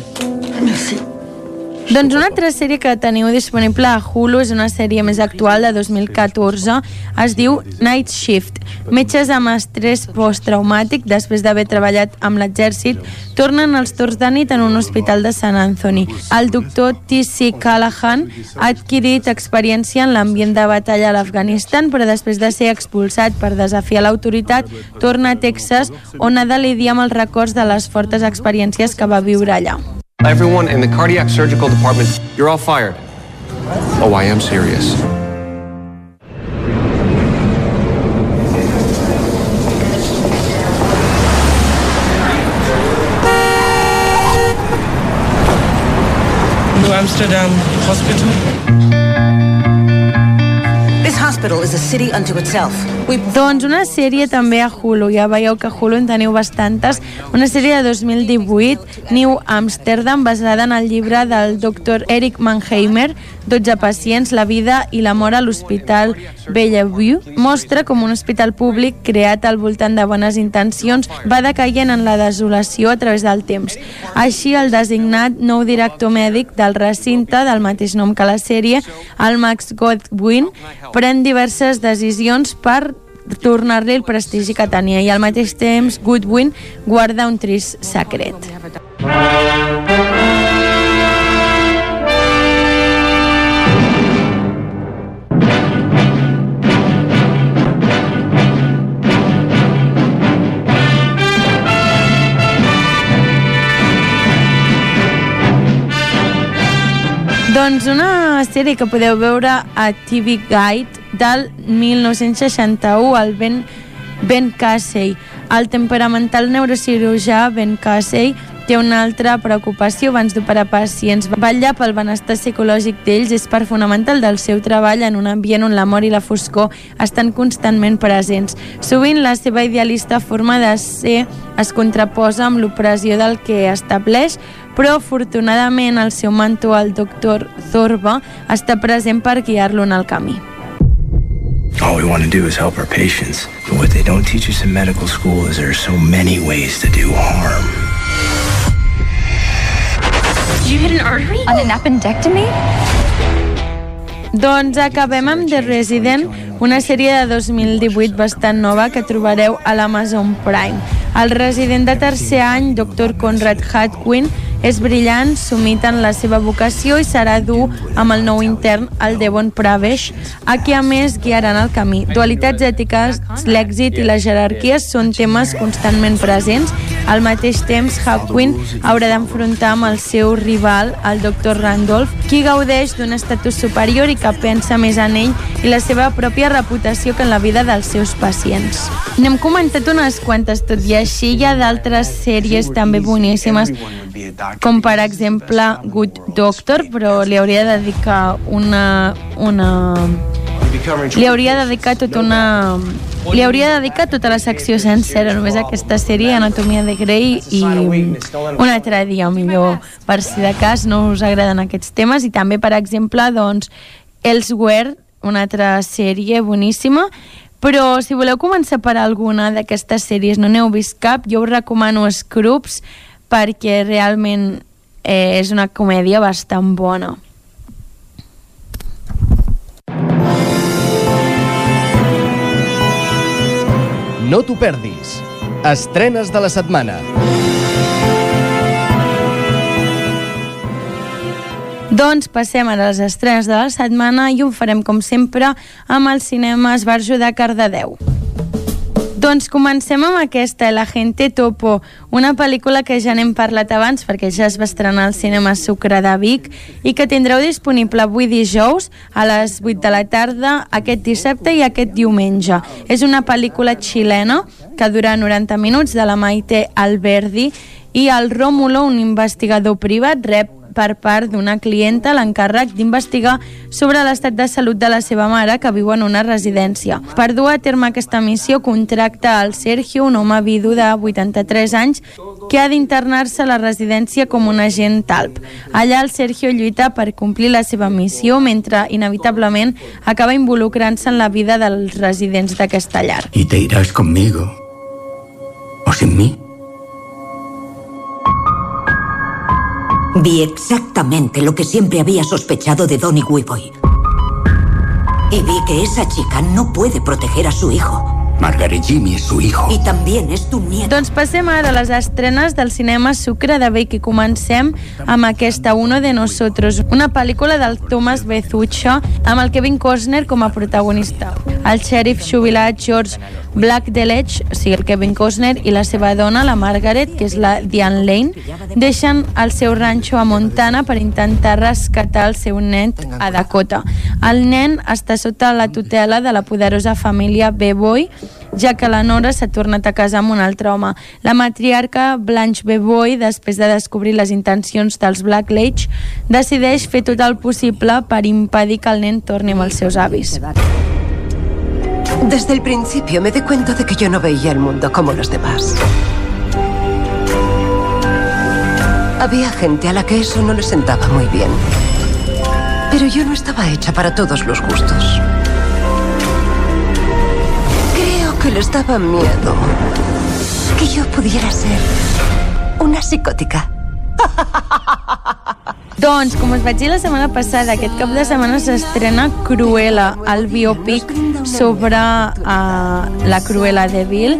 Doncs una altra sèrie que teniu disponible a Hulu és una sèrie més actual de 2014. Es diu Night Shift. Metges amb estrès posttraumàtic, després d'haver treballat amb l'exèrcit, tornen als torns de nit en un hospital de Sant Anthony. El doctor T.C. Callahan ha adquirit experiència en l'ambient de batalla a l'Afganistan, però després de ser expulsat per desafiar l'autoritat, torna a Texas, on ha de lidiar amb els records de les fortes experiències que va viure allà. Everyone in the cardiac surgical department, you're all fired. Oh, I am serious. New Amsterdam Hospital. Hospital is a city unto itself. We... Doncs una sèrie també a Hulu, ja veieu que a Hulu en teniu bastantes. Una sèrie de 2018, New Amsterdam, basada en el llibre del doctor Eric Mannheimer, 12 pacients, la vida i la mort a l'Hospital Bellevue. Mostra com un hospital públic creat al voltant de bones intencions va decaient en la desolació a través del temps. Així, el designat nou director mèdic del recinte del mateix nom que la sèrie, el Max Godwin, pren diverses decisions per tornar-li el prestigi que tenia i al mateix temps Goodwin guarda un trist secret. Doncs una sèrie que podeu veure a TV Guide del 1961, el Ben, ben Casey. El temperamental neurocirurgià Ben Casey té una altra preocupació abans d'operar pacients. Vetllar pel benestar psicològic d'ells és part fonamental del seu treball en un ambient on l'amor i la foscor estan constantment presents. Sovint la seva idealista forma de ser es contraposa amb l'opressió del que estableix, però afortunadament el seu mentor, el doctor Zorba, està present per guiar-lo en el camí. All we want to do is help our patients. But what they don't teach us in medical school is there are so many ways to do harm. Did you hit an artery? On an appendectomy? Doncs acabem amb The Resident, una sèrie de 2018 bastant nova que trobareu a l'Amazon Prime. El resident de tercer any, Dr. Conrad Hadwin, és brillant, sumit en la seva vocació i serà dur amb el nou intern, el Devon Pravesh, a qui a més guiaran el camí. Dualitats ètiques, l'èxit i les jerarquies són temes constantment presents Al mateix temps, Hawkwind haurà d'enfrontar amb el seu rival, el Dr. Randolph, qui gaudeix d'un estatus superior i que pensa més en ell i la seva pròpia reputació que en la vida dels seus pacients. N'hem comentat unes quantes, tot i així hi ha d'altres sèries també boníssimes, com per exemple Good Doctor, però li hauria de dedicar una... una li hauria de dedicar tota una... Li hauria de dedicar tota la secció sencera, només aquesta sèrie, Anatomia de Grey, i un altre dia, millor, per si de cas no us agraden aquests temes, i també, per exemple, doncs, Elsewhere, una altra sèrie boníssima, però si voleu començar per alguna d'aquestes sèries, no n'heu vist cap, jo us recomano Scrubs, perquè realment eh, és una comèdia bastant bona. No t'ho perdis. Estrenes de la setmana. Doncs passem a les estrenes de la setmana i ho farem, com sempre, amb el cinema Esbarjo de Cardedeu. Doncs comencem amb aquesta, La gente topo, una pel·lícula que ja n'hem parlat abans perquè ja es va estrenar al cinema Sucre de Vic i que tindreu disponible avui dijous a les 8 de la tarda, aquest dissabte i aquest diumenge. És una pel·lícula xilena que dura 90 minuts de la Maite Alberdi i el Rómulo, un investigador privat, rep per part d'una clienta l'encàrrec d'investigar sobre l'estat de salut de la seva mare que viu en una residència. Per dur a terme aquesta missió contracta el Sergio, un home vidu de 83 anys que ha d'internar-se a la residència com un agent talp. Allà el Sergio lluita per complir la seva missió mentre inevitablement acaba involucrant-se en la vida dels residents d'aquesta llar. Y te irás conmigo. ¿O sin mí? Vi exactamente lo que siempre había sospechado de Donny Weeboy. Y vi que esa chica no puede proteger a su hijo. Margaret Jimmy es su hijo. Y también es tu nieto. Doncs passem ara a les estrenes del cinema Sucre de Vic i comencem amb aquesta Uno de Nosotros, una pel·lícula del Thomas Bezucha amb el Kevin Costner com a protagonista. El xèrif jubilat George Blackdeledge, o sigui, el Kevin Costner, i la seva dona, la Margaret, que és la Diane Lane, deixen el seu ranxo a Montana per intentar rescatar el seu nen a Dakota. El nen està sota la tutela de la poderosa família Beboy, ja que la Nora s'ha tornat a casar amb un altre home. La matriarca Blanche Beboy, després de descobrir les intencions dels Blackledge, decideix fer tot el possible per impedir que el nen torni amb els seus avis. Desde el principio me di cuenta de que yo no veía el mundo como los demás. Había gente a la que eso no le sentaba muy bien. Pero yo no estaba hecha para todos los gustos. Que les daba miedo que yo pudiera ser una psicòtica. Doncs, com us vaig dir la setmana passada, aquest cap de setmana s'estrena Cruella, el biopic sobre uh, la Cruella de Vil,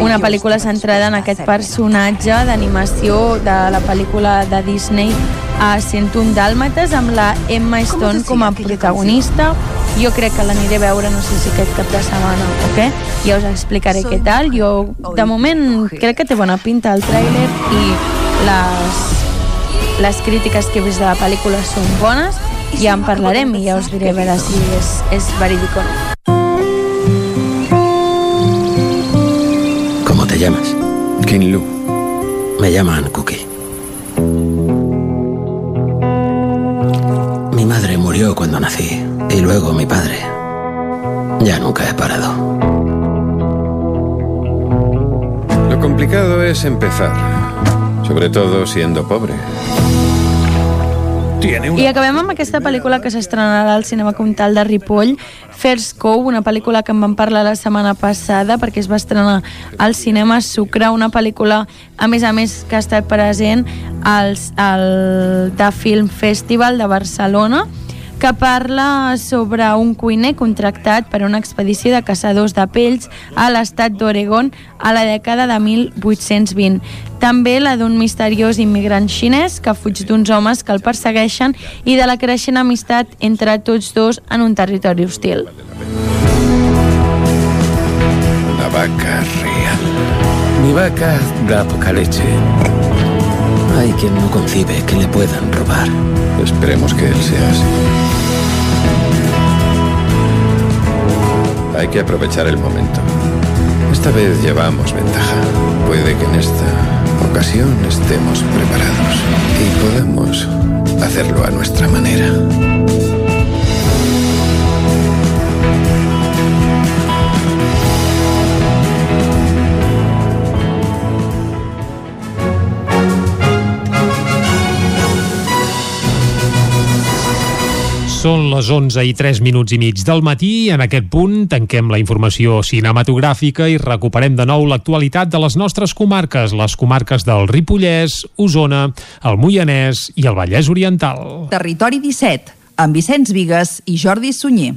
una pel·lícula centrada en aquest personatge d'animació de la pel·lícula de Disney a 101 Dàlmates amb la Emma Stone com a protagonista. Jo crec que l'aniré a veure, no sé si aquest cap de setmana o què, ja us explicaré què tal. Jo, de moment, crec que té bona pinta el tràiler i les les crítiques que he vist de la pel·lícula són bones, ja en parlarem i ja us diré a veure si és, és verídic o no. ¿Cómo te llamas? King Lu. Me llaman Cookie. Mi madre murió cuando nací y luego mi padre. Ya nunca he parado. Lo complicado es empezar, sobre todo siendo pobre. Tiene I acabem amb aquesta pel·lícula que s'estrenarà al Cinema Comtal de Ripoll, First Cove, una pel·lícula que en vam parlar la setmana passada perquè es va estrenar al Cinema Sucre, una pel·lícula, a més a més, que ha estat present al, al The Film Festival de Barcelona, que parla sobre un cuiner contractat per a una expedició de caçadors de pells a l'estat d'Oregon a la dècada de 1820. També la d'un misteriós immigrant xinès que fuig d'uns homes que el persegueixen i de la creixent amistat entre tots dos en un territori hostil. Una vaca real. Mi vaca da poca leche. Hay quien no concibe que le puedan robar. Esperemos que él sea así. Hay que aprovechar el momento. Esta vez llevamos ventaja. Puede que en esta ocasión estemos preparados y podamos hacerlo a nuestra manera. Són les 11 i 3 minuts i mig del matí. En aquest punt tanquem la informació cinematogràfica i recuperem de nou l'actualitat de les nostres comarques, les comarques del Ripollès, Osona, el Moianès i el Vallès Oriental. Territori 17, amb Vicenç Vigues i Jordi Sunyer.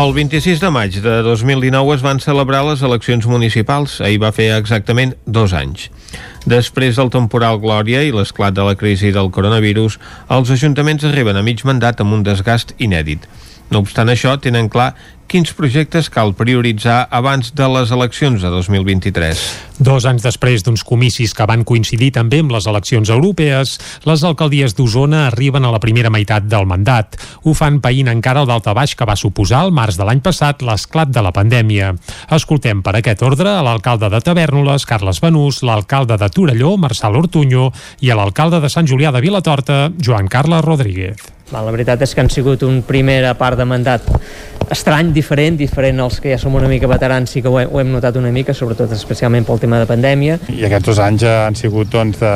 El 26 de maig de 2019 es van celebrar les eleccions municipals. Ahir va fer exactament dos anys. Després del temporal Glòria i l'esclat de la crisi del coronavirus, els ajuntaments arriben a mig mandat amb un desgast inèdit. No obstant això, tenen clar quins projectes cal prioritzar abans de les eleccions de 2023. Dos anys després d'uns comicis que van coincidir també amb les eleccions europees, les alcaldies d'Osona arriben a la primera meitat del mandat. Ho fan païnt encara el daltabaix que va suposar al març de l'any passat l'esclat de la pandèmia. Escoltem per aquest ordre a l'alcalde de Tavernoles, Carles Benús, l'alcalde de Torelló, Marçal Ortuño, i a l'alcalde de Sant Julià de Vilatorta, Joan Carles Rodríguez. La veritat és que han sigut un primera part de mandat estrany, diferent, diferent als que ja som una mica veterans, sí que ho, ho hem notat una mica, sobretot especialment pel tema de pandèmia. I aquests dos anys han sigut doncs, de,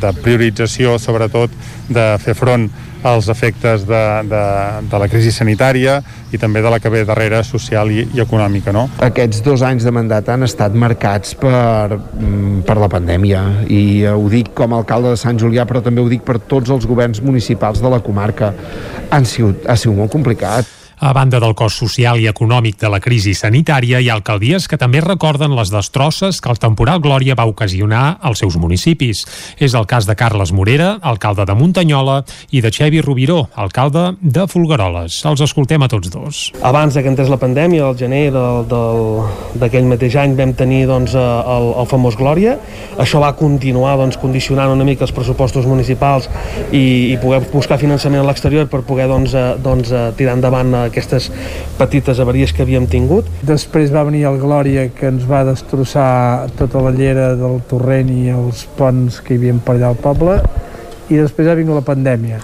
de priorització, sobretot de fer front als efectes de, de, de la crisi sanitària i també de la que ve darrere social i, i econòmica. No? Aquests dos anys de mandat han estat marcats per, per la pandèmia i ho dic com a alcalde de Sant Julià però també ho dic per tots els governs municipals de la comarca. Han sigut, ha sigut molt complicat. A banda del cost social i econòmic de la crisi sanitària, hi ha alcaldies que també recorden les destrosses que el temporal Glòria va ocasionar als seus municipis. És el cas de Carles Morera, alcalde de Muntanyola, i de Xevi Rubiró, alcalde de Folgueroles. Els escoltem a tots dos. Abans que entrés la pandèmia, al gener d'aquell mateix any, vam tenir doncs, el, el famós Glòria. Això va continuar doncs, condicionant una mica els pressupostos municipals i, i poder buscar finançament a l'exterior per poder doncs, doncs, tirar endavant aquestes petites avaries que havíem tingut. Després va venir el Glòria que ens va destrossar tota la llera del torrent i els ponts que hi havia per allà al poble i després ha vingut la pandèmia.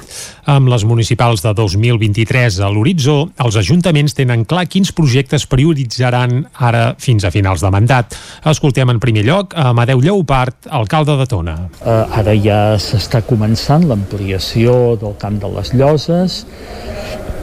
Amb les municipals de 2023 a l'horitzó, els ajuntaments tenen clar quins projectes prioritzaran ara fins a finals de mandat. Escoltem en primer lloc a Amadeu Lleopard, alcalde de Tona. Uh, ara ja s'està començant l'ampliació del camp de les Lloses,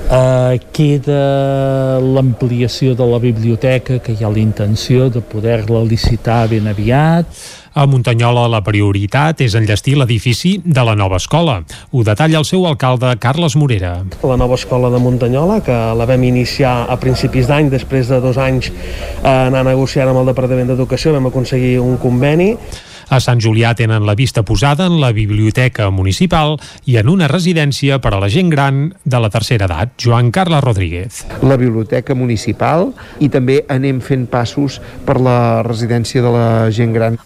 Uh, queda l'ampliació de la biblioteca, que hi ha la intenció de poder-la licitar ben aviat. A Muntanyola la prioritat és enllestir l'edifici de la nova escola. Ho detalla el seu alcalde, Carles Morera. La nova escola de Muntanyola, que la vam iniciar a principis d'any, després de dos anys eh, anar negociant amb el Departament d'Educació, vam aconseguir un conveni a Sant Julià tenen la vista posada en la biblioteca municipal i en una residència per a la gent gran de la tercera edat, Joan Carles Rodríguez. La biblioteca municipal i també anem fent passos per la residència de la gent gran.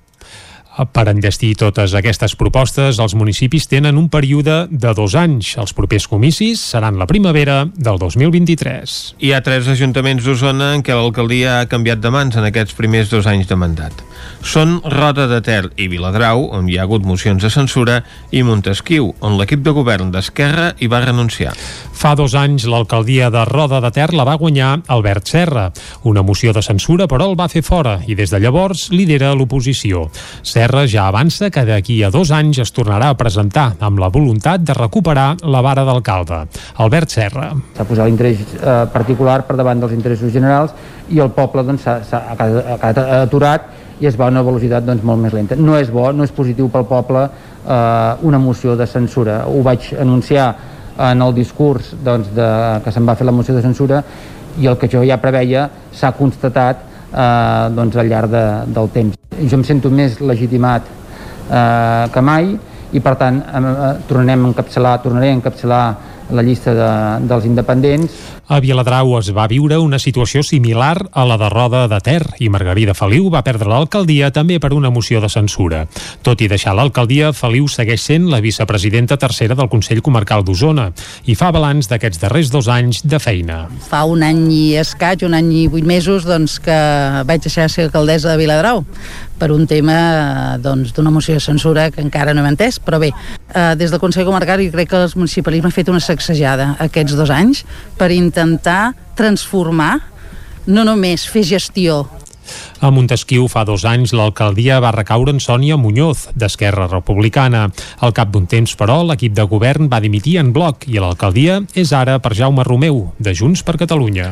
Per enllestir totes aquestes propostes, els municipis tenen un període de dos anys. Els propers comicis seran la primavera del 2023. Hi ha tres ajuntaments d'Osona en què l'alcaldia ha canviat de mans en aquests primers dos anys de mandat. Són Roda de Ter i Viladrau, on hi ha hagut mocions de censura, i Montesquieu, on l'equip de govern d'Esquerra hi va renunciar. Fa dos anys l'alcaldia de Roda de Ter la va guanyar Albert Serra. Una moció de censura, però el va fer fora i des de llavors lidera l'oposició. Serra ja avança que d'aquí a dos anys es tornarà a presentar amb la voluntat de recuperar la vara d'alcalde. Albert Serra. S'ha posat l'interès eh, particular per davant dels interessos generals i el poble doncs, s'ha quedat aturat i es va a una velocitat doncs, molt més lenta. No és bo, no és positiu pel poble eh, una moció de censura. Ho vaig anunciar en el discurs doncs, de, que se'n va fer la moció de censura i el que jo ja preveia s'ha constatat eh, doncs, al llarg de, del temps. Jo em sento més legitimat eh, que mai i per tant eh, tornarem a encapçalar, tornaré a encapçalar la llista de, dels independents. A Viladrau es va viure una situació similar a la de Roda de Ter i Margarida Feliu va perdre l'alcaldia també per una moció de censura. Tot i deixar l'alcaldia, Feliu segueix sent la vicepresidenta tercera del Consell Comarcal d'Osona i fa balanç d'aquests darrers dos anys de feina. Fa un any i escaig, un any i vuit mesos, doncs, que vaig deixar de ser alcaldessa de Viladrau per un tema doncs, d'una moció de censura que encara no hem entès, però bé, eh, des del Consell Comarcal jo crec que el municipalisme ha fet una sacsejada aquests dos anys per intentar transformar, no només fer gestió a Montesquieu fa dos anys l'alcaldia va recaure en Sònia Muñoz, d'Esquerra Republicana. Al cap d'un temps, però, l'equip de govern va dimitir en bloc i l'alcaldia és ara per Jaume Romeu, de Junts per Catalunya.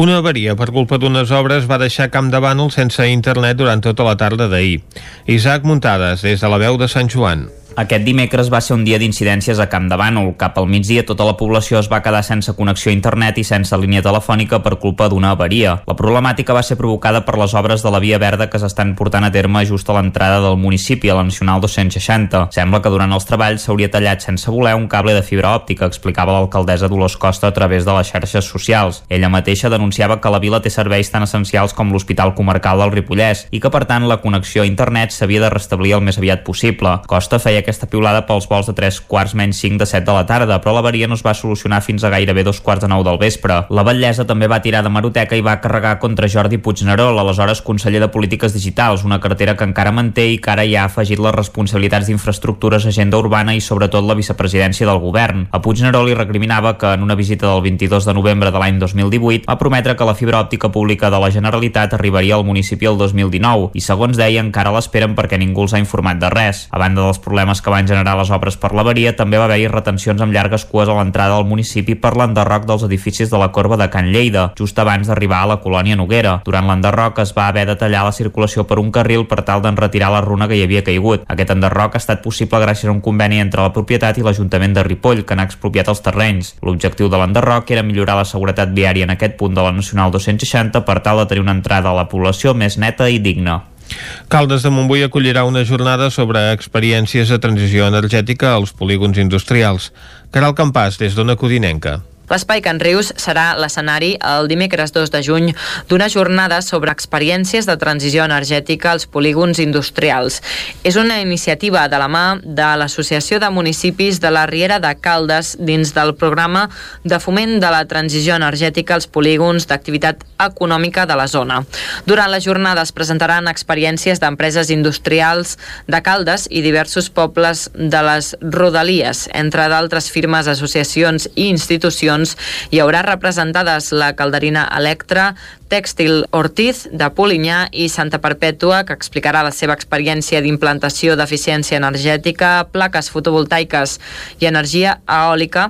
Una avaria per culpa d'unes obres va deixar Camp de Bànol sense internet durant tota la tarda d'ahir. Isaac Muntades, des de la veu de Sant Joan. Aquest dimecres va ser un dia d'incidències a Camp de Bànol. Cap al migdia tota la població es va quedar sense connexió a internet i sense línia telefònica per culpa d'una avaria. La problemàtica va ser provocada per les obres de la via verda que s'estan portant a terme just a l'entrada del municipi, a la Nacional 260. Sembla que durant els treballs s'hauria tallat sense voler un cable de fibra òptica, explicava l'alcaldessa Dolors Costa a través de les xarxes socials. Ella mateixa denunciava que la vila té serveis tan essencials com l'Hospital Comarcal del Ripollès i que, per tant, la connexió a internet s'havia de restablir el més aviat possible. Costa feia aquesta piulada pels vols de 3 quarts menys 5 de 7 de la tarda, però l'avaria no es va solucionar fins a gairebé dos quarts de 9 del vespre. La Batllesa també va tirar de Maroteca i va carregar contra Jordi Puignerol, aleshores conseller de Polítiques Digitals, una cartera que encara manté i que ara ja ha afegit les responsabilitats d'infraestructures, agenda urbana i sobretot la vicepresidència del govern. A Puignerol li recriminava que en una visita del 22 de novembre de l'any 2018 va prometre que la fibra òptica pública de la Generalitat arribaria al municipi el 2019 i segons deia encara l'esperen perquè ningú els ha informat de res. A banda dels problemes que van generar les obres per l'averia, també va haver-hi retencions amb llargues cues a l'entrada del municipi per l'enderroc dels edificis de la Corba de Can Lleida, just abans d'arribar a la colònia Noguera. Durant l'enderroc es va haver de tallar la circulació per un carril per tal d'enretirar la runa que hi havia caigut. Aquest enderroc ha estat possible gràcies a un conveni entre la propietat i l'Ajuntament de Ripoll, que n'ha expropiat els terrenys. L'objectiu de l'enderroc era millorar la seguretat viària en aquest punt de la Nacional 260 per tal de tenir una entrada a la població més neta i digna. Caldes de Montbui acollirà una jornada sobre experiències de transició energètica als polígons industrials. Caral Campàs, des d'Ona Codinenca. L'Espai Can Rius serà l'escenari el dimecres 2 de juny d'una jornada sobre experiències de transició energètica als polígons industrials. És una iniciativa de la mà de l'Associació de Municipis de la Riera de Caldes dins del programa de foment de la transició energètica als polígons d'activitat econòmica de la zona. Durant la jornada es presentaran experiències d'empreses industrials de Caldes i diversos pobles de les Rodalies, entre d'altres firmes, associacions i institucions doncs, hi haurà representades la calderina Electra, Tèxtil Ortiz, de Polinyà i Santa Perpètua, que explicarà la seva experiència d'implantació d'eficiència energètica, plaques fotovoltaiques i energia eòlica.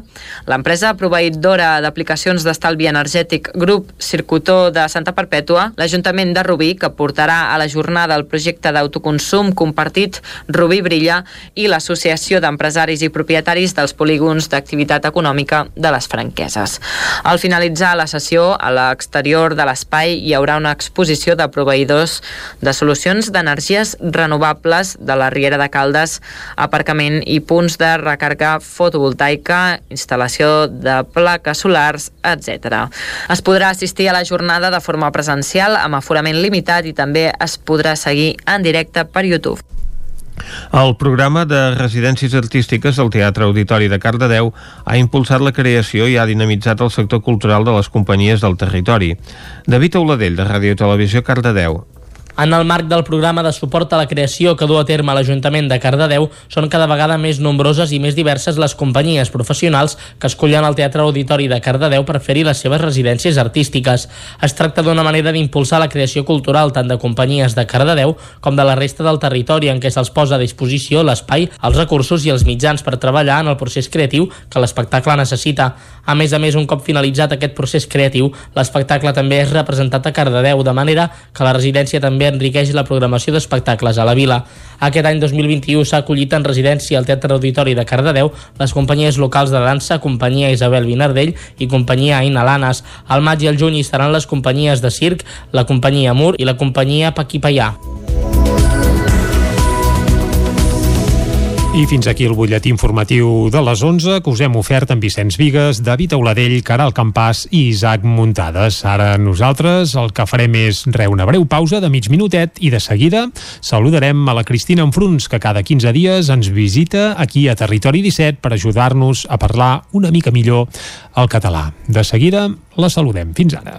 L'empresa proveïdora d'aplicacions d'estalvi energètic Grup Circutor de Santa Perpètua, l'Ajuntament de Rubí, que portarà a la jornada el projecte d'autoconsum compartit Rubí Brilla i l'Associació d'Empresaris i Propietaris dels Polígons d'Activitat Econòmica de les Franqueses. Al finalitzar la sessió, a l'exterior de l'espai hi haurà una exposició de proveïdors de solucions d'energies renovables de la Riera de Caldes, aparcament i punts de recàrrega fotovoltaica, instal·lació de plaques solars, etc. Es podrà assistir a la jornada de forma presencial amb aforament limitat i també es podrà seguir en directe per YouTube. El programa de residències artístiques del Teatre Auditori de Cardedeu ha impulsat la creació i ha dinamitzat el sector cultural de les companyies del territori. David Auladell, de Ràdio Televisió Cardedeu. En el marc del programa de suport a la creació que du a terme l'Ajuntament de Cardedeu, són cada vegada més nombroses i més diverses les companyies professionals que escollen el Teatre Auditori de Cardedeu per fer-hi les seves residències artístiques. Es tracta d'una manera d'impulsar la creació cultural tant de companyies de Cardedeu com de la resta del territori en què se'ls posa a disposició l'espai, els recursos i els mitjans per treballar en el procés creatiu que l'espectacle necessita. A més a més, un cop finalitzat aquest procés creatiu, l'espectacle també és representat a Cardedeu, de manera que la residència també enriqueix la programació d'espectacles a la vila. Aquest any 2021 s'ha acollit en residència al Teatre Auditori de Cardedeu les companyies locals de dansa, companyia Isabel Vinardell i companyia Aina Lanes. Al maig i al juny hi estaran les companyies de circ, la companyia Mur i la companyia Paquipaià. I fins aquí el butlletí informatiu de les 11 que us hem ofert amb Vicenç Vigues, David Auladell, Caral Campàs i Isaac Muntades. Ara nosaltres el que farem és re una breu pausa de mig minutet i de seguida saludarem a la Cristina Enfruns, que cada 15 dies ens visita aquí a Territori 17 per ajudar-nos a parlar una mica millor el català. De seguida la saludem. Fins ara.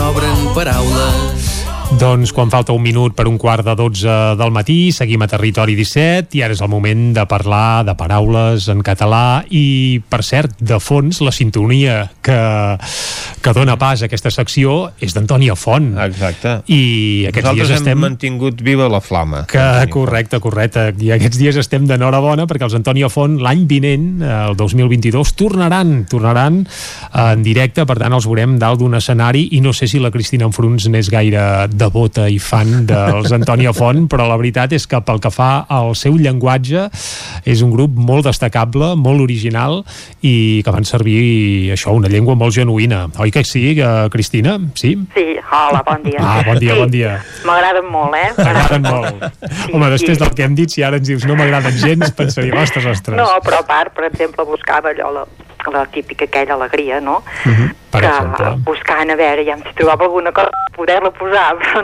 Sobren paraules Doncs quan falta un minut per un quart de 12 del matí, seguim a Territori 17 i ara és el moment de parlar de paraules en català i, per cert, de fons, la sintonia que, que dona pas a aquesta secció és d'Antònia Font. Exacte. I aquests Nosaltres dies estem... hem mantingut viva la flama. Que, correcte, correcte. I aquests dies estem d'enhorabona perquè els Antònia Font l'any vinent, el 2022, tornaran, tornaran en directe, per tant els veurem dalt d'un escenari i no sé si la Cristina Enfruns n'és gaire devota i fan dels Antònia Font, però la veritat és que pel que fa al seu llenguatge és un grup molt destacable, molt original i que van servir això, una llengua molt genuïna. Oi que sí, eh, Cristina? Sí? Sí, hola, bon dia. Ah, bon dia, sí, bon dia. M'agraden molt, eh? M'agraden molt. Home, després del que hem dit, si ara ens dius no m'agraden gens, pensaria, ostres, ostres. No, però a part, per exemple, buscava allò, la, la típica aquella alegria, no? Uh -huh. Per que exemple. buscant a veure ja si trobava alguna cosa per poder-la posar, però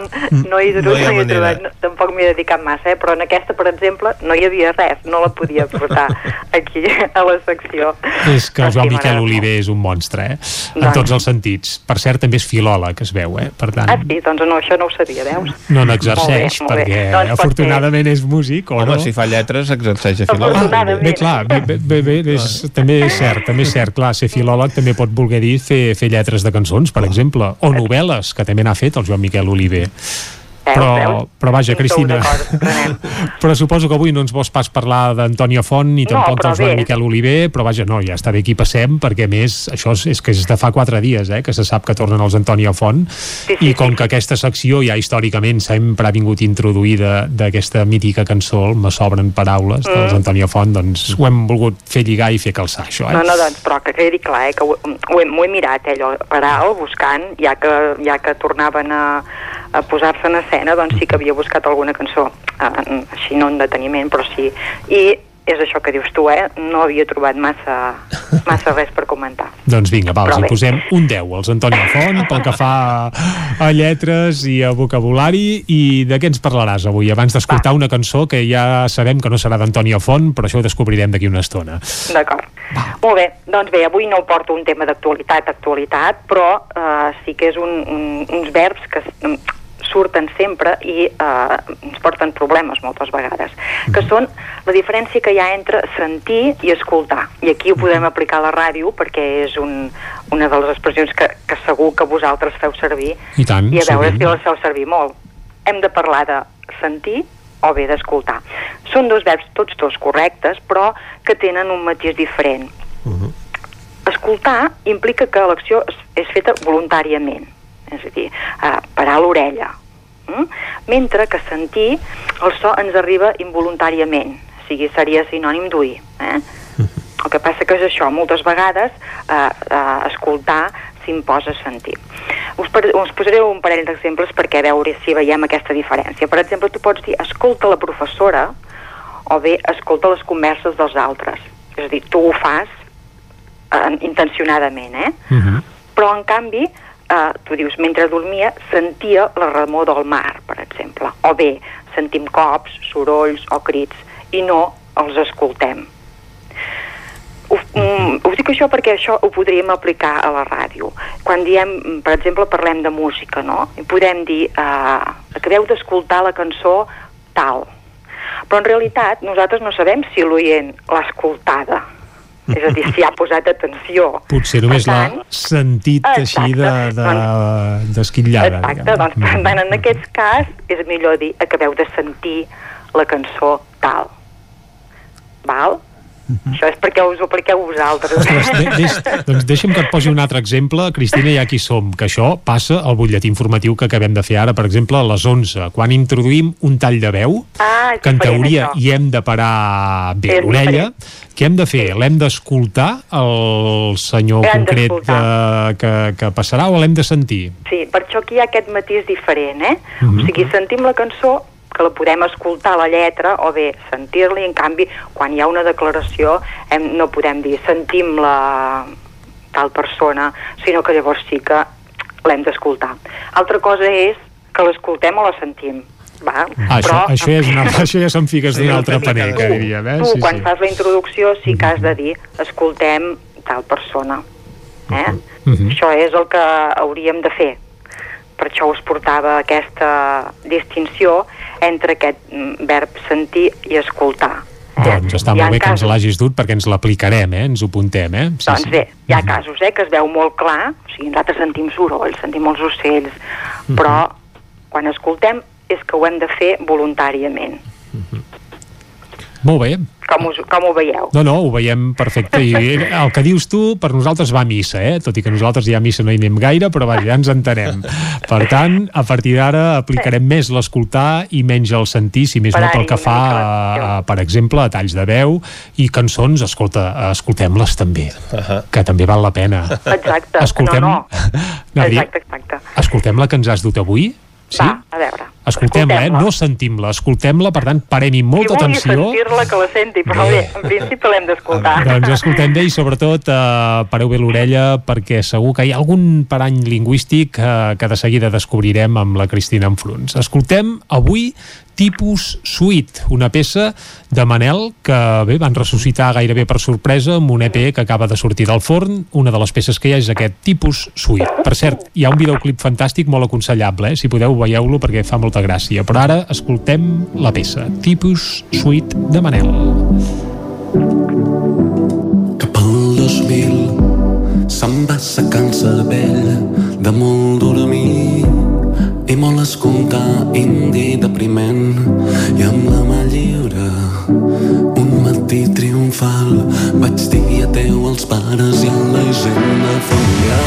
no hi, he, No hi no hi he trobat, no, tampoc m'hi he dedicat massa, eh? però en aquesta, per exemple, no hi havia res, no la podia portar aquí a la secció. És que el Joan Miquel Oliver és un monstre, eh? En Doncs. tots els sentits. Per cert, també és filòleg, es veu, eh? Per tant, Ah, sí, doncs no, això no ho sabia, veus? no n'exerceix, perquè Doncs afortunadament és músic, o Home, no? si fa lletres, exerceix de filòleg. Afortunadament. Bé, clar, bé, bé, bé, bé és, també és cert, també és cert, clar, ser filòleg també pot voler dir fer, fer lletres de cançons, per exemple, o novel·les, que també n'ha fet el Joan Miquel Oliver. Però, però vaja, Cristina, però suposo que avui no ens vols pas parlar d'Antònia Font ni No, tampoc però del Joan bé. Miquel Oliver, però vaja, no, ja està bé hi passem, perquè més, això és, és que és de fa quatre dies, eh, que se sap que tornen els Antònia Font, i com que aquesta secció ja històricament sempre ha vingut introduïda d'aquesta mítica cançó, el Me sobren paraules, dels Mm. Antònia Font, doncs ho hem volgut fer lligar i fer calçar, això, eh? No, no, doncs, però que quedi clar, eh, que ho, ho, he, ho he mirat, eh, allò, per buscant, ja que, ja que tornaven a, a posar-se en escena, doncs sí que havia buscat alguna cançó, eh, així no en deteniment, però sí. I és això que dius tu, eh? No havia trobat massa, massa res per comentar. Doncs vinga, va, els Però hi posem un 10 als Antònia Font pel que fa a lletres i a vocabulari i de què ens parlaràs avui? Abans d'escoltar una cançó que ja sabem que no serà d'Antònia Font, però això ho descobrirem d'aquí una estona. D'acord. Molt bé, doncs bé, avui no porto un tema d'actualitat, actualitat, però eh, sí que és un, un, uns verbs que surten sempre i eh, ens porten problemes moltes vegades, que són la diferència que hi ha entre sentir i escoltar. I aquí ho podem aplicar a la ràdio perquè és un, una de les expressions que, que segur que vosaltres feu servir I tant, i a veure si la feu servir molt. Hem de parlar de sentir o bé d'escoltar. Són dos verbs tots dos correctes, però que tenen un matís diferent. Escoltar implica que l'acció és, és feta voluntàriament, és a dir, uh, parar l'orella. Mm? Mentre que sentir, el so ens arriba involuntàriament, o sigui, seria sinònim d'oir. Eh? El que passa que és això, moltes vegades eh, eh, escoltar s'imposa sentir. Us, per, us posaré un parell d'exemples perquè a veure si veiem aquesta diferència. Per exemple, tu pots dir escolta la professora o bé escolta les converses dels altres. És a dir, tu ho fas eh, intencionadament, eh? Però, en canvi, eh, tu dius, mentre dormia, sentia la remor del mar, per exemple. O bé, sentim cops, sorolls o crits, i no els escoltem. Ho, mm, us dic això perquè això ho podríem aplicar a la ràdio. Quan diem, mm, per exemple, parlem de música, no? I podem dir, eh, acabeu d'escoltar la cançó tal. Però en realitat nosaltres no sabem si l'oient l'ha escoltada. És a dir, si ha posat atenció. Potser només l'ha sentit Exacte. així de, de, d'esquitllada. Exacte, doncs per tant, en aquest cas és millor dir acabeu de sentir la cançó tal. Val? Això és perquè us ho apliqueu vosaltres. Ostres, de, deix, doncs deixa'm que et posi un altre exemple, Cristina, ja qui som, que això passa al butlletí informatiu que acabem de fer ara, per exemple, a les 11, quan introduïm un tall de veu, Ah, que en teoria això. hi hem de parar bé l'orella, què hem de fer? L'hem d'escoltar, el senyor L'hem concret que, que, que passarà, o l'hem de sentir? Sí, per això aquí hi ha aquest matís diferent, eh? Mhm. O sigui, sentim la cançó que la podem escoltar la lletra o bé sentir-la i en canvi quan hi ha una declaració hem, no podem dir sentim la tal persona sinó que llavors sí que l'hem d'escoltar altra cosa és que l'escoltem o la sentim va? Ah, això, això, ja és una, això ja són figues d'un altre paner, que diríem, eh? tu quan fas la introducció sí que has de dir escoltem tal persona eh? Mhm. això és el que hauríem de fer per això us portava aquesta distinció entre aquest mm, verb sentir i escoltar Doncs està molt bé que ens casos- l'hagis dut perquè ens l'aplicarem, eh? Ens ho apuntem, eh? Sí, doncs bé, hi ha casos eh, que es veu molt clar, o sigui, nosaltres sentim soroll, sentim els ocells, però quan escoltem és que ho hem de fer voluntàriament. Molt bé. Com, us, com ho veieu? No, no, ho veiem perfecte i el que dius tu per nosaltres va a missa, eh? tot i que nosaltres ja a missa no hi anem gaire, però vaja, ja ens entenem. Per tant, a partir d'ara aplicarem més l'escoltar i menys el sentir, si més no Per pel que fa, a, a, per exemple, a talls de veu i cançons, escolta, escoltem-les també, uh -huh. que també val la pena. Exacte, Escoltem... no, no. Exacte, exacte. Escoltem la que ens has dut avui? Sí? Va, a veure. Escoltem-la, eh? No sentim-la, escoltem-la, per tant, parem-hi molta vulgui atenció. sentir-la, que la senti, però bé, en principi l'hem d'escoltar. Doncs escoltem bé i sobretot eh, pareu bé l'orella perquè segur que hi ha algun parany lingüístic eh, que de seguida descobrirem amb la Cristina Enfruns. Escoltem avui Tipus Suite, una peça de Manel que bé van ressuscitar gairebé per sorpresa amb un EP que acaba de sortir del forn. Una de les peces que hi ha és aquest Tipus Suite. Per cert, hi ha un videoclip fantàstic molt aconsellable, eh? si podeu veieu-lo perquè fa molta gràcia. Però ara escoltem la peça Tipus Suite de Manel. El 2000 se'm va secant-se vell de molt dormir i molt escoltar indi depriment. I amb la mà lliure un matí triomfal vaig dir adeu als pares i a la hisenda familiar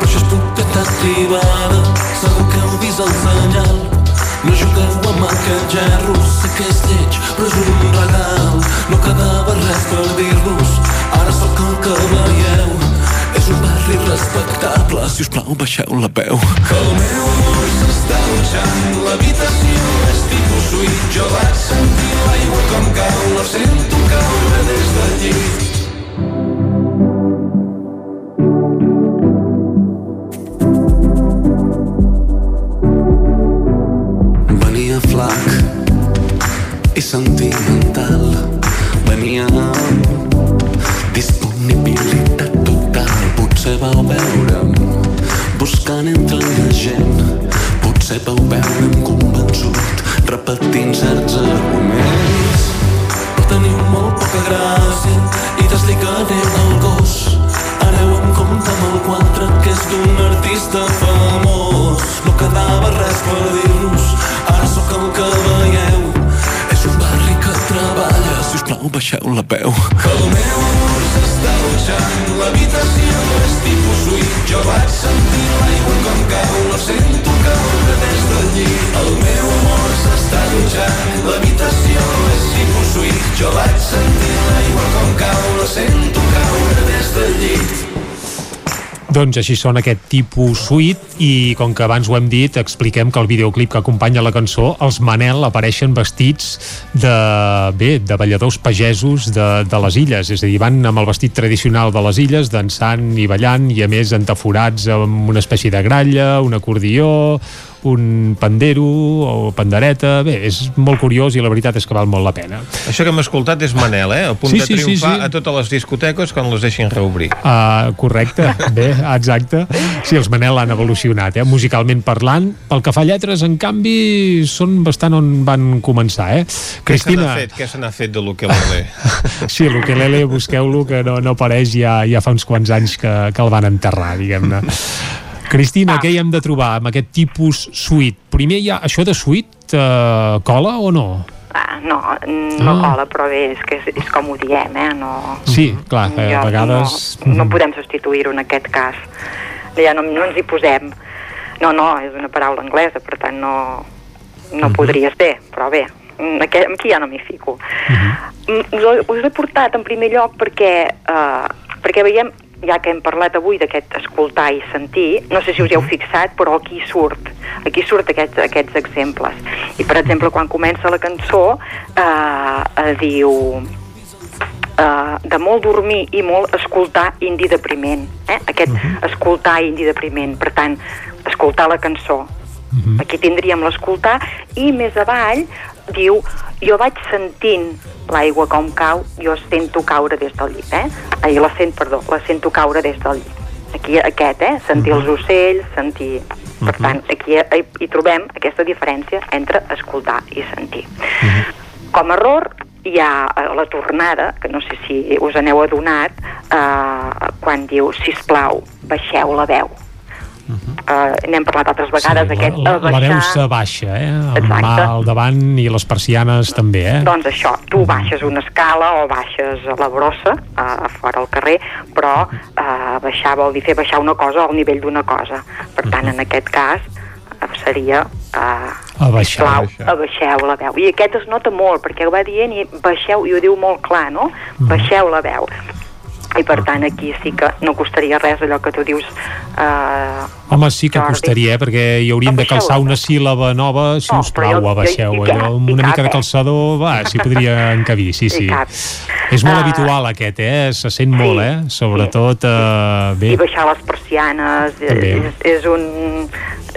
però això és propietat privada segur que heu vist el senyal. No jugueu amb aquest gerro sé que és lleig però és un regal. No quedava res per dir-vos ara sóc el que veieu. És un barri respectable si us plau baixeu la que el meu amor s'està dutxant l'habitació és tipus suite jo vaig sentir l'aigua com cau la sento caure des del llit Venia flac i sentimental. Venia disponibilitat total. Potser vau veure'm buscant entre la gent Potser vau veure'm convençut repetint certs arguments. Però teniu molt poca gràcia i desligaré del gos Aneu amb compte amb el quadre que és d'un artista famós. No quedava res per dir-nos, ara sóc el que veieu. És un barri que treballa, si us plau baixeu la veu. Que el meu amor s'està dutxant, l'habitació és tipus suite Jo vaig sentir l'aigua com cau, la sento caure des del llit El meu amor s'està dutxant, l'habitació és tipus suite Jo vaig sentir l'aigua com cau, la sento caure des del llit Doncs així sona aquest tipus suite i com que abans ho hem dit, expliquem que el videoclip que acompanya la cançó, els Manel apareixen vestits de, bé, de balladors pagesos de, de les illes, és a dir, van amb el vestit tradicional de les illes, dansant i ballant i a més entaforats amb una espècie de gralla, un acordió, un pandero o pandereta, bé, és molt curiós i la veritat és que val molt la pena. Això que hem escoltat és Manel, eh? A punt Sí, de sí, sí, triomfar sí. a totes les discoteques quan les deixin reobrir. Uh, correcte, bé, exacte. Sí, els Manel han evolucionat, eh? musicalment parlant. Pel que fa a lletres, en canvi, són bastant on van començar, eh? Què se n'ha fet? Què se n'ha fet de l'Ukelele? Sí, l'Ukelele, busqueu-lo, que no, no apareix ja, ja fa uns quants anys que, que el van enterrar, diguem-ne. Cristina, què hi hem de trobar amb aquest tipus suite? Primer hi ha això de suite, uh, cola o no? Ah, no, no Ah. cola, però bé, és que és, és com ho diem, eh? No, Sí, clar, eh, a vegades... No, no podem substituir-ho en aquest cas. Ja no, no ens hi posem. No, no, és una paraula anglesa, per tant no, no podria ser, però bé, aquí, aquí ja no m'hi fico. Mm, us, us he portat en primer lloc perquè, eh, perquè veiem, ja que hem parlat avui d'aquest escoltar i sentir, no sé si us hi heu fixat, però aquí surt, aquí surt aquests, aquests exemples. I, per exemple, quan comença la cançó, eh, eh, diu eh, de molt dormir i molt escoltar indi depriment. Eh? Aquest escoltar indi depriment. Per tant, escoltar la cançó. Aquí tindríem l'escoltar i més avall diu jo vaig sentint l'aigua com cau, jo sento caure des del llit, eh? Ai, la sent, perdó, la sento caure des del llit. Aquí aquest, eh? Sentir els ocells, sentir... Per tant, aquí hi, hi trobem aquesta diferència entre escoltar i sentir. Com a error hi ha eh, la tornada, que no sé si us aneu adonat, eh, quan diu, sisplau, baixeu la veu. Eh, N'hem parlat altres vegades, sí, aquest La, la veu abaixar... se baixa, eh? El Exacte. al davant i les persianes també, eh? Doncs això, tu baixes una escala o baixes a la brossa, a, a fora al carrer, però eh, baixar vol dir fer baixar una cosa al nivell d'una cosa. Per tant, en aquest cas, seria... Eh, Abaixar. sisplau, abaixeu la veu. I aquest es nota molt, perquè ho va dient i baixeu, i ho diu molt clar, no? Baixeu la veu. I per tant aquí sí que no costaria res allò que tu dius eh, Home, sí que Jordi. costaria, eh? perquè hi hauríem de calçar una síl·laba nova, si us però plau, jo- abaixeu jo- i allò, amb una cap, mica de eh? calçador, va, s'hi podria encabir, sí, sí. És molt Ah. habitual aquest, eh? Se sent molt, eh? Sobretot, eh, bé, i baixar les persianes També. és, és un...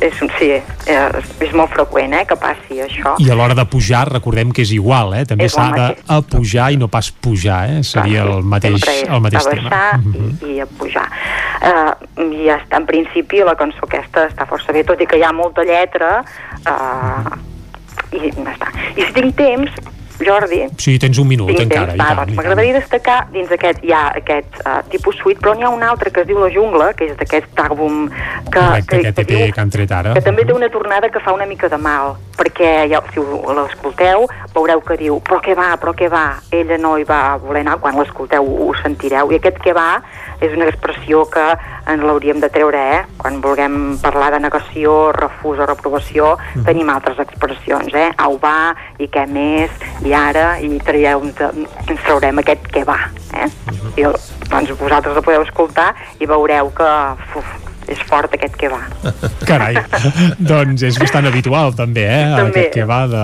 És un sí, és, és molt freqüent eh, que passi això. i a l'hora de pujar, recordem que és igual, eh? També s'ha de pujar i no pas pujar, eh? Seria el mateix, el mateix a tema. baixar Mhm. i, i a pujar. Uh, I està, en principi, la cançó aquesta està força bé, tot i que hi ha molta lletra, uh, i està. I si tinc temps, Jordi, Sí, tens un minut tinc encara. temps, i va, doncs m'agradaria destacar dins aquest, hi ha aquest uh, tipus suite, però n'hi ha un altre que es diu La Jungla, que és d'aquest àlbum que, Correcte, que, que, EP diu, que han tret ara. que també té una tornada que fa una mica de mal, perquè ja, si l'escolteu veureu que diu, però què va, però què va, ella no hi va voler anar, quan l'escolteu ho sentireu, i aquest què va és una expressió que ens l'hauríem de treure, eh? Quan vulguem parlar de negació, refús o reprovació, tenim altres expressions, eh? Au va, i què més, i ara, i traieu, ens traurem aquest què va, eh? I, doncs vosaltres el podeu escoltar i veureu que uf, és fort aquest què va. Carai, doncs és bastant habitual també, eh? També. Aquest que va de...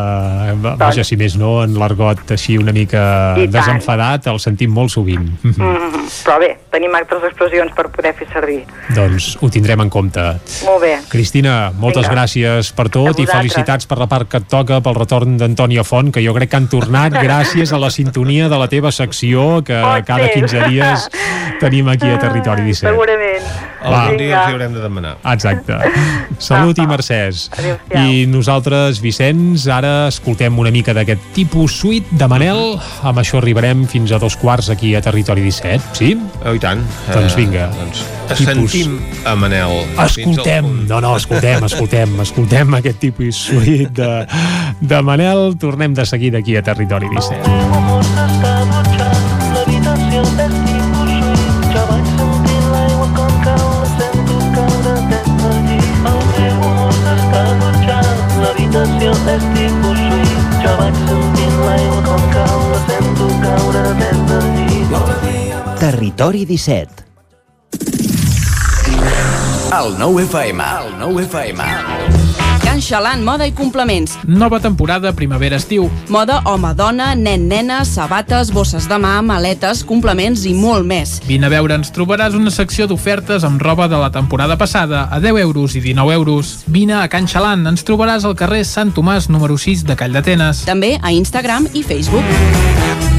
Vaja, si més no, en l'argot així una mica I tant. desenfadat, el sentim molt sovint. Mhm. Mm, però bé, tenim altres expressions per poder fer servir. Doncs ho tindrem en compte. Molt bé. Cristina, moltes Vinga. gràcies per tot i felicitats per la part que et toca pel retorn d'Antònia Font, que jo crec que han tornat gràcies a la sintonia de la teva secció que Pot cada ser. 15 dies tenim aquí a Territori 17. Segurament. Algun dia els hi haurem de demanar. Exacte. Salut i mercès. I nosaltres, Vicenç, ara escoltem una mica d'aquest tipus suite de Manel. Amb això arribarem fins a dos quarts aquí a Territori 17, sí? Oh, i tant. Doncs Eh, vinga. doncs Tipus- sentim a Manel. Escoltem, no, no, escoltem, escoltem, escoltem aquest tipus suite de, de Manel. Tornem de seguida aquí a Territori 17. L'habitació dutxant, l'habitació és tipus suït, jo vaig sentir l'aigua com cau, la sento caure des del llit. Territori 17 El nou FM, el nou FM. Can Can Xalant Moda i Complements. Nova temporada primavera-estiu. Moda home-dona, nen-nena, sabates, bosses de mà, maletes, complements i molt més. Vine a veure, ens trobaràs una secció d'ofertes amb roba de la temporada passada a 10 euros i 19 euros. Vine a Can Xalant, ens trobaràs al carrer Sant Tomàs número 6 de Call d'Atenes. També a Instagram i Facebook.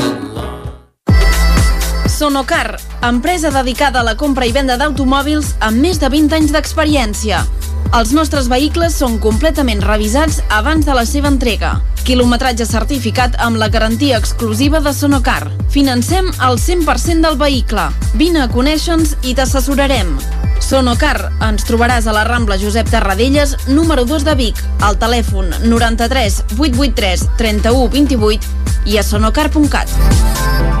Sonocar, empresa dedicada a la compra i venda d'automòbils amb més de 20 anys d'experiència. Els nostres vehicles són completament revisats abans de la seva entrega. Quilometratge certificat amb la garantia exclusiva de Sonocar. Financem el 100% del vehicle. Vine a conèixer-nos i t'assessorarem. Sonocar, ens trobaràs a la Rambla Josep Tarradellas, número 2 de Vic, al telèfon 93 883 31 28 i a sonocar.cat.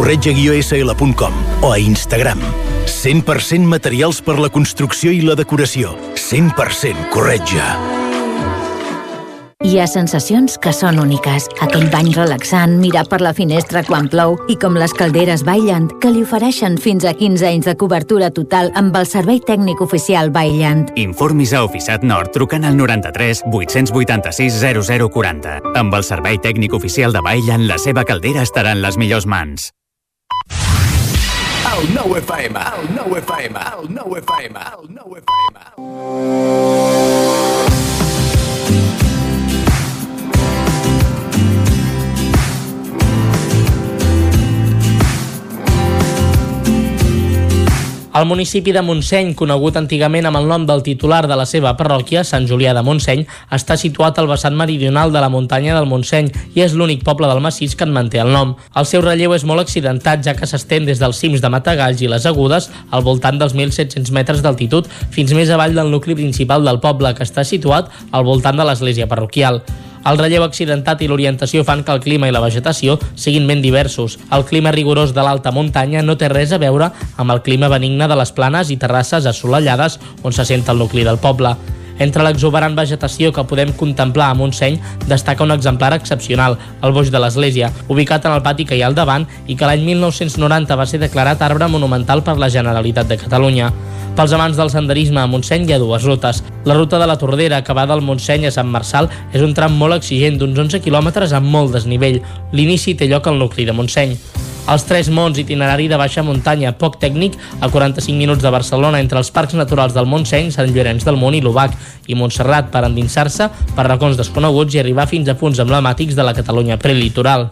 corretja-sl.com o a Instagram. 100% materials per la construcció i la decoració. 100% corretja. Hi ha sensacions que són úniques. Aquell bany relaxant, mirar per la finestra quan plou i com les calderes Bailand, que li ofereixen fins a 15 anys de cobertura total amb el servei tècnic oficial Bailand. Informis a Oficiat Nord trucant al 93 886 0040. Amb el servei tècnic oficial de Bailand, la seva caldera estarà en les millors mans. El 9 FM, el 9 FM, el 9 FM, el 9 FM. El municipi de Montseny, conegut antigament amb el nom del titular de la seva parròquia, Sant Julià de Montseny, està situat al vessant meridional de la muntanya del Montseny i és l'únic poble del massís que en manté el nom. El seu relleu és molt accidentat, ja que s'estén des dels cims de Matagalls i les Agudes al voltant dels 1.700 metres d'altitud fins més avall del nucli principal del poble, que està situat al voltant de l'església parroquial. El relleu accidentat i l'orientació fan que el clima i la vegetació siguin ben diversos. El clima rigorós de l'alta muntanya no té res a veure amb el clima benigne de les planes i terrasses assolellades on se sent el nucli del poble. Entre l'exuberant vegetació que podem contemplar a Montseny destaca un exemplar excepcional, el boix de l'Església, ubicat en el pati que hi ha al davant i que l'any 1990 va ser declarat arbre monumental per la Generalitat de Catalunya. Pels amants del senderisme a Montseny hi ha dues rutes. La ruta de la Tordera, que va del Montseny a Sant Marçal, és un tram molt exigent d'uns 11 quilòmetres amb molt desnivell. L'inici té lloc al nucli de Montseny. Els Tres Monts, itinerari de baixa muntanya, poc tècnic, a 45 minuts de Barcelona, entre els parcs naturals del Montseny, Sant Llorenç del Munt i l'Ubac, i Montserrat per endinsar-se per racons desconeguts i arribar fins a punts emblemàtics de la Catalunya prelitoral.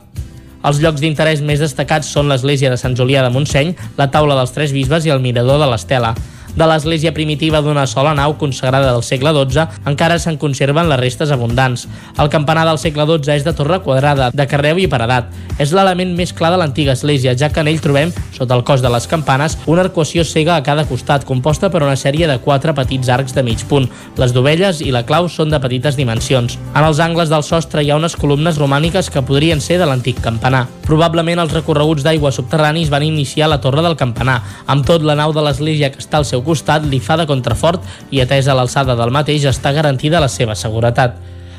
Els llocs d'interès més destacats són l'església de Sant Julià de Montseny, la taula dels Tres Bisbes i el mirador de l'Estela. De l'església primitiva d'una sola nau consagrada del segle XII encara se'n conserven les restes abundants. El campanar del segle XII és de torre quadrada, de carreu i paredat. És l'element més clar de l'antiga església, ja que en ell trobem, sota el cos de les campanes, una arcuació cega a cada costat, composta per una sèrie de quatre petits arcs de mig punt. Les dovelles i la clau són de petites dimensions. En els angles del sostre hi ha unes columnes romàniques que podrien ser de l'antic campanar. Probablement els recorreguts d'aigua subterranis van iniciar la torre del campanar. Amb tot, la nau de l'església que està al seu costat li fa de contrafort i atesa l'alçada del mateix està garantida la seva seguretat.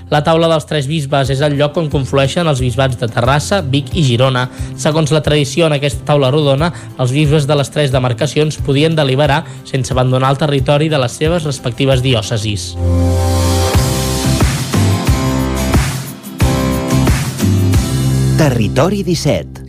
La taula dels tres bisbes és el lloc on conflueixen els bisbats de Terrassa, Vic i Girona. Segons la tradició en aquesta taula rodona, els bisbes de les tres demarcacions podien deliberar sense abandonar el territori de les seves respectives diòcesis. Territori 17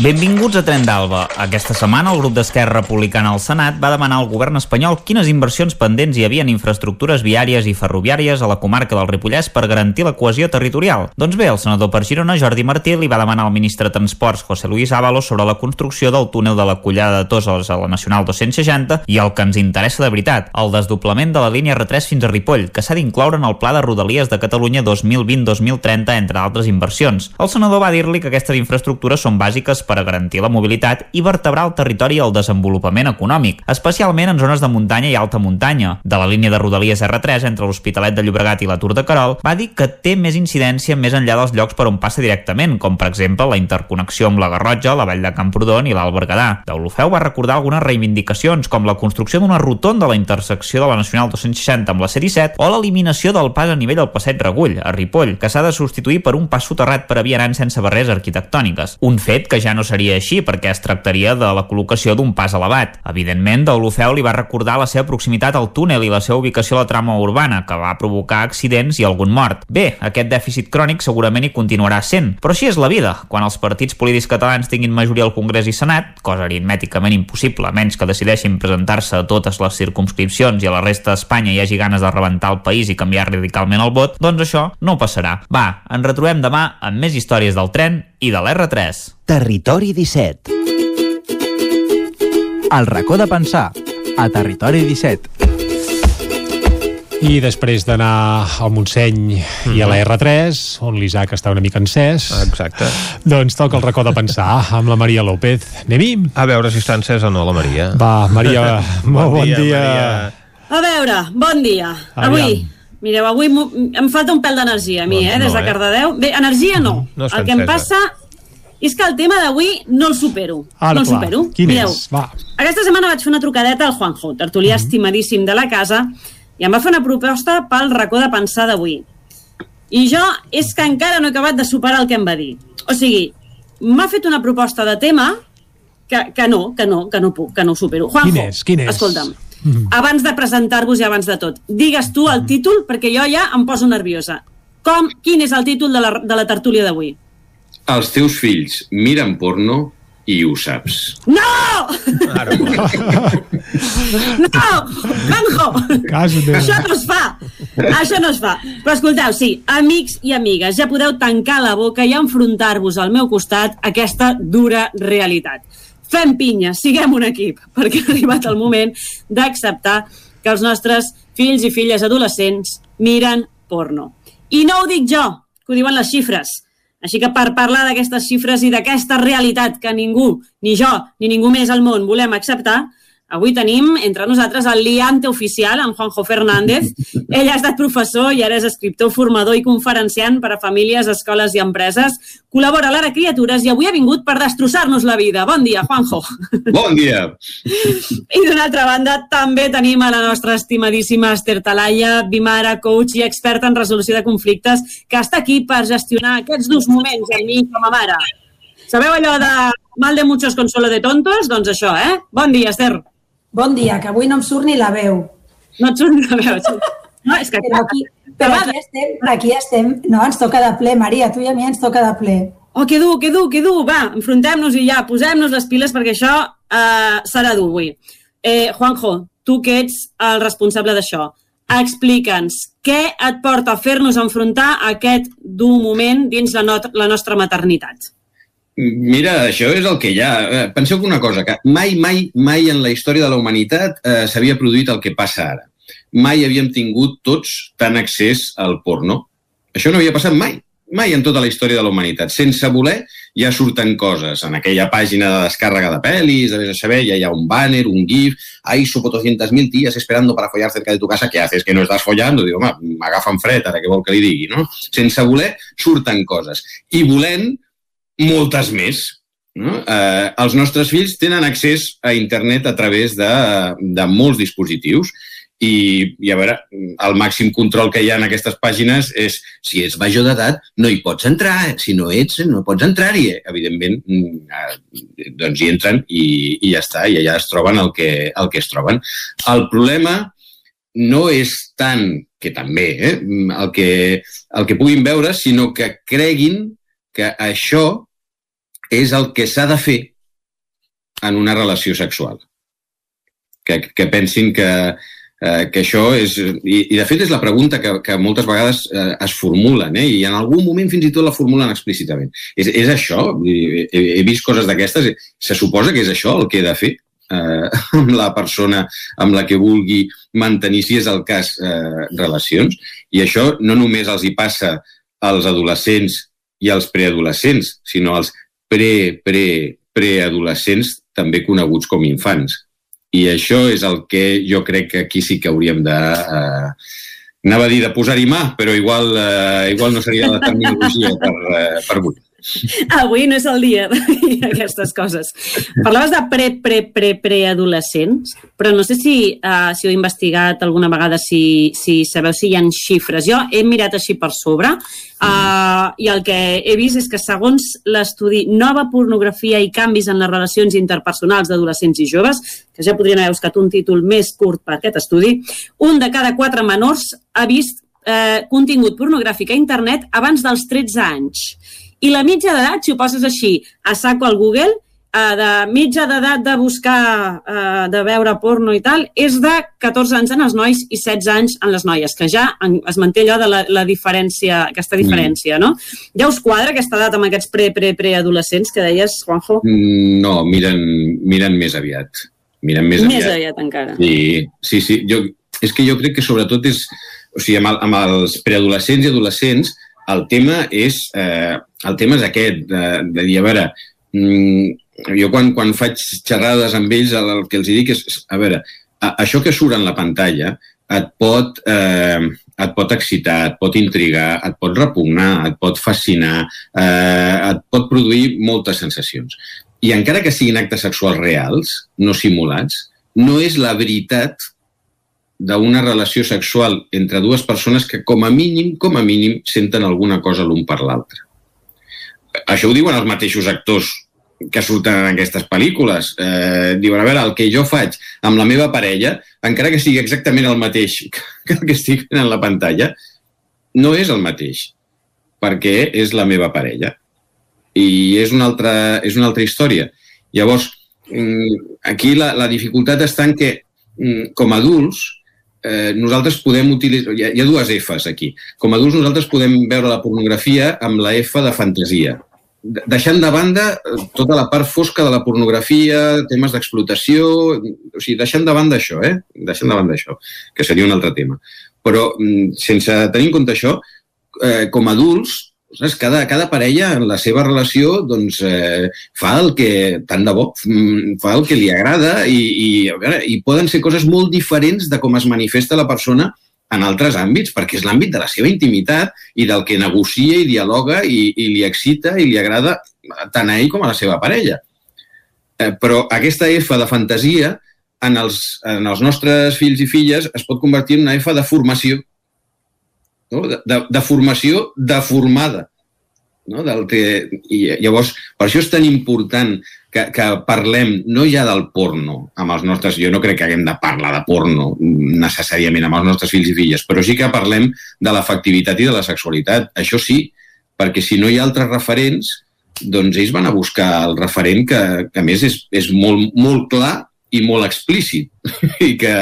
Benvinguts a Tren d'Alba. Aquesta setmana el grup d'Esquerra Republicana al Senat va demanar al govern espanyol quines inversions pendents hi havia en infraestructures viàries i ferroviàries a la comarca del Ripollès per garantir la cohesió territorial. Doncs bé, el senador per Girona, Jordi Martí, li va demanar al ministre de Transports, José Luis Ábalos, sobre la construcció del túnel de la Collada de Toses a la Nacional 260 i el que ens interessa de veritat, el desdoblament de la línia R3 fins a Ripoll, que s'ha d'incloure en el Pla de Rodalies de Catalunya 2020-2030, entre altres inversions. El senador va dir-li que aquestes infraestructures són bàsiques per a garantir la mobilitat i vertebrar el territori i el desenvolupament econòmic, especialment en zones de muntanya i alta muntanya. De la línia de Rodalies R3 entre l'Hospitalet de Llobregat i la Tour de Carol, va dir que té més incidència més enllà dels llocs per on passa directament, com per exemple la interconnexió amb la Garrotja, la Vall de Camprodon i l'Alt Berguedà. Deulofeu va recordar algunes reivindicacions, com la construcció d'una rotonda a la intersecció de la Nacional 260 amb la C-17 o l'eliminació del pas a nivell del Passeig Regull, a Ripoll, que s'ha de substituir per un pas soterrat per a vianants sense barreres arquitectòniques. Un fet que ja no seria així perquè es tractaria de la col·locació d'un pas elevat. Evidentment, Deulofeu li va recordar la seva proximitat al túnel i la seva ubicació a la trama urbana, que va provocar accidents i algun mort. Bé, aquest dèficit crònic segurament hi continuarà sent, però així és la vida. Quan els partits polítics catalans tinguin majoria al Congrés i Senat, cosa aritmèticament impossible, menys que decideixin presentar-se a totes les circumscripcions i a la resta d'Espanya hi hagi ganes de rebentar el país i canviar radicalment el vot, doncs això no passarà. Va, ens retrobem demà amb més històries del tren i de l'R3. Territori 17 El racó de pensar, a Territori 17. I després d'anar al Montseny i a la R3, on l'Isaac està una mica encès, Exacte. doncs toca el racó de pensar amb la Maria López. Anem-hi? A veure si està encès o no, la Maria. Va, Maria, molt bon dia. A veure, bon dia. Aviam. Avui, mireu, avui em falta un pèl d'energia a mi, Doncs eh, des no, de eh? Cardedeu. Bé, energia no. No el que em passa és que el tema d'avui no el supero. Ara, no el clar. supero. Quin Mireu, és? Va. aquesta setmana vaig fer una trucadeta al Juanjo, tertulià estimadíssim de la casa, i em va fer una proposta pel racó de pensar d'avui. I jo és que encara no he acabat de superar el que em va dir. O sigui, m'ha fet una proposta de tema que, que no, que no, que no puc, que no supero. Juanjo, Quin és? Quin és? escolta'm, Mm. abans de presentar-vos i abans de tot, digues tu el títol perquè jo ja em poso nerviosa. Com, quin és el títol de la, de la tertúlia d'avui? Els teus fills miren porno i ho saps. No! no! Teva. Això no es fa! Això no es fa. Però escolteu, sí, amics i amigues, ja podeu tancar la boca i enfrontar-vos al meu costat aquesta dura realitat. Fem pinya, siguem un equip, perquè ha arribat el moment d'acceptar que els nostres fills i filles adolescents miren porno. I no ho dic jo, que ho diuen les xifres. Així que per parlar d'aquestes xifres i d'aquesta realitat que ningú, ni jo, ni ningú més al món volem acceptar, avui tenim entre nosaltres el liante oficial, en Juanjo Fernández. Ell ha estat professor i ara és escriptor, formador i conferenciant per a famílies, escoles i empreses. Col·labora a l'Ara Criatures i avui ha vingut per destrossar-nos la vida. Bon dia, Juanjo. Bon dia! I d'una altra banda, també tenim a la nostra estimadíssima Esther Talaya, Bimara, coach i experta en resolució de conflictes, que està aquí per gestionar aquests dos moments amb mi com a mare. Sabeu allò de mal de muchos consuelo de tontos? Doncs això, eh? Bon dia, Esther. Bon dia, que avui no em surt ni la veu. No et surt ni la veu. No, és que... Però aquí, però aquí estem, aquí estem. No, ens toca de ple, Maria, tu i a mi ens toca de ple. Oh, que dur, que dur, que dur. Va, enfrontem-nos i ja, posem-nos les piles perquè això eh, serà dur avui. Eh, Juanjo, tu que ets el responsable d'això, explica'ns què et porta a fer-nos enfrontar aquest dur moment dins la, not la nostra maternitat. Mira, això és el que hi ha. Eh, Penseu que una cosa, que mai, mai, mai en la història de la humanitat eh, s'havia produït el que passa ara. Mai havíem tingut tots tant accés al porno. Això no havia passat mai. mai en tota la història de la humanitat. Sense voler ja surten coses. En aquella pàgina de descàrrega de pel·lis, de a saber, ja hi ha un banner, un gif, hay supo 200.000 tías esperando para follar cerca de tu casa, ¿qué haces? Que no estàs follando? Diu, home, m'agafen fred, ara què vol que li digui, no? Sense voler surten coses. I volent, moltes més. No? Eh, els nostres fills tenen accés a internet a través de, de molts dispositius i, i a veure, el màxim control que hi ha en aquestes pàgines és si ets major d'edat no hi pots entrar, si no ets no pots entrar-hi. Evidentment, mm, doncs hi entren i, i ja està, i allà es troben el que, el que es troben. El problema no és tant, que també, eh, el, que, el que puguin veure, sinó que creguin que això és el que s'ha de fer en una relació sexual. Que, que pensin que, eh, que això és... I, I, de fet, és la pregunta que, que moltes vegades eh, es formulen, eh? i en algun moment fins i tot la formulen explícitament. És, és això? He, he vist coses d'aquestes. Se suposa que és això el que he de fer eh, amb la persona amb la que vulgui mantenir, si és el cas, eh, relacions. I això no només els hi passa als adolescents i als preadolescents, sinó als pre, pre, preadolescents, també coneguts com infants. I això és el que jo crec que aquí sí que hauríem de... Eh, anava a dir de posar-hi mà, però igual, eh, igual no seria la terminologia per, eh, per avui. Avui no és el dia de dir aquestes coses. Parlaves de pre, pre, pre, preadolescents, però no sé si, uh, si heu investigat alguna vegada si, si sabeu si hi ha xifres. Jo he mirat així per sobre uh, i el que he vist és que segons l'estudi Nova pornografia i canvis en les relacions interpersonals d'adolescents i joves, que ja podrien haver buscat un títol més curt per aquest estudi, un de cada quatre menors ha vist eh, contingut pornogràfic a internet abans dels 13 anys. I la mitja d'edat, si ho poses així, a saco al Google, eh, de mitja d'edat de buscar, eh, de veure porno i tal, és de 14 anys en els nois i 16 anys en les noies, que ja es manté allò de la, la diferència, aquesta diferència, no? Ja us quadra aquesta edat amb aquests pre-pre-preadolescents que deies, Juanjo? Mm, No, miren, miren més aviat. Miren més, Més aviat. aviat encara. Sí, sí, sí. Jo, és que jo crec que sobretot és... O sigui, amb, el, amb els preadolescents i adolescents, el tema és, eh, el tema és aquest, de, de dir, a veure, mm, jo quan, quan faig xerrades amb ells, el, el que els dic és, a veure, a, això que surt en la pantalla et pot, eh, et pot excitar, et pot intrigar, et pot repugnar, et pot fascinar, eh, et pot produir moltes sensacions. I encara que siguin actes sexuals reals, no simulats, no és la veritat d'una relació sexual entre dues persones que com a mínim, com a mínim, senten alguna cosa l'un per l'altre. Això ho diuen els mateixos actors que surten en aquestes pel·lícules. Eh, diuen, a veure, el que jo faig amb la meva parella, encara que sigui exactament el mateix que el que estic fent en la pantalla, no és el mateix, perquè és la meva parella. I és una altra, és una altra història. Llavors, mm, aquí la, la dificultat està en que, mm, com a adults, eh, nosaltres podem utilitzar... Hi ha, hi ha dues Fs aquí. Com a adults nosaltres podem veure la pornografia amb la F de fantasia. De- Deixant de banda eh, tota la part fosca de la pornografia, temes d'explotació... O sigui, deixant de banda això, eh? Deixant de banda això, que seria un altre tema. Però mm, sense tenir en compte això, eh, com a adults, saps? Cada, cada parella en la seva relació doncs, eh, fa el que, tant de bo, mm, fa el que li agrada i, i, a veure, i poden ser coses molt diferents de com es manifesta la persona en altres àmbits, perquè és l'àmbit de la seva intimitat i del que negocia i dialoga i, i li excita i li agrada tant a ell com a la seva parella. Eh, però aquesta F de fantasia en els, en els nostres fills i filles es pot convertir en una F de formació no? de, de, de formació deformada. No? Del que, I llavors, per això és tan important que, que parlem no ja del porno amb els nostres... Jo no crec que haguem de parlar de porno necessàriament amb els nostres fills i filles, però sí que parlem de l'afectivitat i de la sexualitat. Això sí, perquè si no hi ha altres referents, doncs ells van a buscar el referent que, que a més és, és molt, molt clar i molt explícit i que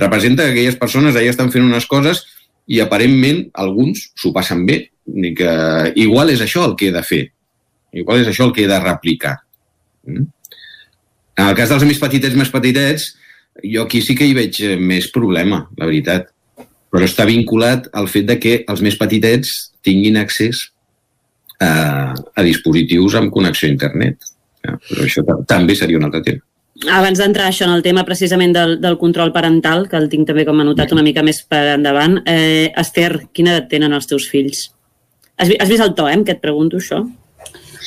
representa que aquelles persones allà estan fent unes coses i aparentment alguns s'ho passen bé i que igual és això el que he de fer igual és això el que he de replicar Mm? en el cas dels més petitets més petitets jo aquí sí que hi veig eh, més problema la veritat però està vinculat al fet de que els més petitets tinguin accés a, a dispositius amb connexió a internet. Ja, però això també seria un altre tema. Abans d'entrar això en el tema precisament del, del control parental, que el tinc també com anotat una mica més per endavant, eh, Esther, quina edat tenen els teus fills? Has, has vist el to, eh, què et pregunto això?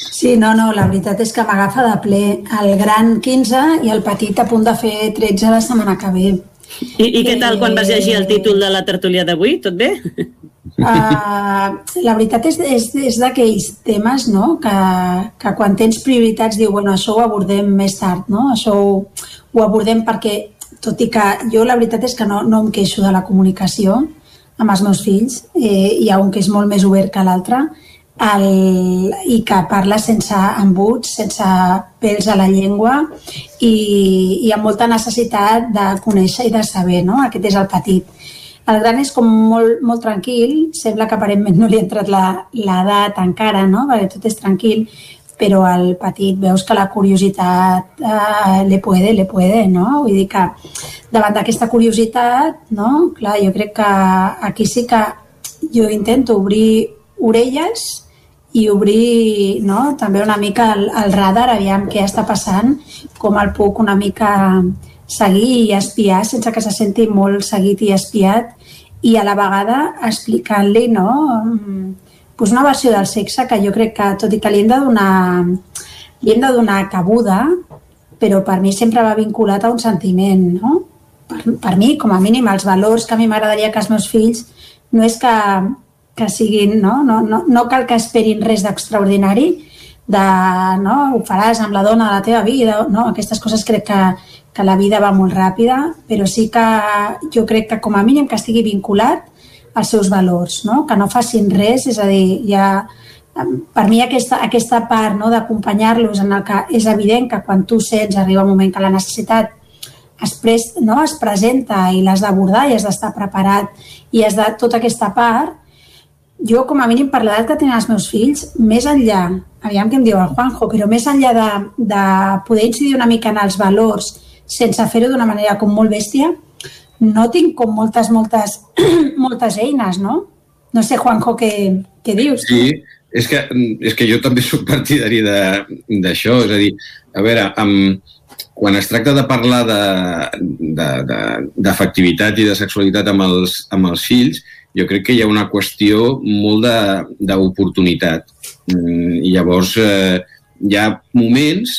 Sí, no, no, la veritat és que m'agafa de ple el gran 15 i el petit a punt de fer 13 la setmana que ve. I, i què tal quan vas llegir el títol de la tertúlia d'avui? Tot bé? Uh, la veritat és, és, és d'aquells temes no? que, que quan tens prioritats diu, bueno, això ho abordem més tard, no? això ho, ho abordem perquè, tot i que jo la veritat és que no, no em queixo de la comunicació amb els meus fills, eh, hi ha un que és molt més obert que l'altre, el, i que parla sense embuts, sense pèls a la llengua i, i amb molta necessitat de conèixer i de saber, no? Aquest és el petit. El gran és com molt, molt tranquil, sembla que aparentment no li ha entrat l'edat encara, no? perquè tot és tranquil, però el petit veus que la curiositat eh, le puede, le puede, no? Vull dir que davant d'aquesta curiositat, no? Clar, jo crec que aquí sí que jo intento obrir orelles i obrir no? també una mica el, el radar, aviam què està passant, com el puc una mica seguir i espiar sense que se senti molt seguit i espiat i a la vegada explicant-li no, pues una versió del sexe que jo crec que, tot i que li hem de donar, li hem de donar cabuda, però per mi sempre va vinculat a un sentiment, no? Per, per mi, com a mínim, els valors que a mi m'agradaria que els meus fills no és que, que siguin, no? No, no, no cal que esperin res d'extraordinari, de, no, ho faràs amb la dona de la teva vida, no? Aquestes coses crec que, que la vida va molt ràpida, però sí que jo crec que com a mínim que estigui vinculat als seus valors, no? que no facin res, és a dir, ja, per mi aquesta, aquesta part no, d'acompanyar-los en el que és evident que quan tu sents arriba un moment que la necessitat es, pres, no, es presenta i l'has d'abordar i has d'estar preparat i has de tota aquesta part, jo com a mínim per l'edat que tenen els meus fills, més enllà, aviam què em diu el Juanjo, però més enllà de, de poder incidir una mica en els valors sense fer-ho d'una manera com molt bèstia, no tinc com moltes, moltes, moltes eines, no? No sé, Juanjo, què, què dius? Sí, és que, és que jo també sóc partidari d'això, és a dir, a veure, amb, quan es tracta de parlar d'afectivitat de, de, de, i de sexualitat amb els, amb els fills, jo crec que hi ha una qüestió molt d'oportunitat. Mm, llavors eh, hi ha moments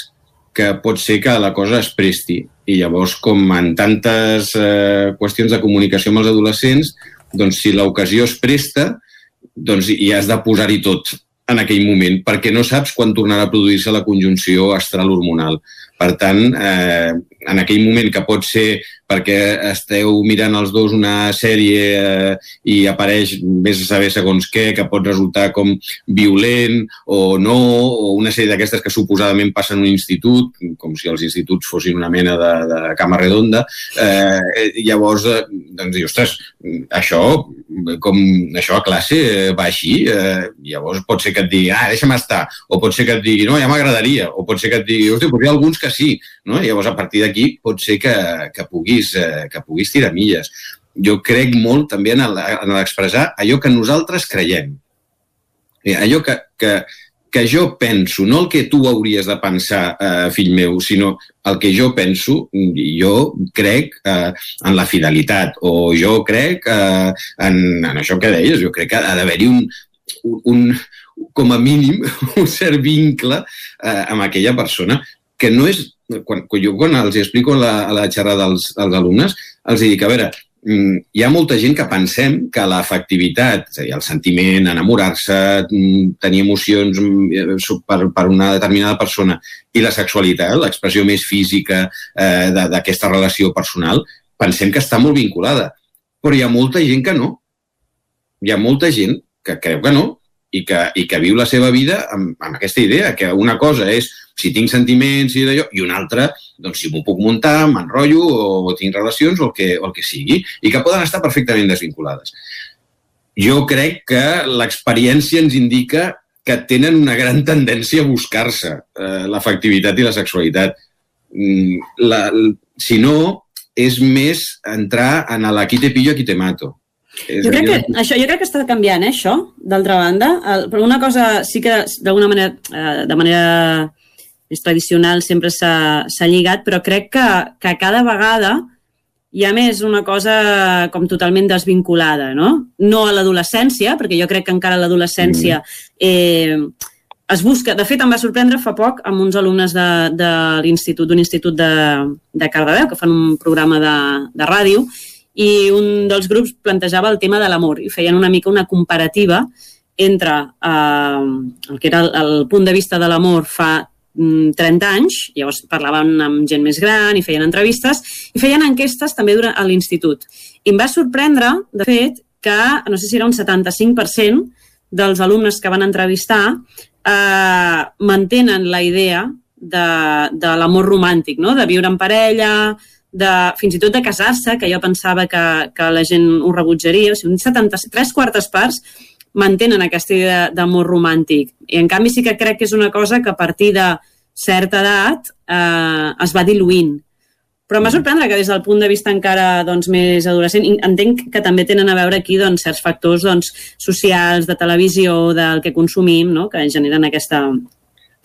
que pot ser que la cosa es presti. I llavors, com en tantes eh, qüestions de comunicació amb els adolescents, doncs si l'ocasió es presta, doncs hi has de posar-hi tot en aquell moment, perquè no saps quan tornarà a produir-se la conjunció astral hormonal. Per tant, eh, en aquell moment que pot ser perquè esteu mirant els dos una sèrie eh, i apareix més a saber segons què, que pot resultar com violent o no, o una sèrie d'aquestes que suposadament passen en un institut, com si els instituts fossin una mena de, de cama redonda, eh, llavors eh, doncs dius, ostres, això, com això a classe va així, eh, llavors pot ser que et digui, ah, deixa'm estar, o pot ser que et digui, no, ja m'agradaria, o pot ser que et digui, hòstia, però hi ha alguns que sí, no? Llavors a partir d'aquí pot ser que, que, puguis, eh, que puguis tirar milles. Jo crec molt també en l'expressar allò que nosaltres creiem. Allò que, que, que jo penso, no el que tu hauries de pensar, eh, fill meu, sinó el que jo penso, jo crec eh, en la fidelitat, o jo crec eh, en, en això que deies, jo crec que ha d'haver-hi un, un, un, com a mínim, un cert vincle eh, amb aquella persona que no és quan, quan jo quan els explico a la, a la xerrada dels, dels alumnes, els dic, a veure, mm, hi ha molta gent que pensem que l'afectivitat, és a dir, el sentiment, enamorar-se, mm, tenir emocions mm, per, per una determinada persona i la sexualitat, l'expressió més física eh, d'aquesta relació personal, pensem que està molt vinculada. Però hi ha molta gent que no. Hi ha molta gent que creu que no i que, i que viu la seva vida amb, amb aquesta idea, que una cosa és si tinc sentiments i d'allò, i una altra, doncs si m'ho puc muntar, m'enrotllo o, o tinc relacions o el, que, o el que sigui, i que poden estar perfectament desvinculades. Jo crec que l'experiència ens indica que tenen una gran tendència a buscar-se eh, l'afectivitat i la sexualitat. Mm, la, si no, és més entrar en la qui te pillo, qui te mato. És Jo crec, que, això, jo crec que està canviant, eh, això, d'altra banda. El, però una cosa sí que, d'alguna manera, eh, de manera més tradicional sempre s'ha s'ha lligat, però crec que, que cada vegada hi ha més una cosa com totalment desvinculada, no? No a l'adolescència, perquè jo crec que encara a l'adolescència eh, es busca... De fet, em va sorprendre fa poc amb uns alumnes de, de l'institut, d'un institut de, de Cardedeu, que fan un programa de, de ràdio, i un dels grups plantejava el tema de l'amor i feien una mica una comparativa entre eh, el que era el, el punt de vista de l'amor fa mm, 30 anys, llavors parlaven amb gent més gran i feien entrevistes i feien enquestes també durant a l'institut. I em va sorprendre, de fet, que no sé si era un 75% dels alumnes que van entrevistar eh, mantenen la idea de, de l'amor romàntic, no? de viure en parella, de, fins i tot de casar-se, que jo pensava que, que la gent ho rebutjaria. O sigui, un 70, tres quartes parts mantenen aquesta idea d'amor romàntic. I en canvi sí que crec que és una cosa que a partir de certa edat eh, es va diluint. Però m'ha sorprendre que des del punt de vista encara doncs, més adolescent, entenc que també tenen a veure aquí doncs, certs factors doncs, socials, de televisió, del que consumim, no? que generen aquesta,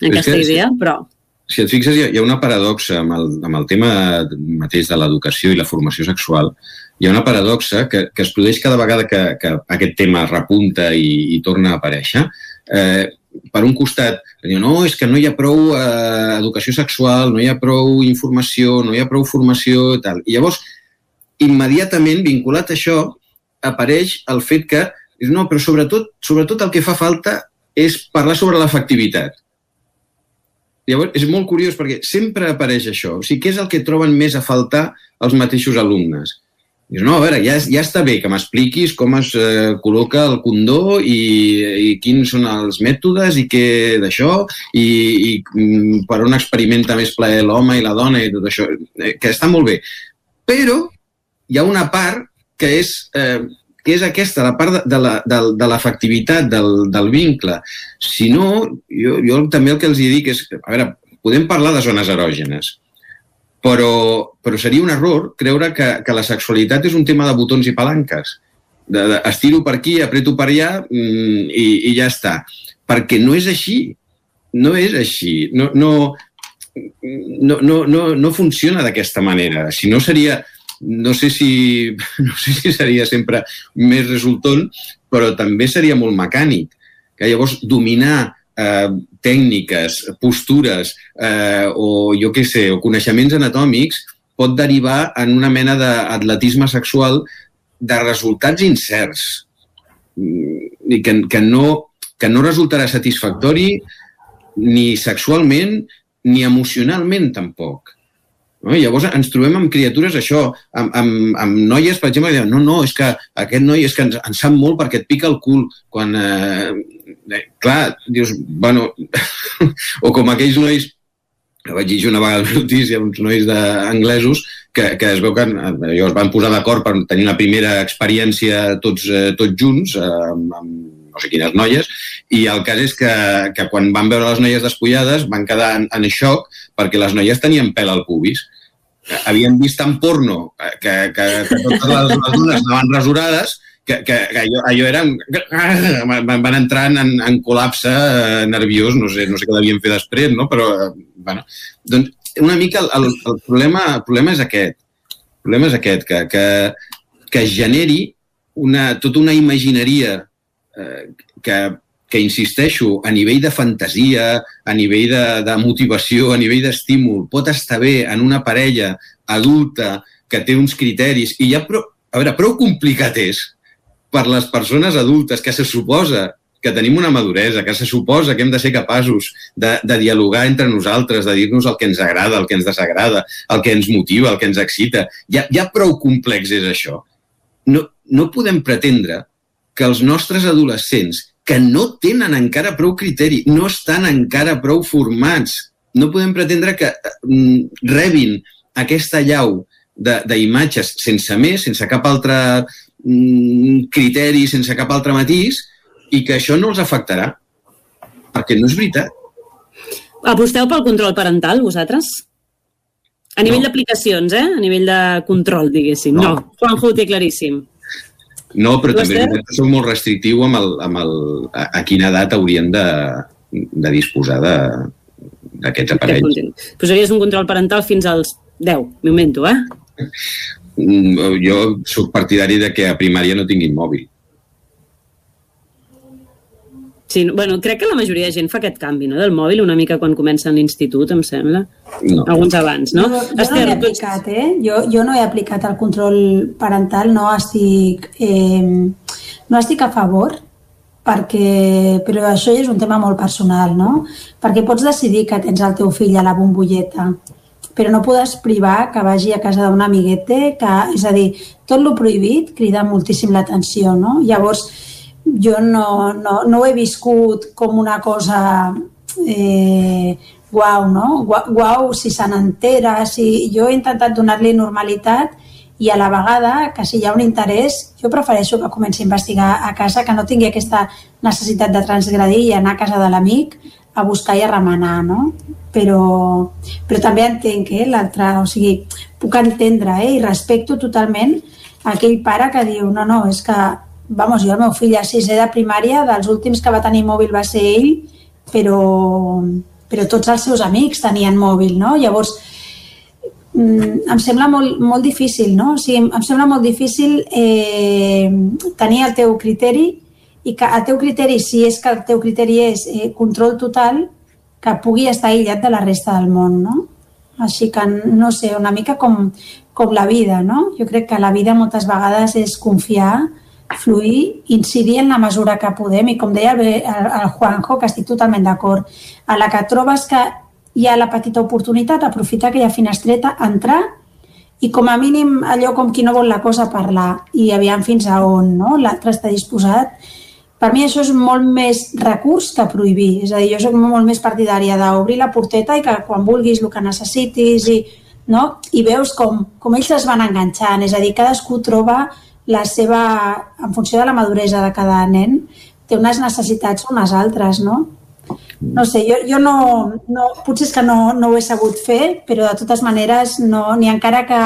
aquesta que- idea, però... si et fixes, hi ha, hi ha una paradoxa amb el, amb el tema mateix de l'educació i la formació sexual. Hi ha una paradoxa que, que es produeix cada vegada que, que aquest tema repunta i, i torna a aparèixer. Eh, per un costat, diu, no, és que no hi ha prou eh, educació sexual, no hi ha prou informació, no hi ha prou formació i tal. I llavors, immediatament, vinculat a això, apareix el fet que, no, però sobretot, sobretot el que fa falta és parlar sobre l'efectivitat. Llavors, és molt curiós perquè sempre apareix això. O sigui, què és el que troben més a faltar els mateixos alumnes? Dius, no, a veure, ja, ja està bé que m'expliquis com es eh, col·loca el condó i, i quins són els mètodes i què d'això i, i mm, per on experimenta més plaer l'home i la dona i tot això, eh, que està molt bé. Però hi ha una part que és, eh, que és aquesta, la part de, de la- del- de l'efectivitat del, del vincle. Si no, jo, jo també el que els dic és, a veure, podem parlar de zones erògenes, però, però seria un error creure que, que la sexualitat és un tema de botons i palanques. De, de, estiro per aquí, apreto per allà mm, i, i ja està. Perquè no és així. No és així. No, no, no, no, no, no funciona d'aquesta manera. Si no seria, no sé si, no sé si seria sempre més resultant, però també seria molt mecànic. Que llavors dominar eh, tècniques, postures eh, o jo què sé, o coneixements anatòmics pot derivar en una mena d'atletisme sexual de resultats incerts Mm, i que, que, no, que no resultarà satisfactori ni sexualment ni emocionalment tampoc. I llavors ens trobem amb criatures, això, amb, amb, amb noies, per exemple, que diuen, no, no, és que aquest noi és que ens, ens sap molt perquè et pica el cul, quan, eh, eh, clar, dius, bueno, o com aquells nois, vaig llegir una vegada la notícia, uns nois de, anglesos, que, que es veu que eh, es van posar d'acord per tenir la primera experiència tots, eh, tots junts, eh, amb, amb no sé quines noies, i el cas és que, que quan van veure les noies despullades van quedar en, en xoc perquè les noies tenien pèl al pubis. Havien vist en porno eh, que, que, que totes les, les dones anaven rasurades, que, que, que allò, allò eren... Van, van entrar en, en, col·lapse eh, nerviós, no sé, no sé què devien fer després, no? però, eh, bueno, doncs una mica el, el, el, problema, el problema és aquest. El problema és aquest, que, que, que generi una, tota una imagineria que, que insisteixo, a nivell de fantasia, a nivell de, de motivació, a nivell d'estímul, pot estar bé en una parella adulta que té uns criteris i ja prou, a veure, prou complicat és per les persones adultes que se suposa que tenim una maduresa, que se suposa que hem de ser capaços de, de dialogar entre nosaltres, de dir-nos el que ens agrada, el que ens desagrada, el que ens motiva, el que ens excita. Ja, ja prou complex és això. No, no podem pretendre que els nostres adolescents, que no tenen encara prou criteri, no estan encara prou formats, no podem pretendre que mm, rebin aquesta llau de- d'imatges sense més, sense cap altre mm, criteri, sense cap altre matís, i que això no els afectarà. Perquè no és veritat. Aposteu pel control parental, vosaltres? A nivell No. d'aplicacions, eh? A nivell de control, diguéssim. No. No. no. Juanjo ho té claríssim. No, però també soc molt restrictiu amb, el, amb el, a, a quina edat haurien de, de disposar d'aquests aparells. Posaries un control parental fins als 10, m'invento, eh? Mm, Jo sóc partidari de que a primària no tinguin mòbil. Sí, no- bueno, crec que la majoria de gent fa aquest canvi, no?, del mòbil una mica quan comencen l'institut, em sembla. No. Alguns abans, no? Jo, jo no l'he aplicat, eh? Jo, jo no he aplicat el control parental, no estic, eh, no estic a favor, perquè, però això ja és un tema molt personal, no? Perquè pots decidir que tens el teu fill a la bombolleta, però no podes privar que vagi a casa d'un amiguete, que, és a dir, tot lo prohibit crida moltíssim l'atenció, no? Llavors, jo no, no, no ho he viscut com una cosa eh, guau, no? Guau, si se n'entera, si... jo he intentat donar-li normalitat i a la vegada que si hi ha un interès jo prefereixo que comenci a investigar a casa que no tingui aquesta necessitat de transgredir i anar a casa de l'amic a buscar i a remenar, no? Però, però també entenc eh, l'altre, o sigui, puc entendre eh, i respecto totalment aquell pare que diu no, no, és que, vamos, jo el meu fill a sisè de primària, dels últims que va tenir mòbil va ser ell, però, però tots els seus amics tenien mòbil, no? Llavors, mm, em sembla molt, molt difícil, no? O sigui, em sembla molt difícil eh, tenir el teu criteri i que el teu criteri, si és que el teu criteri és eh, control total, que pugui estar aïllat de la resta del món, no? Així que, no sé, una mica com, com la vida, no? Jo crec que la vida moltes vegades és confiar, fluir, incidir en la mesura que podem i com deia el, Juanjo, que estic totalment d'acord, a la que trobes que hi ha la petita oportunitat, aprofitar aquella finestreta, entrar i com a mínim allò com qui no vol la cosa parlar i aviam fins a on no? l'altre està disposat. Per mi això és molt més recurs que prohibir. És a dir, jo soc molt més partidària d'obrir la porteta i que quan vulguis el que necessitis i, no? i veus com, com ells es van enganxant. És a dir, cadascú troba la seva, en funció de la maduresa de cada nen, té unes necessitats unes altres, no? No sé, jo, jo no, no, potser és que no, no ho he sabut fer, però de totes maneres, no, ni encara que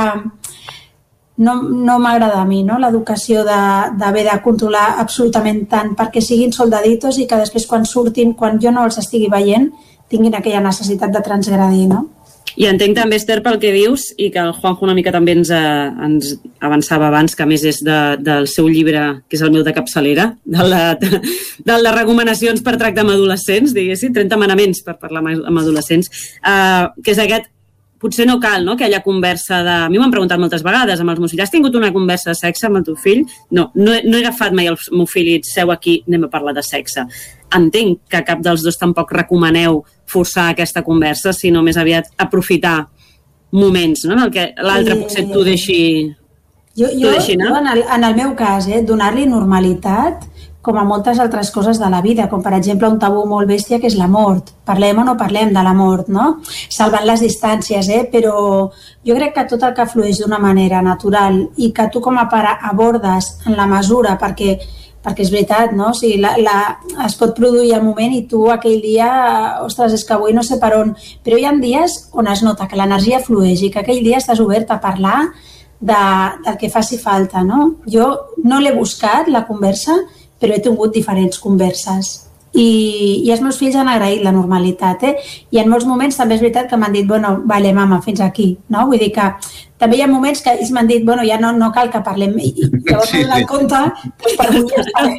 no, no m'agrada a mi no? l'educació d'haver de, de controlar absolutament tant perquè siguin soldaditos i que després quan surtin, quan jo no els estigui veient, tinguin aquella necessitat de transgredir, no? I entenc també, Esther, pel que dius, i que el Juanjo una mica també ens, eh, ens avançava abans, que a més és de, del seu llibre, que és el meu de capçalera, de, del de recomanacions per tractar amb adolescents, diguéssim, 30 manaments per parlar amb adolescents, eh, que és aquest potser no cal no, aquella conversa de... A mi m'han preguntat moltes vegades amb els meus fills, has tingut una conversa de sexe amb el teu fill? No, no, he- no he agafat mai el meu fill i dit, seu aquí, anem a parlar de sexe. Entenc que cap dels dos tampoc recomaneu forçar aquesta conversa, sinó més aviat aprofitar moments, no?, en el que l'altre Sí. potser t'ho deixi... Jo, jo, deixi anar. jo en, el, en el meu cas, eh, donar-li normalitat com a moltes altres coses de la vida, com per exemple un tabú molt bèstia que és la mort. Parlem o no parlem de la mort, no? Salvant les distàncies, eh? però jo crec que tot el que flueix d'una manera natural i que tu com a pare abordes en la mesura perquè perquè és veritat, no? O sigui, la, la, es pot produir el moment i tu aquell dia, ostres, és que avui no sé per on, però hi ha dies on es nota que l'energia flueix i que aquell dia estàs obert a parlar de, del que faci falta, no? Jo no l'he buscat, la conversa, però he tingut diferents converses. I, I els meus fills han agraït la normalitat, eh? I en molts moments també és veritat que m'han dit, bueno, vale, mama, fins aquí, no? Vull dir que també hi ha moments que ells m'han dit, bueno, ja no, no cal que parlem. I, i llavors Sí, sí, compte, doncs per avui ja està bé,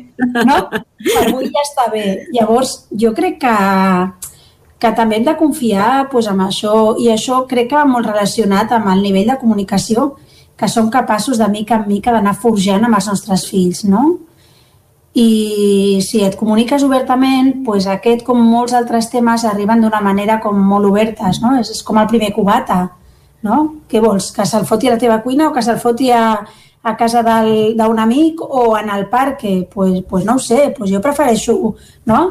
no? Per avui ja està bé. Llavors, jo crec que, que també hem de confiar pues, en això, i això crec que molt relacionat amb el nivell de comunicació que som capaços de mica en mica d'anar forjant amb els nostres fills, no? I si et comuniques obertament, pues aquest, com molts altres temes, arriben d'una manera com molt obertes, no? És, és com el primer cubata, no? Què vols? Que se'l foti a la teva cuina o que se'l foti a, a casa d'un amic o en el parc? Pues, pues no ho sé, pues jo prefereixo, no?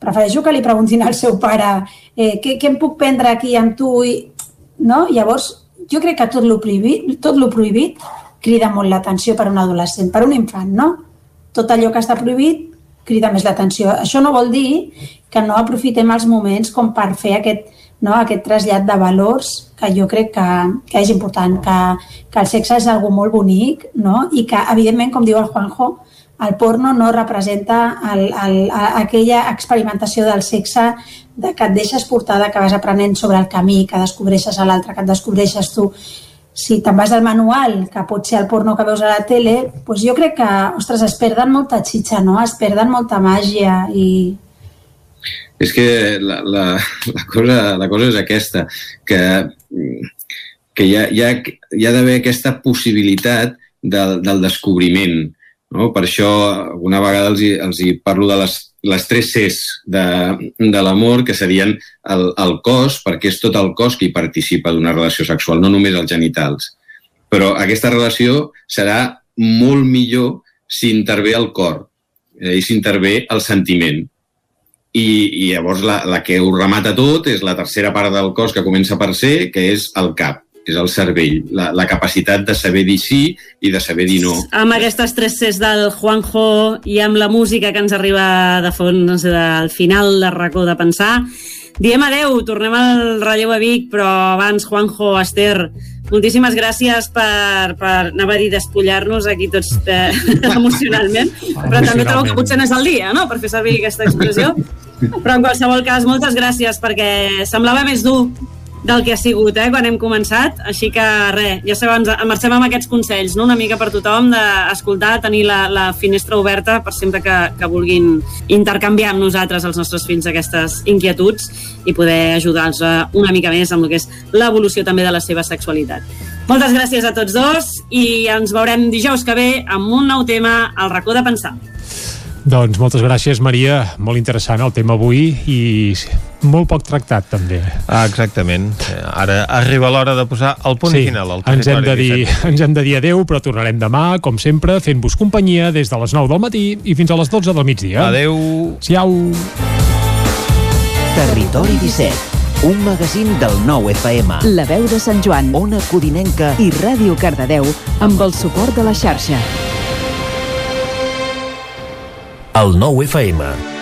Prefereixo que li preguntin al seu pare eh, què, què em puc prendre aquí amb tu? I, no? Llavors, jo crec que tot lo prohibit, tot lo prohibit crida molt l'atenció per un adolescent, per un infant, no? Tot allò que està prohibit crida més l'atenció. Això no vol dir que no aprofitem els moments com per fer aquest no? aquest trasllat de valors que jo crec que, que és important, que, que el sexe és algo molt bonic no? i que, evidentment, com diu el Juanjo, el porno no representa el, el, aquella experimentació del sexe de que et deixes portar, de que vas aprenent sobre el camí, que descobreixes a l'altre, que et descobreixes tu. Si te'n vas al manual, que pot ser el porno que veus a la tele, doncs jo crec que, ostres, es perden molta xitxa, no? Es perden molta màgia i, és que la, la, la, cosa, la cosa és aquesta, que, que hi ha, hi ha, hi ha d'haver aquesta possibilitat del, del descobriment. No? Per això alguna vegada els hi, els hi parlo de les, les tres Cs de, de l'amor, que serien el, el cos, perquè és tot el cos que hi participa d'una relació sexual, no només els genitals. Però aquesta relació serà molt millor si intervé el cor eh, i si intervé el sentiment i, i llavors la, la que ho remata tot és la tercera part del cos que comença per ser, que és el cap és el cervell, la, la capacitat de saber dir sí i de saber dir no. Amb aquestes tres Cs del Juanjo i amb la música que ens arriba de fons del final de racó de pensar, diem adeu, tornem al relleu a Vic, però abans, Juanjo, Esther, moltíssimes gràcies per, per anava a dir despullar-nos aquí tots eh, emocionalment, però també trobo que potser no és el dia, no?, per fer servir aquesta expressió. Però en qualsevol cas, moltes gràcies perquè semblava més dur del que ha sigut eh, quan hem començat, així que res, ja sabeu, ens marxem amb aquests consells, no? una mica per tothom, d'escoltar, tenir la, la finestra oberta per sempre que, que vulguin intercanviar amb nosaltres, els nostres fills, aquestes inquietuds i poder ajudar-los una mica més amb el que és l'evolució també de la seva sexualitat. Moltes gràcies a tots dos i ens veurem dijous que ve amb un nou tema al racó de pensar. Doncs moltes gràcies, Maria. Molt interessant el tema avui i molt poc tractat, també. Ah, exactament. Ara arriba l'hora de posar el punt sí, final al ens hem, de dir, ens hem de dir adeu, però tornarem demà, com sempre, fent-vos companyia des de les 9 del matí i fins a les 12 del migdia. Adeu. Siau. Territori 17 un magazín del nou FM. La veu de Sant Joan. Ona Codinenca i Ràdio Cardedeu amb el suport de la xarxa. El nou FM